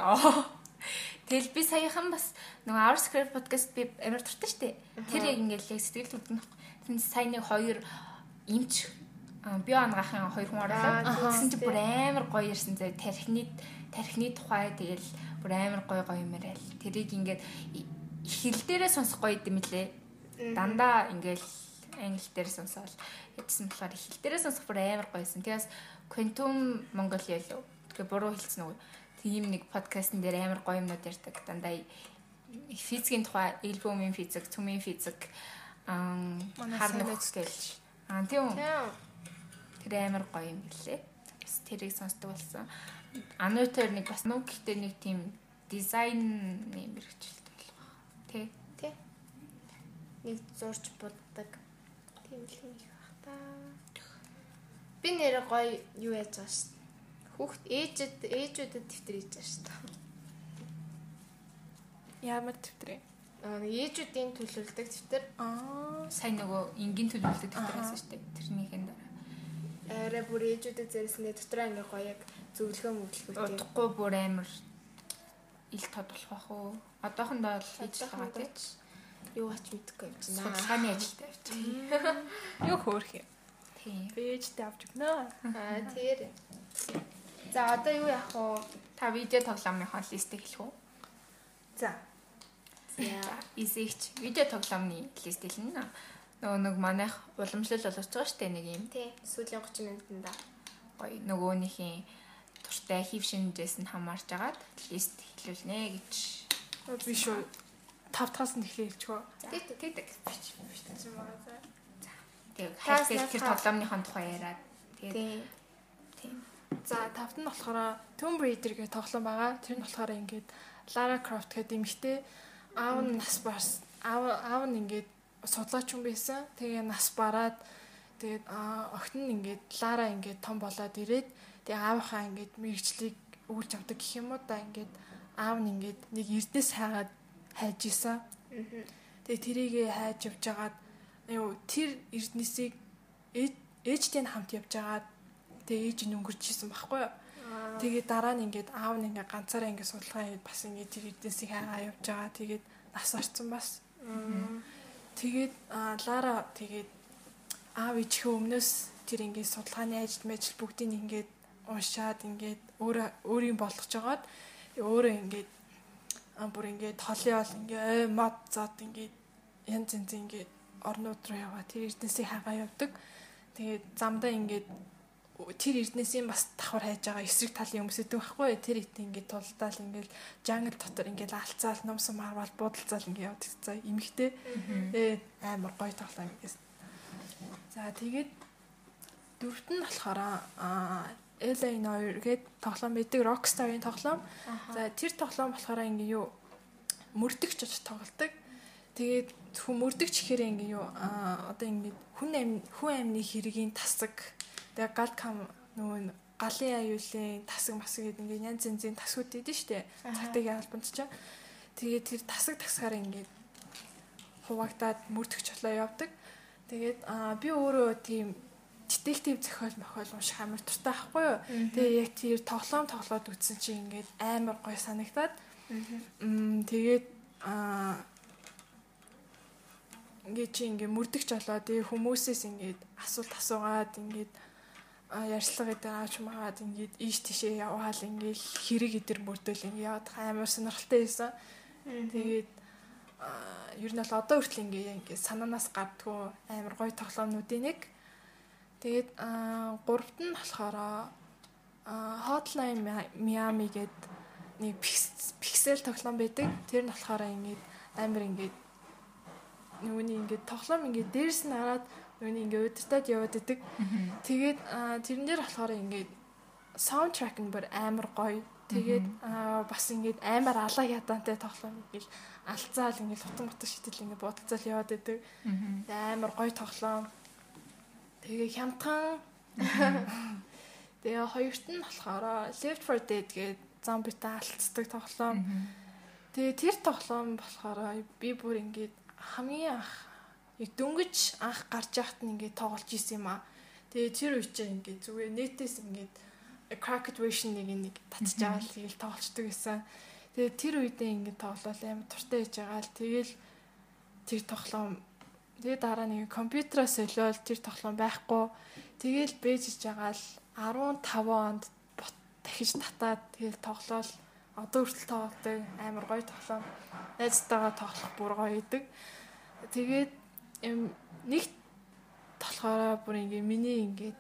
Тэгэл би саяхан бас нөгөө Our Script podcast би амар дуртай штэ. Тэр яг ингээл яг сэтгэл хөдлөн. Тэнд сайн нэг хоёр эмч би ангахын хоёр хүн орлоо. Тэгсэн чи бүр амар гоё ирсэн зэ тархины тархины тухай тэгэл бүр амар гоё гоё юм яриа. Тэрийг ингээд хэл дээрээ сонсох гоё юм лээ. Дандаа ингээл англи дээр сонсоол ядсан болохоор хэл дээрээ сонсох бүр амар гоёсэн. Тэгээс Quantum Mongolia лөө. Тэгээ буруу хэлсэн үү? Тийм нэг подкастн дээр амар гоё юмнууд ярьдаг. Дандаа физикийн тухай, элбумын физик, цүмийн физик хар нөхөс гэлж. Аа тийм үү. Тэр амар гоё юм билээ. Бас тэрийг сонсдог болсон. Ануутер нэг бас нөө гэхдээ нэг тийм дизайн юм хэрэгжилтэй болох. Тэ. Тэ. Нэг зурж буддаг. Тийм л юм их бах та. Би нэр гоё юу яаж байгаа шүү Хүүхд ээжэд ээжүүдэд хийж байгаа шүү дээ. Ямар дэвтэр? Аа ээжүүдийн төлөвлөлдөг дэвтэр. Аа сайн нөгөө энгийн төлөвлөлдөг дэвтэр байсан шүү дээ. Тэрнийхэн дараа. Арай бүр ээжүүдэд зэрэснээ дотроо ингээ гоё яг зөвлөгөө мөглөхөө тийм. Удахгүй бүр амар ил тод болох бах уу? Одоохондоо л хийж байгаа тийм. Юу ач мэдхгүй юм чинь. Судалгааны ажилтай авч. Юу хөөх юм. Тийм. Бэжтэй авч өгнө. Аа тэр. За одоо юу яах вэ? Та видео тоглоомынхоо листийг хэлэх үү? За. За, эсэгч видео тоглоомны лист хэлнэ. Нөгөө нэг манайх уламжлал боловч байгаа штэ нэг юм. Тий. Сүүлийн 30 минутанда гоё нөгөөнийхийн туртай хив шинжээс нь хамаарч агаад лист хэлүүлнэ гэж. Би шүү 5 таас нь эхлэе хэлчихв. Тэг тэг тэг бич бич гэсэн байгаа за. За. Тэг хайр тэр тоглоомныхон тухай яриад. Тэгээд тийм За тавт нь болохоор Tomb Raider гэх тоглоом байгаа. Тэр нь болохоор ингээд Lara Croft гэдэг эмэгтэй аав нь нас барс аав аав нь ингээд судлаач хүн байсан. Тэгээ нас бараад тэгээд охин нь ингээд Lara ингээд том болоод ирээд тэгээ аавынхаа ингээд мэрэгчлийг өгүүлж авдаг гэх юм уу да ингээд аав нь ингээд нэг эрдэнэс хайгаад хайж исэн. Тэгээ тэрийгэ хайж явж агаад юу тэр эрдэнэсийг ээжтэй нь хамт явж агаад Тэгээ ээж нь өнгөрч исэн байхгүй юу. Тэгээ дараа нь ингээд аав нь ингээд ганцаараа ингээд судалгаа хийгээд бас ингээд тэр эднэсийг хайгаа явж байгаа. Тэгээд нас орсон бас. Тэгээд Лара тэгээд аав ээжийнхээ өмнөөс тэр ингээд судалгааны ажил мэжил бүгдийг ингээд уншаад ингээд өөрөө өөрийн болгож жагаад өөрөө ингээд бүр ингээд толын ол ингээд мод зод ингээд янз янз ингээд орнууд руу яваа тэр эрдэнсийг хагаа явдаг. Тэгээд замдаа ингээд тэр эрднээсийн бас давхар хайж байгаа эсрэг талын хүмүүс идэв байхгүй. Тэр ит ингээд тулдаал ингээд жангл дотор ингээд алцаал номсон марвал буудалцаал ингээд явдаг за эмхтэй ээ амар гоё тоглоом гэсэн. За тэгээд дөрөвт нь болохоор аа LA Noir гээд тоглоом байдаг. Rockstar-ийн тоглоом. За тэр тоглоом болохоор ингээ юу? Мөрдөгч очиж тоглолдог. Тэгээд хүн мөрдөгч гэхээр ингээ юу? Одоо ингээ хүн амь хүн амны хэргийн тасаг Тэгээ гал кам нөгөө галын аюулын тасаг масаг гэдэг ингээд янз янзын тасгууд идэв штэ. Цагтагийн албанд ч. Тэгээд тэр тасаг тасгаар ингээд хуваагдаад мөрдөгч болоо явдаг. Тэгээд би өөрөө тийм детектив зохиол мохиол унших амар туртай байхгүй юу. Тэгээ яг тэр тоглоом тоглоод үтсэн чинь ингээд амар гоё санагтаад. Мм тэгээд аа ингээд чи ингээд мөрдөгч болоо тэгээ хүмүүсээс ингээд асуулт асуугаад ингээд ярьслага гэдэг ааж магаад ингээд ийш тишээ яваал ингээд хэрэг идэр мөрдөл ингээд яваад амар сонирхолтой байсан. Тэгээд ер нь бол одоо хүртэл ингээд ингээд санаанаас гардггүй амар гоё тоглоомнуудын нэг. Тэгээд гуравт нь болохоор Hotline Miami гээд нэг пиксел тоглоом байдаг. Тэр нь болохоор ингээд амар ингээд нөгөөний ингээд тоглоом ингээд дээрс нь хараад Нүуний ингээ удирдаад яваад идэг. Тэгээд тэрэн дээр болохоор ингээд саундтрек нь бүр амар гоё. Тэгээд бас ингээд амар алаа ядаантай тоглоом ингээд алцаал ингээд хутан хутан шидэл ингээд бодолцол яваад идэг. Амар гоё тоглоом. Тэгээ хямдхан. Тэгээ хоёрт нь болохоор Left 4 Dead гэдэг зомбитай алцдаг тоглоом. Тэгээ тэр тоглоом болохоор би бүр ингээд хамгийн анх дөнгөж анх гарч яхад нь ингээд тоглож исэн юм аа. Тэгээ тэр үе чинь ингээд зүгээр нэтээс ингээд cracked version нэг нэг байгаа л тэгэл тоглолцдог гэсэн. Тэгээ тэр үедээ ингээд тоглол амар туртай хийж байгаа л тэгэл тэр тоглоом тэгээ дараа нэг компьютероос солиод тэр тоглоом байхгүй. Тэгэл бэжж байгаа л 15 онд дахиж татаад тэгэл тоглоол одоо хүртэл тоглодог амар гоё тоглоом. Найзтайгаа тоглох бүр гоё идэг. Тэгээд нэг болохоор бүр ингээ миний ингээд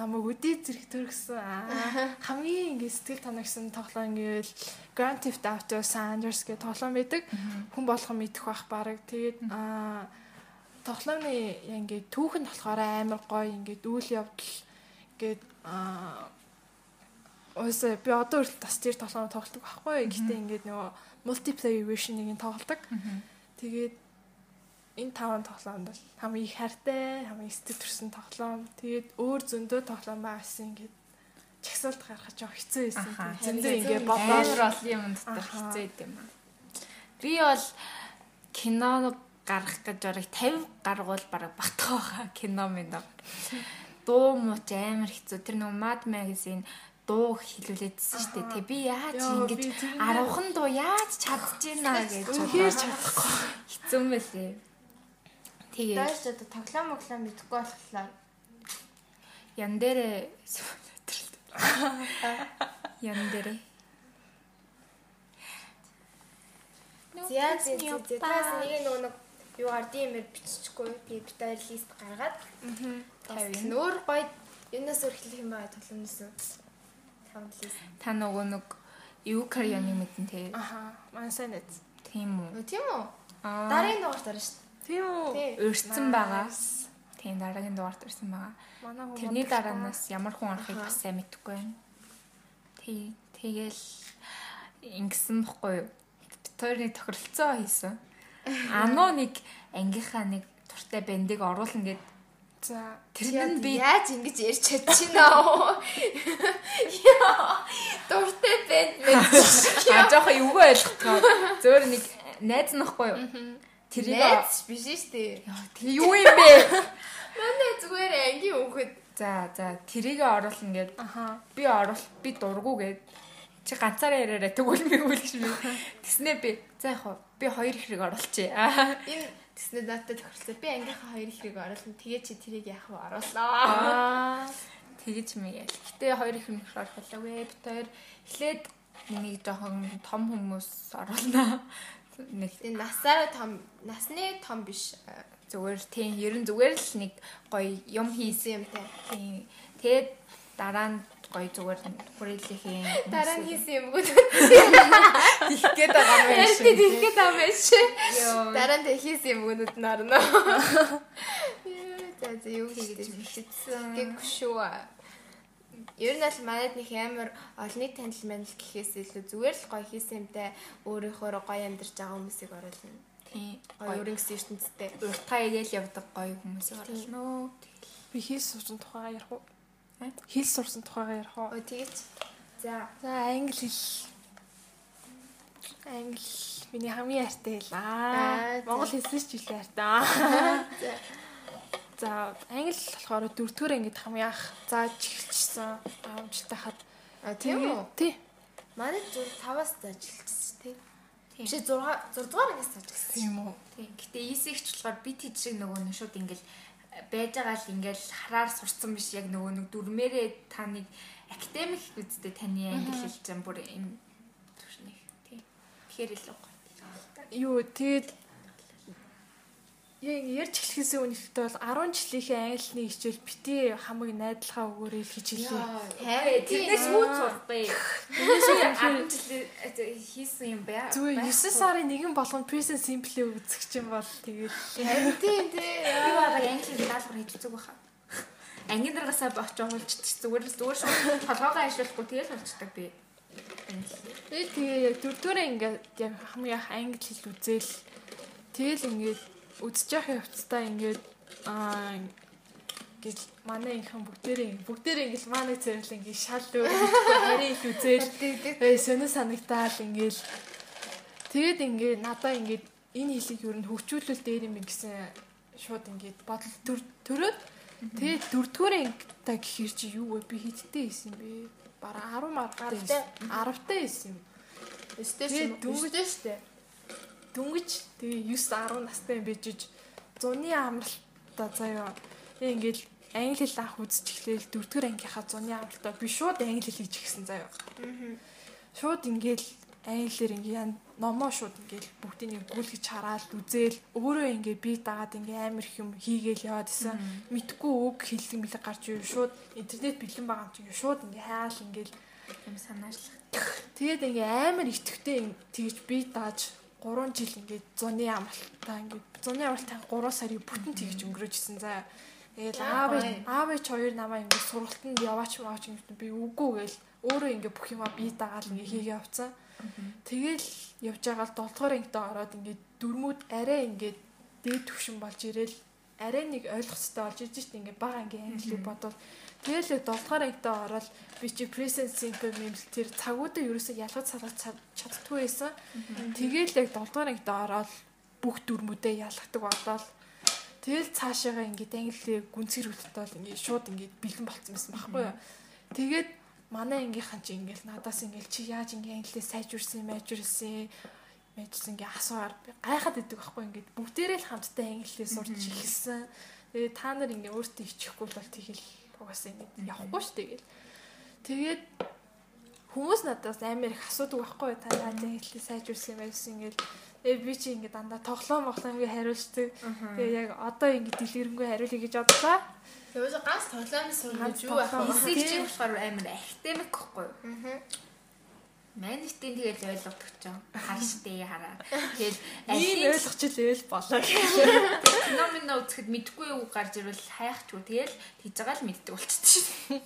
намайг үдээ зэрэг төргсөн. Хамгийн ингээ сэтгэл тоногсон тоглоом ингээл Grand Theft Auto San Andreas гэх тоглоом байдаг. Хүн болгон мэдэх бах баг. Тэгээд тоглоомны ингээ түүхэн болохоор амар гоё ингээ үйл явдал ингээд Өөсөө би одоо хүртэл бас тэр тоглоом тоглодог байхгүй. Гэхдээ ингээд нөгөө multiplayer version-ыг тоглодог. Тэгээд энэ таван тоглоомд бол хамгийн их хайртай, хамгийн сэтгэл төрсэн тоглоом. Тэгээд өөр зөндөө тоглоом байсан ингээд чагсаалт гаргаж явах хэцүү байсан. Зөндөө ингээд бодоод олон юм дотор хэцүү юм аа. Би бол кино гарах гэж барыг 50 гаргуул бараг батгаа кино минь даа. Дуу мууч амар хэцүү. Тэр нөгөө Mad Magazine дуу хэлүүлээдсэн шүү дээ. Тэг би яаж ингэж 10хан дуу яаж чадчихна гэж үнхээр чадахгүй. Хэцүү юм байлээ. Тэгээ. Дайш одоо тоглоом моглоо мэдгүй болохоор. Ян дээрээ ян дээрээ. Зяа зяа зяас нэг нэг юу ардын юмэр биччихгүй. Би битээр лист гаргаад. Аа нөр гоё юунаас өрхлөх юм аа толомноос та нөгөө нэг юу карьяны мэдэн те. Аха маань сайн нэт тийм үү? Тийм үү? Дараагийн дугаарт орно шүү Тийм үү? Өрцөн байгаа. Тийм дараагийн дугаарт ирсэн байгаа. Тэрний дараанаас ямар хүн орохыг бас сайн мэдэхгүй байна. Тий. Тэгэл ингэсэн бохгүй юу? Битүүрний тохиролцоо хийсэн. Ануу нэг ангийнхаа нэг туртай бэндийг оруулна гэд За тэр нь би яаж ингэж ярьж чадчихна аа. Дуртай бэнд мэд. А жоохон эвгүй ойлгохгүй. Зөөр нэг найз нахгүй юу? Тэрийг биш шүү дээ. Тэг юу юм бэ? Манай зүгээр ангийн хүүхэд. За за тэрийг оруулна гэд. Би оруул би дургу гэд. Чи ганцаараа яриараа тэгвэл мэгүүл гэж би. Тэснэ би. За яг би хоёр ихрэг оруулчихъя. Энэ тэснэ надад тохирлоо. Би ангийнхаа хоёр ихрэг оруулна. Тэгээ чи тэрийг яах вэ оруулаа. Тэгэж мэг ял. Гэтэ хоёр ихрэг оруулаагүй. Бид хоёр эхлээд нэг жоохон том хүмүүс оруулнаа нэг насаараа том насны том биш зүгээр тийм ерэн зүгээр л нэг гоё юм хийсэн юмтай. Тийм. Тэгээд дараа нь гоё зүгээр хүрээлэхийн дараа нь хийсэн юмгууд их гээд байгаа юм байна шүү. Тийм их гээд байгаа юм шүү. Дараа нь хийсэн юмгууд нь орно. За юу хийж мэдсэн. Гэвч шүү. Ер нь аль манайд нэг амар олонний танил манил гэхээс илүү зүгээр л гоё хийсэн юмтай өөрийнхөө гоё амьдарч байгаа хүмүүсийг оруулна. Тийм. Гоё өрөнгөс ертөнцтэй. Уртаа игээл явдаг гоё хүмүүсийг оруулна уу. Би хийс сурсан тухайгаа ярих уу? Хийс сурсан тухайгаа ярих уу? Өө тэгэж. За. За англи хэл. Англи миний хамгийн хайртай хэл аа. Монгол хэлсэн ч илүү хайртай. За. За англи болохоор дөрөвдүгээр ангид хамгийн анх зааж эхэлчихсэн аамжтай хад. А тийм үү? Тий. Манай 5-аас зааж эхэлчихсэн тий. Биш 6 6 дугаар зааж эхэлсэн. Тийм үү? Тий. Гэтэ ийсэгч болохоор би тийч шиг нөгөө нь шууд ингээл байж байгаа л ингээл хараар сурцсан биш яг нөгөө нэг дүрмээрээ таныг академик үсттэй таны англи хэлж юм бүр юм түшнийг тий. Тэгэхээр илүү гоё. Юу тэгээд яг ярьж эхлэхээс өмнөдөө бол 10 жилийнхээ англи хичээл бити хамаг найдалгаа өгөөрэй гэж хэлээ. Харин тэрнээс юу сурбэ? Тэрнээс 10 жил хийсэн юм бай. Зүгээр 9 сарын нэгэн болгонд present simple үзэх чинь бол тэгээд Тийм тийм. Би бага англи даалгавар зүг баха. Ангийн дараасаа бочоо хулчдаг зүгээр л зүгээр шүү. Толгоогоо ашиглахгүй тэгэл болчдаг би. би тэгээ яг дөрөвдүрээ ингээд яг хамгийн англи хэл үзэл тэгэл ингээд явах явцдаа ингээд аа гэж манай инхэн бүгдээрээ бүгдээрээ ингээл манай зэрэл ингээд шал өөр харин их үзэл сонир санагтаал ингээл тэгээд ингээд надаа ингээд энэ хэлийг юу н хөгжүүлэл дээр юм гэсэн шууд ингээд бодол төрөөд тэгээд дөрөвдүгээрээ та гэхэр чи юу вэ? Би хиттэй хийсэн бэ? Бараа 10 маргатай 10 таа хийсэн. Юм Өстэй дөнгөж штэ. Дөнгөж тэгээ 9 10 настай юм бижиж зуны амралтаа заяа. Ингээл англи хэл анх үзэж эхлээл дөрөвдүгээр ангийнхаа зуны амралтаа би шууд англи хэл хийж гисэн заяа. Шууд ингээл англиэр ингээ номоо шууд ингээл бүгдийг гүйлгэж хараад үзээл өөрөө ингээ би дагаад ингээ амар их юм хийгээл яваад исэн. Мэдхгүй үг хэллэг мэлэг гарч ирв шууд интернет бэлэн байгаа юм чинь шууд ингээ хаал ингээл юм санаачлах. Тэгээд ингээ амар итгэвтэй тэгж би дааж 3 жил ингээд зуны амралтаа ингээд зуны амралтаа 3 сарын бүтэн тэгж өнгөрөөжсэн за. Тэгээд аав аав ч хоёр намаа ингээд сургалтанд яваач маач ингээд би үгүй гээл өөрөө ингээд бүх юма би дагаал ингээд хийгээ явцсан. Тэгэл явж байгаа л 7 дугаар ангид ороод ингээд дөрмүүд арай ингээд дээд төвшин болж ирээл арай нэг ойлгох хэрэгтэй болж ирж шít ингээд бага ангийн англиг бодвол. Тэгэл 7 дугаар ангид ороод би чи present simple мэмэл тэр цагуудаа ерөөсөө ялгаж салгаж чаддгүй байсан. Тэгэл яг 7 дугаар ангид ороод бүх дүрмүүдээ ялгадаг болоод тэгэл цаашаага ингээд англиг гүнзгэр хөтөлтөөл ингээд шууд ингээд бэлэн болцсон байсан байхгүй юу. Тэгээд манай ангийнхан чи ингээл надаас ингээл чи яаж ингээл англиээ сайжурсан майжурсан майжсан ингээ асуугаар гайхаад идэг байхгүй ингээд бүгдээрээ л хамтдаа англиээ сурч эхэлсэн. Тэгээ та нар ингээ өөртөө ичихгүй бол тэгэл угаасаа ингэ явахгүй шүү дээ. Тэгээд хүмүүс надаас амар их асуудаг байхгүй та яаж англиээ сайжурсан юм байсан ингээл Э би чи ингээ дандаа тоглоом моглоом ингээ хариулцдаг. Тэгээ яг одоо ингээ дэлгэрэнгүй хариулъя гэж бодлоо. Тэгээс ганц тоглоомын сургаж юу ах вэ? Эсийг чи болохоор амар академик гэхгүй юу? Аа. Манитийн тэгэл ойлгодог ч юм. Харштай хараа. Тэгэл ийм ойлгочихлээ болоо. Феномен үзэхэд мэдгүй юу гарч ирвэл хайхчгүй тэгэл тийж байгаа л мэддэг болчихсон.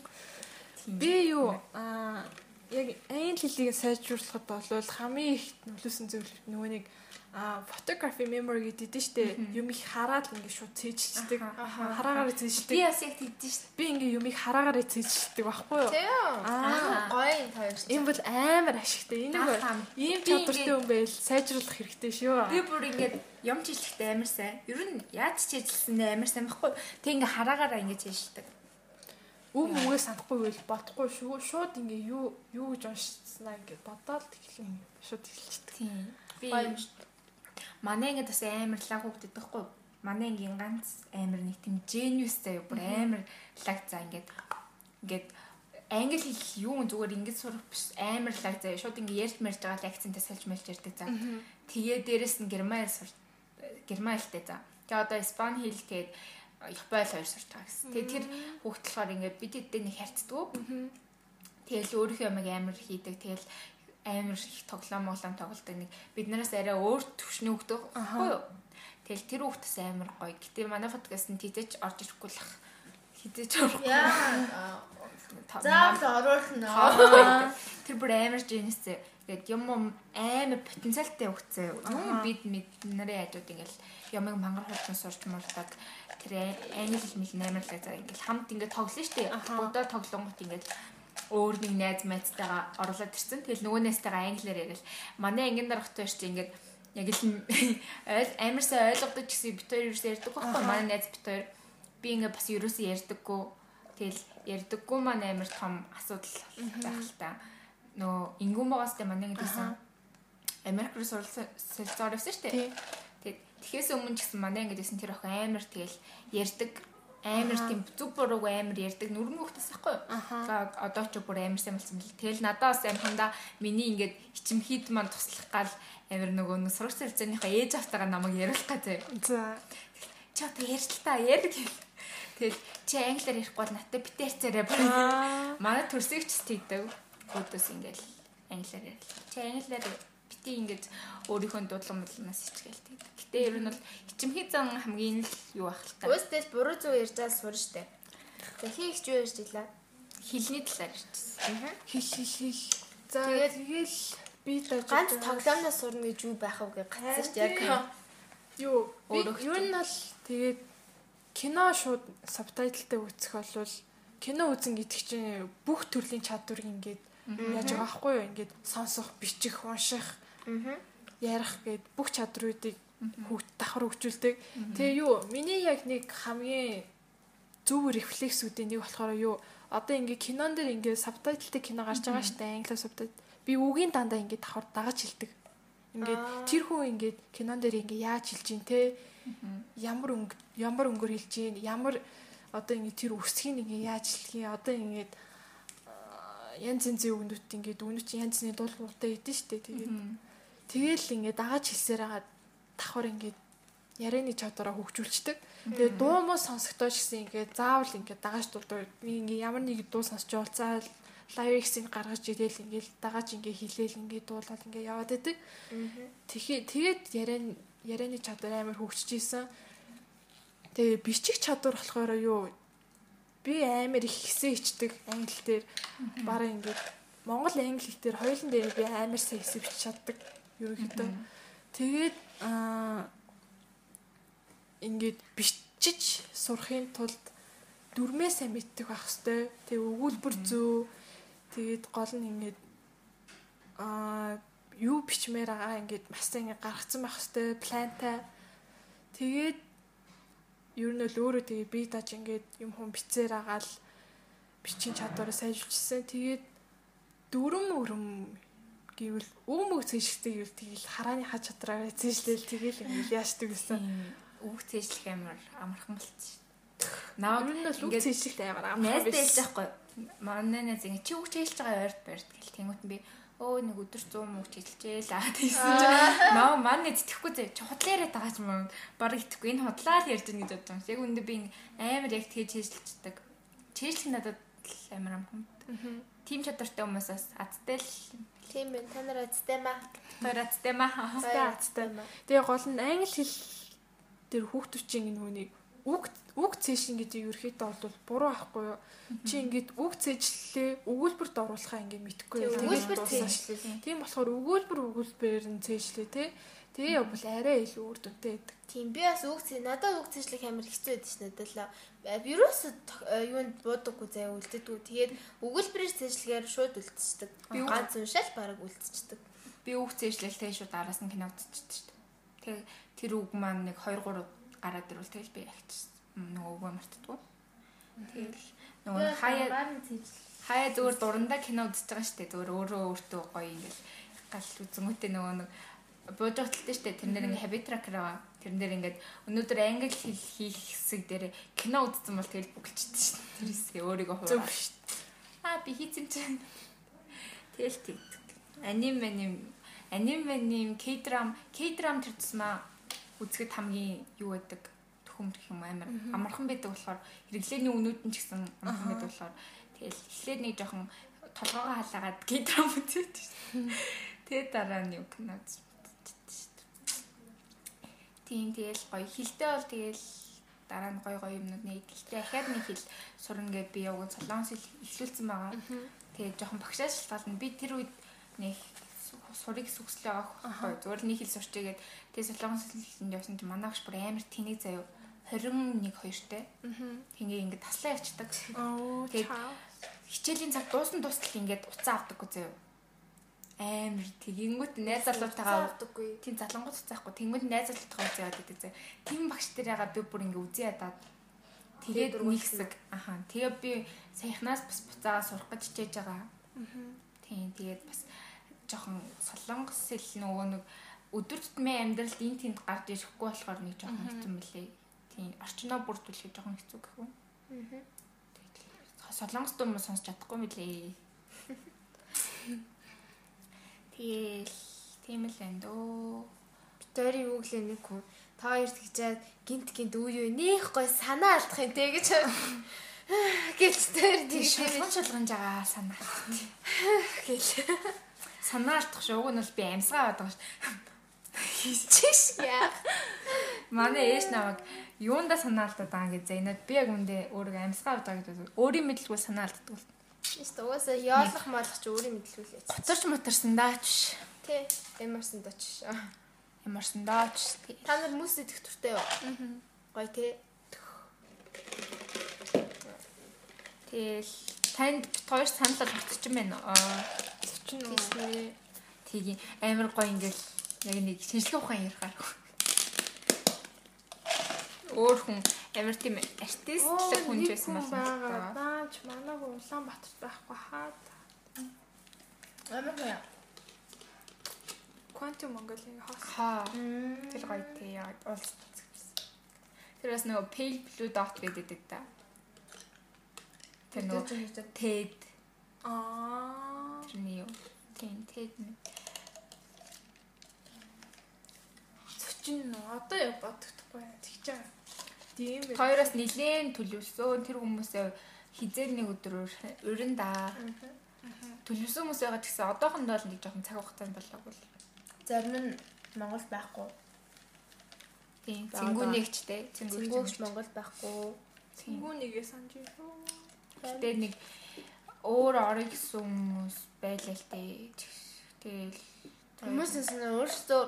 Би юу аа яг англи хэлийг сайжруулахад бол хамгийн их нөлөөсөн зүйл нөгөө нэг а photography memory гэдэг нь штэ. Юм их хараад ингээ шууд цээжлдэг хараагаар цээжлдэг би бас яг тэгдэж штэ. Би ингээ юм их хараагаар цээжлдэг байхгүй юу? Аа. Гоё юм хоёр юм бол амар ашигтай. Энэ нэг ийм чадвартай юм байл сайжруулах хэрэгтэй шүү. Би бүр ингээ юм чиглэхдээ амар сайн. Ер нь яаж чиглэсэн амар сайн байхгүй тэг ингээ хараагаараа ингээ цээжлдэг үг үгээ санахгүй байл бодохгүй шүү. Шууд ингээ юу юу гэж уншснаа ингээ бодоод тэгэхээр шууд хэлчихдэг тийм. Би манай ингээд бас амар лаг хөгдөд байхгүй манай ингийн ганц амар нэг тийм genius заяа бүр амар лаг за ингээд ингээд англи хэл юу зүгээр ингэж сурах биш. Амар лаг заяа. Шууд ингээ ярьж мэрж байгаа лекцэнтэй сольж мэлж ярьдаг за тэгээ дээрэс нь герман сур герман хэлтэй за тэгээ одоо испани хэл гээд Японы хоёр сурч байгаа гэсэн. Тэгээ тэр хүүхд болохоор ингээд бид эдээ нэг харьцдаг. Тэгэл өөрийнхөө ямиг амар хийдэг. Тэгэл амар их тоглоом моглоом тоглолдог нэг биднээс арай өөр төвшний хөвгдөг байхгүй юу. Тэгэл тэр хүүхдээс амар гоё. Гэтэ манай подкаст нь тийзэж орж ирэхгүй л. Хизэж орохгүй. Заавал оруулна. Тэр бүр амар генистэй. Тэгээд юм амар потенциалтай хөвгцээ. Юм бид бидний хажууд ингээл ямыг мангар хурдан сурч мурлаад тэр англи хэл мэл наймарлаа за ингээл хамт ингээд тоглоно штэ. Будаа тоглонгот ингээд өөр нэг найз майзтайгаа орлоод ирсэн. Тэгэл нөгөө найзтайгаа англиар ярил. Манай ангин дарахт байж чи ингээд яг л амар сайн ойлгодог гэсэн бит хоёр ерөөсөө ярьдаг байхгүй манай найз бит хоёр би ингээд бас ерөөсөө ярьдаггүй. Тэгэл ярьдаггүй маань амар том асуудал байх л та. Нөгөө ингүүн байгаас тэ манай гэдсэн Америк руу суралцаар явсан шүү дээ. Тэгэхээс өмнө ч гэсэн манай ингэдсэн тэр охин амар тэгэл ярьдаг амар тийм зүг бурууг амар ярьдаг нүрэн хөхтэйс байхгүй. За одоо ч бүр амар сайн болсон бэл. Тэгэл надаас амхандаа миний ингээд ичимхийд маань туслах гал амар нөгөө нэг сурагч зэрэгцэнийхээ ээж автагаа намайг яриулах гэдэг. За. Чи одоо ярьж л та ярь гэл. Тэгэл чи англиар ярихгүй бол надад битээ ярьцаарай. Манай төрсөгч тэгдэг. Өдөөс ингээд англиар ярил. Чи англиар битээ ингээд өөрийнхөө дуудлага мэлнээс ичгээл тэгдэг. Гэтэ ер нь бол ичимхий зан хамгийн л юу ах л та. Өөсдөл буруу зүг ярьж байгаа сур штэ. За хийх ч юу ярьж илаа. Хилний талаар ярьчихсан. Хил хил хил. За тэгэл би ганц тоглоомноос сурна гэж юу байх вэ гэж гацсан штэ яг. Юу ер нь бол тэгээд кино шууд сабтайтлтай үзэх болвол кино үзэн гэдэг чинь бүх төрлийн чадвар ингээд яаж байгаа байхгүй юу ингээд сонсох, бичих, унших, ярих гэд бүх чадруудыг хүүхд давхар хөгжүүлдэг. Тэгээ юу миний яг нэг хамгийн зөв рефлексүүдийн нэг болохоор юу одоо ингээ кинон дээр ингээ сабтайтлтай кино гарч байгаа штэ англи сабтайтл би үгийн дандаа ингээ давхар дагаж хэлдэг. Ингээд тэр хүн ингээд кинон дээр ингээ яаж хэлж гин те? Ямар ямар өнгөөр хэлж гин ямар одоо ингээ тэр үсгийг ингээ яаж хэлхий одоо ингээд янз янзын үгнүүд ингээд үгнүүд чинь янз янзны дуулууртай идэв штэ тэгээд тэгэл ингээд дагаж хэлсээр хагаад давхар ингээд ярианы чадвараа хөгжүүлцдэг. Тэгээ дуу муу сонсогдож гэсэн ингээд заавал ингээд дагаж. Би ингээд ямар нэг дуу сонсч уулзаад лайвиксийг гаргаж ирээл ингээд дагаж ингээд хилээл ингээд дуулаад ингээд яваад байдаг. Тэгэхээр тэгээд ярианы ярианы чадвар амар хөгжиж исэн. Тэгээ бичих чадвар болохоор юу би амар их хэсэг ичдэг англи дээр бараа ингээд Монгол англи дээр хоёулын дээр би амар сайн хэсэг бичиж чаддаг ерөнхийдөө. Тэгээд аа ингээд бичиж сурахын тулд дүрмээ сайн мэддэг байх хэвээр. Тэг өгүүлбэр зөө. Тэгээд гол нь ингээд аа юу бичмээр байгаа ингээд маш ингээд гаргацсан байх хэвээр плантай. Тэгээд ер нь л өөрөө тэгээ би даж ингээд юм хүн бицээр агаал бичин чадвараа сайжруулчихсан. Тэгээд дүрм өрөм гэвэл үг мөг цэжлэхтэй гэвэл тэгэл харааны ха чадраараа цэжлээл тэгэл ингээд яашдаг гэсэн. Үг цэжлэх амар амархан болчих. Наа ер нь л үг цэжлэхтэй амар амархан. Найзтай хэлж байхгүй. Манай найз ингэ чи үг цэжлэж байгаа ойрт барьд гэл тэнгуут би өө нэг өдөр 100 мөнгө чижилжээ л аа тийсэн чинь наа маань итгэхгүй зэ чи худлаа яриад байгаа ч юм бараг итгэхгүй энэ худлаа л ярьж байгаа гэж бодсон. Яг үндэ би амар яг тэгэж чижилждэг. Чижилх надад амар амхан. Тим чадвартай хүмүүсээс азтай л Тийм ээ та нар азтай маа. Тэр азтай маа. Азтай. Тэгээ гол нь англи хэл дээр хүүхдүүчийн нүунийг үг үг цээшин гэдэг ерөөхдөө бол буруу ахгүй юу. Чи ингээд үг цээжлээ өгүүлбэрт оруулахаа ингээд мэдхгүй юу. Өгүүлбэр цээжлээ. Тийм болохоор өгүүлбэр өгүүлбэр нь цээжлээ те. Тэгээ явбал арай илүү үр дүнтэй байдаг. Тийм би бас үг цээ надад үг цээжлэх амар хэцүү байдаг шнэ надад вирус юунд буудаггүй заяа үлддэггүй. Тэгээд өгүүлбэрээр цээжлэхээр шууд үлдчихдэг. Би ганц уншаал бараг үлдчихдэг. Би үг цээжлэл тэгээ шууд араас нь кино үзчихдэг дээ. Тэгээ тэр үг маань нэг 2 3 гараад ирвэл тэгэл би ягчсан. Нөгөө үгүй мартдаггүй. Тэгэл нөгөө хаяа хаяа зүгээр дурандаа кино үзэж байгаа дээ. Зүгээр өөрөө өөртөө гоё ингээл гал үзэнгүүтээ нөгөө нэг бууж хаталтай шүү дээ. Тэрнэр ингээ habit tracker байгаа. Тэрнэр ингээд өнөөдөр англи хэл хийх хэсэг дээр кино үзсэн бол тэгэл бүгэлчтэй шүү дээ. Тэрээсээ өөрийгөө хуураа шүү дээ. Аа би хийцэн чинь. Тэгэл тэгдэг. Аним аним аним аним K-drama K-drama тэр тусмаа үзэхэд хамгийн юу байдаг төхөмдөх юм амар амархан байдаг болохоор хэрэглээний үнүүд нь ч гэсэн амархан байдаг болохоор тэгэл эхлээд нэг жоохон толгоогоо халаагаад гидрам үзээд шүү. Тэгээ дараа нь юу кино шүү. Тийм тэгэл гоё хилтэй бол тэгэл дараа нь гоё гоё юмнууд нэг ихтэй ахаад нэг хэл сурна гэд би яг солонгос эхлүүлсэн байгаа. Тэгээ жоохон багшаа шалтгаална. Би тэр үед нэг сурыг сүгслээ авах зүгээр нэг хэл сурч игээд тэгээ солонгос хэлэнд явсан чинь манай багш бүр амар тэнэг заяа 21 2-тэй. Тэгээ ингээд таслаа явчихдаг. Тэгээд хичээлийн цаг дуусна дуустал ингээд уцаа авдаггүй заяа. Амар тэгэнгүүт найз залуутайгаа авдаггүй. Тийм залангууд уцаахгүй. Тэнгүүд найз залуутайгаа үзээ яваад идэг заяа. Тим багш тэр ягаа би бүр ингээд үзээ ядаад тэгээд нэг хэсэг аха тэгээ би саяхнаас бас буцаага сурах гэж хичээж байгаа. Тийм тэгээд бас жоохон солонгос хэл нөгөө нэг өдөр тутмын амьдралд эн тэнд гарч ирэхгүй болохоор нэг жоохон хэцүү мөлий. Тийм орчноо бүрдүүлэх жоохон хэцүү гэх юм. Аа. Солонгос дуу мөн сонсч чадахгүй мөлий. Тэгэл тийм л энэ дөө. Битори юу гэлээ нэг хүн та хоёр тэгжээд гинт гинт үе юу нэх гой санаа алдах юм те гэж гэлж тэр Тийм шалган шалган жагаа санаа. гэл Санаа алдах шүү. Уг нь бол би амьсгаа аваад байгаа шүү. хийчих яа. Манай ээж намайг юунда санаа алдаад байгаа гэж зэнэ. Би яг үндэ өөрийгөө амьсгаа байгаа гэдэг. Өөрийн мэдлгүй санаа алддаг. Ист угаасаа яолох малах ч өөрийн мэдлүүлээ. Гоцорч моторсон даач. Тэ эмэрсэн доч. Ямарсан даач. Та нар мөс идэх туртай юу? Гой тэ. Тэгэл танд хоёр санал болчихсон байна. Аа Тийснэ. тийм амар гоё ингээл яг нэг шинжлэх ухаан ярихаар. Өөр хүн амар тийм артистлэг хүн ч байсан байна. байна. Наач манайг Улаанбаатарт байхгүй хаа. Амар гоё. Quantum Mongolia хоос. Хаа. Тэр гоё тий яг улс. Тэр бас нөгөө pale blue dot гэдэг да. Тэр нөгөө TED Аа. тэрний юу? Тийм TED нэг. Цочин одоо яг бодогдохгүй. Тэгж байгаа. Тийм байх. Хоёроос нилээн төлөвлөсөн тэр хүмүүсээ хизээ нэг өдрөөр өрн да. Төлөвлөсөн хүмүүс байгаа гэсэн одоохондоо л нэг жоохон цаг хугацаанд болоогүй л. Зарим нь Монгол байхгүй. Тийм цэнгүүнэгчтэй. Цэнгүүгч Цэнгүүгч. Монгол байхгүй. Тийм. Тэнгүү нэгээ санаж юу? Тэгээд нэг өөр орё гэсэн хүмүүс байлаа л дээ. Тэгэл Хүмүүсээс нь өөрсдөө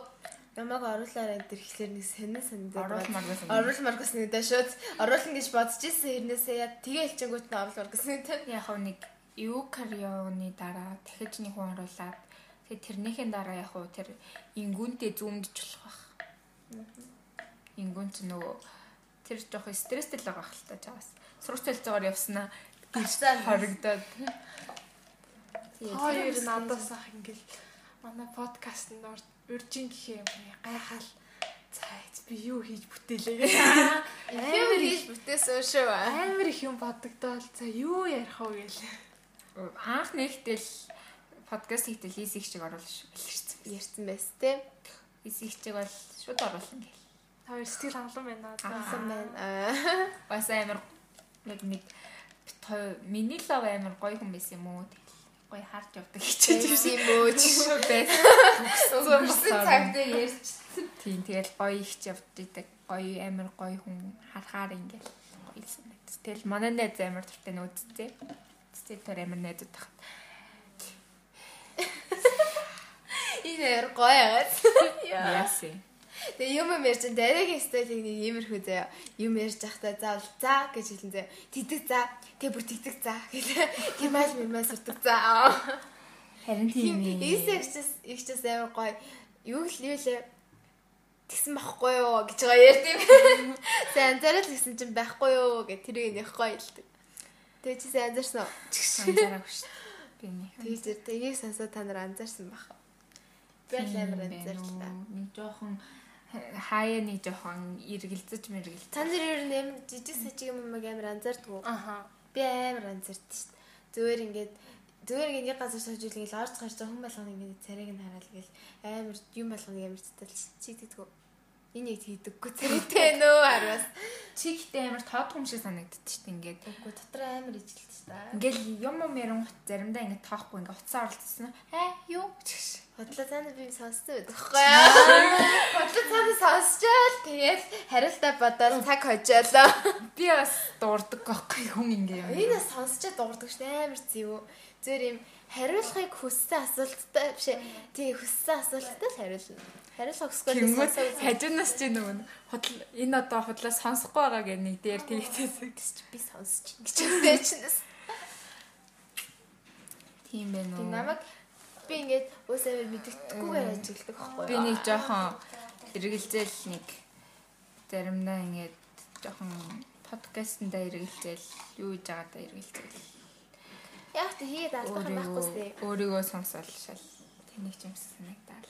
намайг оруулаарай гэдэг ихлээр нэг сонин санагдаад оруулмаар байсан. Оруулмаар гэсэн нэг шууд оруулна гэж бодож ирсэн хэрнээсээ яа тэгээ хэлчэнгүүт нь оруулмаар гэсэн тийм. Яг хөө нэг Юкарионы дараа дахиж нэг хүн оруулаад тэгээд тэрнийхэн дараа яг хөө тэр ингүүнтэй зүүмдж болох байх. Ингүүн ч нөгөө тэр жоох стресстэй л байгаа хэл та чаас. Сурагч хэлцээгээр явснаа Гэрцээ хоригдоод Хоёр надаас ах ингээл манай подкастт орж уржин гэхээ юм гайхал. За би юу хийж бүтээлээ гэж. Амар хийж бүтээсэн шүү. Амар их юм бодогдоол. За юу ярих вэ гээл. анх нэгтэл подкаст хийхдээ лизик чиг оруулж билэрсэн. Ярьсан байс тийм. Лизик чиг бол шууд оруулсан гэл. Та хоёр сэтгэл хангалуун байна. Ансан байна. Аа. Бас амар нэг хоёр миний лав амар гоё хүн байсан юм уу? Тэгэл гоё харж явдаг хичээж юм шүү байсан. Зүмсэн цагт ярьж. Тийм тэгэл гоё ихч явдаг гоё амар гоё хүн харахаар ингээл гоё санагдсан. Тэгэл манай найз амар туртай нөөцтэй. Тэд тэр амар найзууд тахад. Энэ гоё яагаад. Яасын. Тэгээ юм ярьж дараагийн стилийг нэг иймэрхүү заяа. Юм ярьж байхдаа заавал за гэж хэлэн заяа. Тэгдэг за. Тэг бүр тэгдэг за гэдэг. Кемал мэмэл сурдаг за. Харин тийм ээ. Ийсэгчс ихчс амар гоё. Юу л юу лээ. Тэгсэн байхгүй юу гэж байгаа ярьд юм. Сайн анзаараад тэгсэн чинь байхгүй юу гэж тэрийг нэх гоё хэлдэг. Тэгээ чи сайн анзаарсан уу? Анзаараагүй шүү. Би нэг. Тэгж тэр тгийг сонсоо та нар анзаарсан байх. Би л амар анзаарлаа. Нэг жоохон хаяа нэг жоохон эргэлзэж мэргэлж. Та нар ер нь амар жижиг сажиг юм амар анзаардаг уу? Аха. Би амар анзаардаг шүү дээ. Зүгээр ингээд зүгээр ингээд нэг газар сууж ингээл орж гарч хүн болгоно ингээд царайг нь хараад ингээл амар юм болгоно амар цэтэл чийдэггүй. Энэ яг хийдэггүй царайтай нөө хараас. Чи ихтэй амар тоодох юм шиг санагддаг дээ ингээд. Үгүй дотор амар шүү дээ. Ингээл юм юм ярангут заримдаа ингээд тоохгүй ингээд уцаа оролцсон. Аа юу? Бодлоо цаана би сонссон байдаг байхгүй юу? Бодлоо цаана сонсчаал тэгээд хариултаа бодоод цаг хожоолоо. Би бас дуурдаг байхгүй хүн ингээ юм. Энэ сонсчаад дуурдаг шүү дээ амар зэв. Зүгээр юм хариулахыг хүссэн асуулттай биш ээ. Тий хүссэн асуулттай л хариулна. Хариулах хүсгүй Тэнгүүд сонсоо. хажуунаас чи нөгөө худал энэ одоо худлаа сонсохгүй байгаа гэх нэг дээр тэгтээсээ. би сонсч гэж хэлсэн. Тийм байна уу. намайг би ингээд үсээр мэддэхгүйгээр ажигладаг байхгүй юу? Би нэг жоохон эргэлзээл нэг заримдаа ингээд жоохон подкастнда эргэлзээл юу хийж байгаа да эргэлзээл. яг тэ хийгээд алдах юм байхгүй сте. өөрийгөө сонсоол шал тэнийг ч юмсан санагдаа.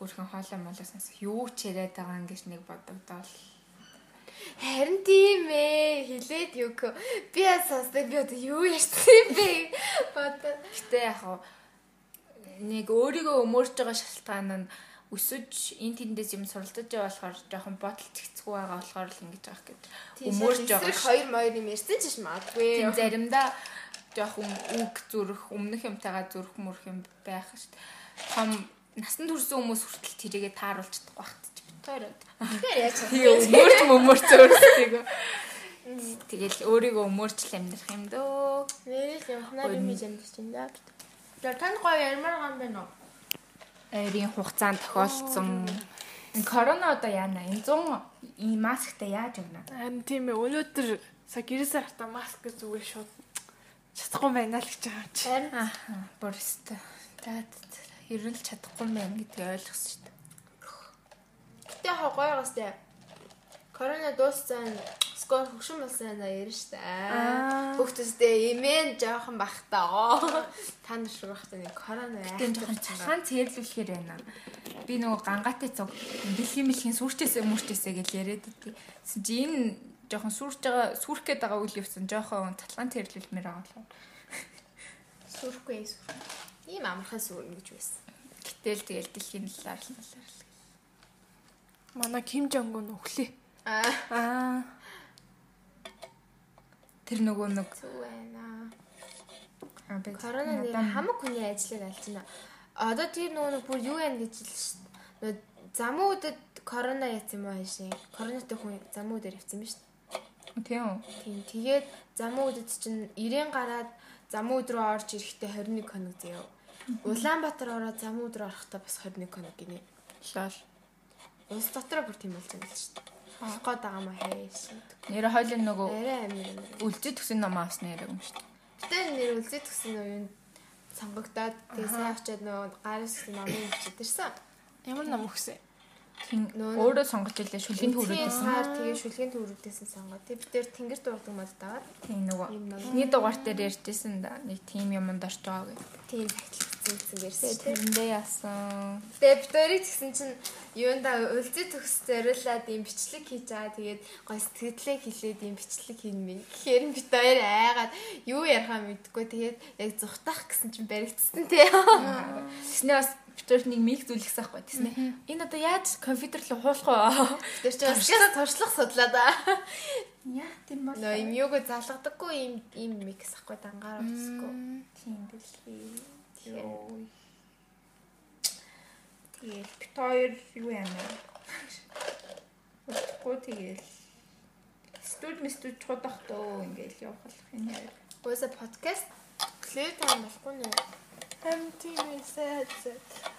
Өөрхөн хоолой молоо сонсох юу ч яриад байгаа юм гэж нэг бодогдоол. Харин тийм ээ хилээд юу би сонсдог би одоо юу ярьсан бэ бодоо. Гэтэ яг хаа нэг өөрийгөө өмөрж байгаа шалтгаан нь өсөж эн тэндээс юм суралцаж байгаа болохоор жоохон бодол цэгцгүй байгаа болохоор л ингэж байгаа гэд. Өмөрж байгаа хоёр моёр юм ярьсан ч юм магадгүй. Тийм заримдаа жоохон үг зүрх өмнөх юмтайгаа зүрх мөрх юм байх ш. Том насан турсан хүмүүс хүртэл тэрийгэ тааруулж чадахгүй багт ч бит хоёроо. Тэгэхээр яаж Тэгээ өмөрч өмөрч өөрсдөө. Тэгэл өөрийгөө өмөрч л амьдрах юм дөө. нэрэл явахнаар юм хийж амьдч юм даа. За тань гоё ярмаар гам байна уу? Айрын хугацаанд тохиолдсон корона одоо яана энэ 100 ийм масктай яаж өгнө? Харин тийм ээ өнөөдөр сая гэрээсээ хата маск зүгээр шууд чадахгүй байна л гэж байгаа юм чи. Харин Аа, бүрстэ. За хэрэл чадахгүй юм байна гэдгийг ойлгосон шүү дээ. Гэтэ хаа гоё гастай. Корона дууссан скор хөгшин болсон аа ярина штэ. Хүүхдүүдтэй имэн жоохон бахтаа. Та нар шиг бахтаа нэг корона яа. Тийм жоохон цалгаан цээрлүүлэхээр байна. Би нөгөө гангаатай цог дэлхийн мэлхийн сүрчээсээ мөрчээсээ гэж яриад идэв. Чи энэ жоохон сүрж байгаа сүрх гээд байгаа үйл явсан жоохон цалгаан цээрлүүлмээр байгаа болов. Сүрхгүй сүр. Ийм амархан сүрнэ гэж байсан. Гэтэл тэгэл дэлхийн талаар л талаар л. Манай Ким Жонг ун өглөө. Аа Аа. Тэр нөгөө нэг зүг байна. аа, би- Корона нэр хамаг хүний ажлыг алж байна. Одоо тэр нөгөө нэг бүр юу яа гэж л шүү дээ. Нөгөө замуудад корона яц юм аа шин. Коронатай хүн замуудаар явцсан шүү дээ. Тийм үү? Тийм. Тэгээд замуудад чинь 90 гараад замууд руу орж ирэхдээ 21 хоног заяа. Улаанбаатар ороод замууд руу орохдоо бас 21 хоног гинэ. Лол. Улс дотроо бүр тийм болж байгаа юм шүү дээ. Авах гээд байгаа юм хайш. Нэр хойлын нөгөө Арай амир үлзий төгсөн ном авсан нэр юм шүү дээ. Гэтэ нэр үлзий тгсэн үеинд сонгогдоод тэгээ сайн очиад нөгөө гараас гэсэн номын бичиж ирсэн. Ямар нам өгсөн? Өөрөө сонгож илээ шүлгийн төрүүдээс. сар тэгээ шүлгийн төрүүдээс сонгоо. Тэг бид тэр тэнгэр дурдаг мод даваад Тийм нөгөө ном. эхний дугаар дээр ярьжсэн да. Нэг тим юмд орж байгаа гэх. тийм тахилсан гэсэн ярьсан дээ. тэрэндээ яасан. Тэгээ бид хоёрыг тэгсэн чинь юунда үлзий төгс зориулаад ийм бичлэг хийж байгаа. Тэгээд гой сэтгэлээ хэлээд ийм бичлэг хийн мэн. Тэгэхээр бид хоёр айгаад юу ярихаа мэдэхгүй. Тэгээд яг зүхтах гэсэн чинь баригдсан тий. Тэснээ бас битүүр нэг миг зүйлгсэн байхгүй. Тэснээ энэ одоо яаж компьютер руу хуулах вэ? Тэр чинь бас бас туршлах судлаа да. Яа тийм бол. Нөө юм юуг залгадаггүй ийм ийм микс ахгүй дангаар утсгүй. Тийм дэлхий. Йоо. Тэгэл бит хоёр юу яана. Утгагүй тэгэл. Студ мистуд чудах тоо ингээл явах юм яа. Уусаа подкаст плей тайм болохгүй нэ. Харин тийм сайд.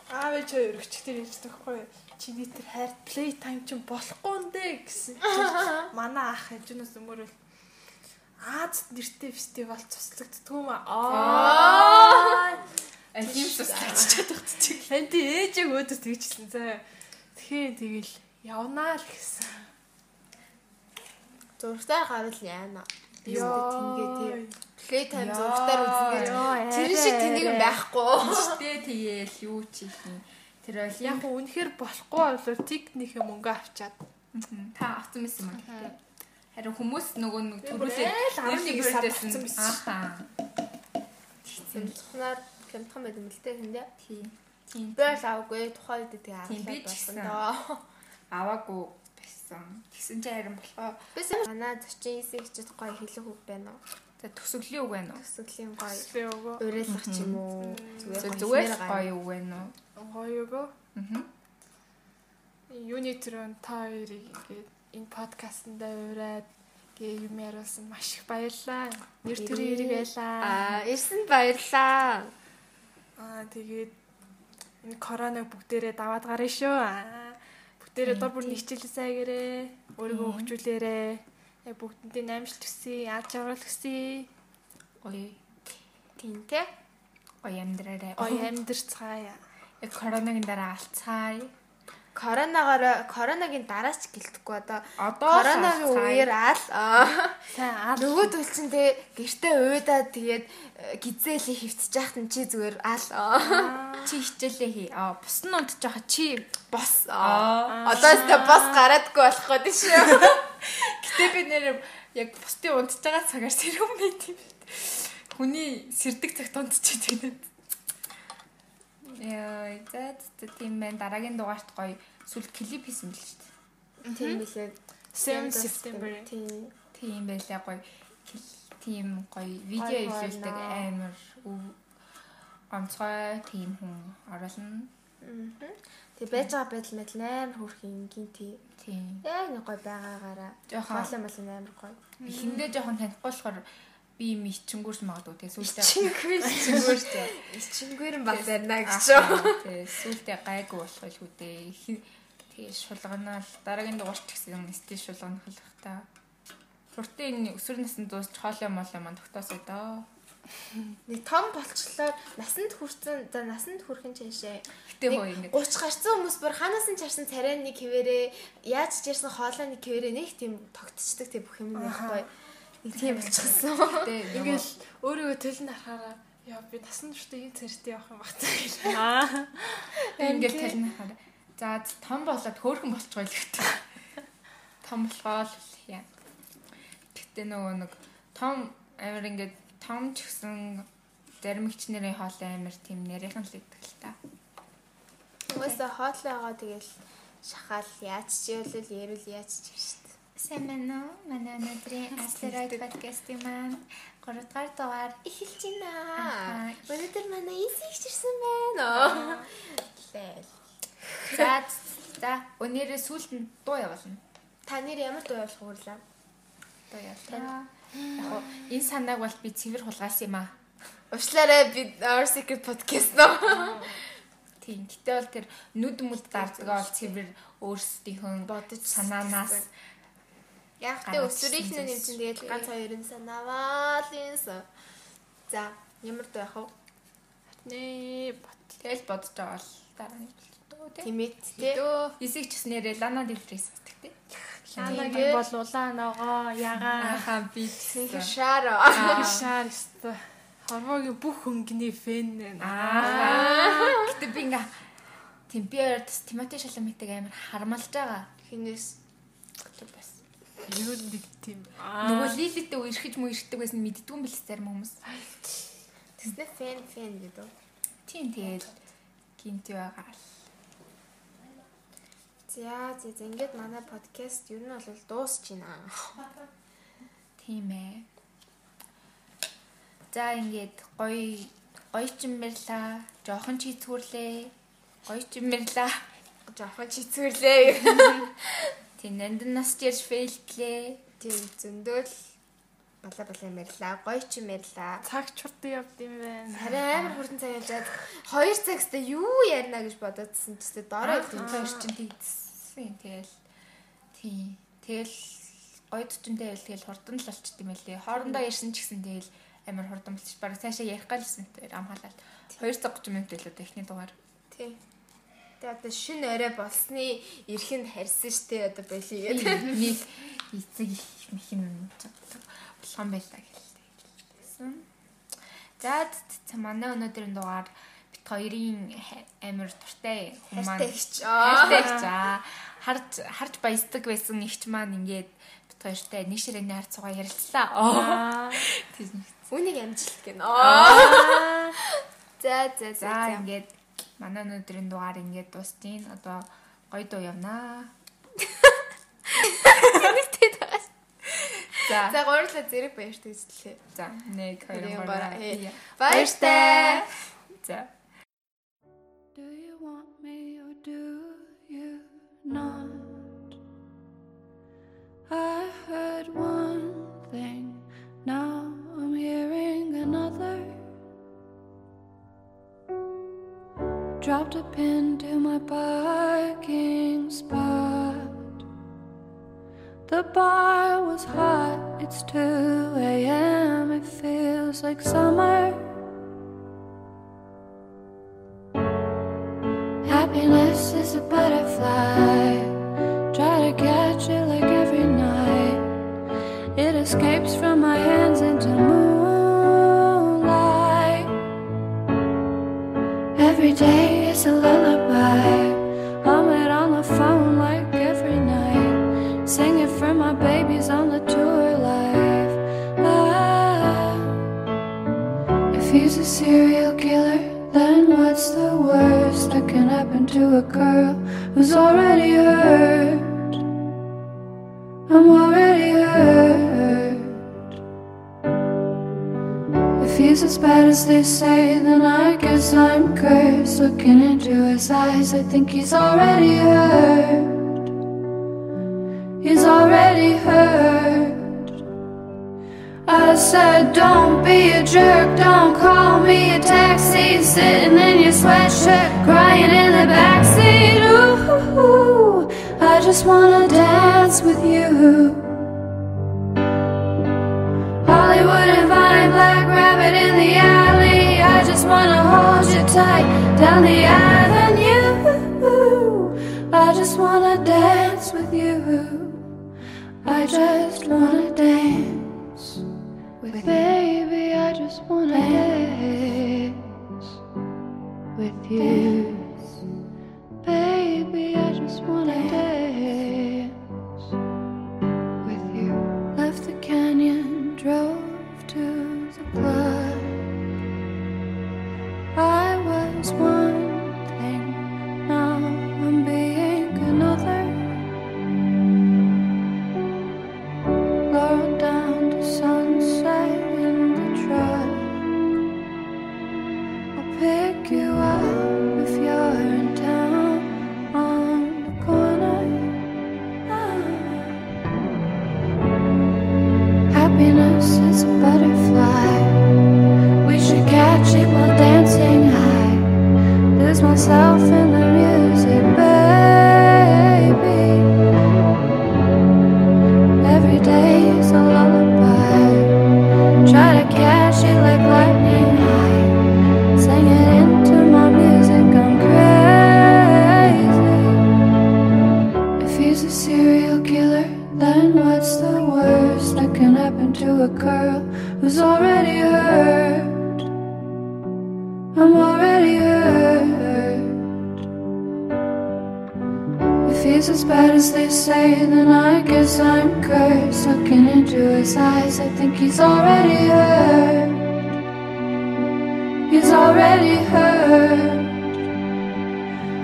Аав хоёр өчтөр ярьж тахгүй. Чиний тэр хайр плей тайм чинь болохгүй нэ гэсэн. Манай ах хажуунаас өмөрөл Аз нэртэй фестивал цуслагддгүй маа. Аа. Алим туслаач чадах чиг. Харин тий ээжээ өөдөө тэгчихсэн заа. Тэгэхээр тэгэл явнаа л гэсэн. Зургатаар гарвал яана. Ёо. Тингээ тий. Плей тайм зургатаар үзнэ. Ёо, Тэр шиг тэнийг байхгүй. Тэ тэгээл юу ч юм. Тэр бол Яг яг нь үнэхээр болохгүй болов тикнийхээ мөнгө авчаад. та авсан мэс юм аа. Харин хүмүүс нөгөө нэг төрүүлээ бүр айл 11 сар авсан мэс. Ахаа. Хэмтхнаар хэмтхан байт юм л дээ тэндээ. Тийм. Тийм. Л аваагүй тухайн үед тэгээ аваад болсон доо. Аваагүй байсан. Тэгсэн чи харин болохоо. Би сая манай 49 хичэд гоё хэлэх үг байна уу? За төсөглөлийн үг байна уу? Төсөглийн гоё уриалгах ч юм уу? Зүгээр гоё үг байна уу? Гоё өгөө. Аа. Төрön та хоёрыг ингээд энэ подкастнда ураад гээ юм яриулсан маш их баярлалаа. Нэр төрийн хэрэг байлаа. Аа, ирсэн баярлаа. Аа тэгээд энэ короныг бүгдээрээ даваад гарна шүү. Бүгдээрээ дор бүр нэгчлээ сайгээрээ өөрийгөө хөгжүүлээрээ. Яг бүгдэндээ амжилт хүсье, яаж хүсье. Гоё. Тийм те. Гоё амьдраарай. Гоё амьдарцгаая. Яг коронагийн дараа алцгаая. Коронавигаар коронагийн дараач гэлтэхгүй одоо коронагийн үеэр аал аа. Сайн аа нөгөө төл чинь тэгээ гэртээ уйдаад тэгээд э, гизээлээ хөвтөж яхад нь чи зүгээр аал аа. Чи хичээлээ хий. Аа, бус нь байгаа чи бос. Одоо өстө бос гараадгүй болох гээд шүү. Гэтэ би нэр яг бусдын унтж байгаа цагаар сэрүүн байт юм. Хүний сэрдэг цагт унтчих тэгээд. Яа, за тийм байна. Дараагийн дугаарт гоё сүл клип хийсэн мэл шүү дээ. Тийм билээ. Sam September. Тийм. Тийм байлаа гоё. Тийм гоё видео ивлүүлдэг амар онцгой тийм хүн оруулна. Тэг байж байгаа байдал мэт амар хөрх ингийн тий. Тийм. Яг нэг гой байгаагаараа. Мал амар гой. эхэндээ жоохон танихгүй болохоор би юм ичингүүрч магадгүй тэгээ сүултээ Чинггүй ичингүүрч Чингүүр нь баг барина гэж. тэгээ сүултээ гайгүй болох л үдээ тэгээ шулганаал дараагийн дугаарч гэсэн стил шулгана хэлэх та. Фуртын өсвөр наснд дуусч хоолой молой маань тогтоосоо доо. Нэг том болчлоо насанд хүрсэн за насанд хүрхэн чаашаа. гэтээ хөө ингэ 30 гарсан хүмүүс бүр ханаас нь чарсан царай нэг хിവэрээ яаж ч ярьсан хоолой нэг хിവэрээ нэг тийм тогтцдаг тийм бүх юм байхгүй. Тийм болчихсон. гэтээ Ингээл өөрийгөө төлөнд харахаараа яа би насан туршдаа энэ царайтай явах юм багтаа гэж. Аа. ингээл тална хараа за том болоод хөөхөн болчихвол гэдэг том болохоо л яа гэтээ нөгөө нэг том амар ингээд том ч гэсэн зарим ихч нарын хоолой амар тийм нэрийнхэн л идэг л та. Хүмүүсээ хоолойгоо тэгэл шахаал яаж ч явал ярил яаж ч шүү. Сайн байна уу? Манай өнөөдрийн Asteroid podcast-ийн маань 3 дугаар дугаар Эхэлж байна. Өнөөдөр манай эсэх чирсэн байна. лээ. За за өнөөдөр сүүлд нь дуу явуулна. Та нэр ямар дуу явуулах хүрлээ? Дуу явуулна. Яг энэ санааг бол би цэвэр хулгаас юм аа. Уучлаарай би Our Secret podcast нөө. Тийм. Гэтэ бол тэр нүд мүд дардгаа бол цэвэр өөрсдийнхөө Бодож санаанаас Яг тэ өсвөрийнх нь чинь тэгээд ганц хоёрын санаавал юмсан. За ямар дуу явах вэ? Нэ бот. тэгэл бодож байгаа бол дараа нь тий. Тимэт тий. Эсэг ч гэснээр Лана Дилфрис гэдэг тий. Ланагийн бол улаан ногоо ягаа. Ахаа би гэсэн. Шаро. Шаар өстө. Хорвогийн бүх хөнгөний фэн байна. Аа. Гэтэ би ингээ орд Тимоти Шаламитыг амар хармалж байгаа. Хинээс. Юу нэг тийм. Нөгөө Лилитэй үерхэж мүерхдэг байсан мэддгүй юм бэл зарим хүмүүс. тэснэ фэн фэн гэдэг. Тийм тэгэл гинт байгаа л. За за за ингээд манай подкаст ер нь бол дуусч байна. Тийм ээ. За ингээд гоё гоё ч юм байрлаа. Жохон ч хийцгүрлээ. Гоё ч юм байрлаа. Жохон чицгүрлээ. Тийм нандин нас чирж фейлтлээ. Тийм зөндөөл бала бала мэрла гоё ч юм мэрла. Цаг чурд явд юм байна. Харин амар хурдан цаг явжаад 2 цагста юу ярина гэж бодоодсэн ч гэсэн дорой Аа, тийм тийм чинь тэгсэн. Тэгэл тийм. Тэгэл гоё төчөнтэй байл тэгэл хурдан л болчт юм байлээ. Хоорондоо ярьсан ч гэсэн тэгэл амар хурдан болчих. Бараг цаашаа ярих галсэн тэр амхаалал. 230 минут байлоо техник дугаар. Тийм. Тэгээ одоо шин орой болсны эрхэнд харьсан штэ одоо Тэгээд гэдэг. нэг эцэг их мэхин болгон байлаа гэлээ. За за манай өнөөдрийн дугаар бит хоёрын амар туртай хүн маань Хайтагч. хайртай за харж харж баясдаг байсан ихч маань ингээд бит хоёртай нэг ширээний харцгаа ярилцлаа. Аа. Тийм. Үнийг амжилт гэнэ. Аа. За За за. ингээд манай өнөөдрийн дугаар ингээд дуусtiin. Одоо гоё дуу явнаа. За За гурлаа зэрэг баяртай үзлээ. за 1 Хоёрын 2 гурав. 3 Баяртай. За Do you want me or do you not? I heard one thing, Dropped a pin to my parking spot. The bar was hot, it's 2 a.m., it feels like summer. Happiness is a butterfly. Try to catch it like every night. It escapes from my hands into moonlight. Every day is a lullaby I'm it on the phone like every night Sing it for my babies on the tour life ah, If he's a serial killer Then what's the worst that can happen to a girl Who's already hurt I'm worried. As bad as they say, then I guess I'm cursed. Looking into his eyes, I think he's already hurt. He's already hurt. I said, don't be a jerk, don't call me a taxi. Sitting in your sweatshirt, crying in the backseat. Ooh, I just wanna dance with you. Hollywood and Vine, Black Rabbit in the alley. I just wanna hold you tight down the avenue. I just wanna dance with you. I just wanna dance with you. baby. I just wanna dance with you, baby. I just wanna dance I was one Lose myself in the music, baby. Every day is a lullaby. Try to catch it like lightning high. Sing it into my music, I'm crazy. If he's a serial killer, then what's the worst that can happen to a girl who's already hurt? I'm as bad as they say, then I guess I'm cursed. Looking into his eyes, I think he's already hurt. He's already hurt.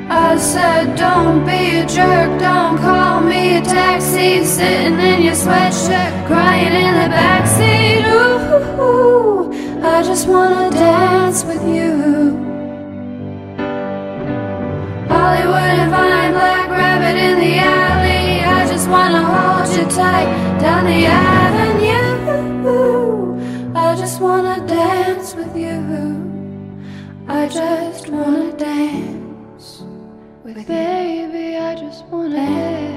I said, don't be a jerk, don't call me a taxi. Sitting in your sweatshirt, crying in the backseat. Ooh, I just wanna dance with you. Hollywood and Vine, in the alley I just wanna hold you tight. Down the avenue I just wanna dance with you. I just wanna dance with baby I just wanna dance.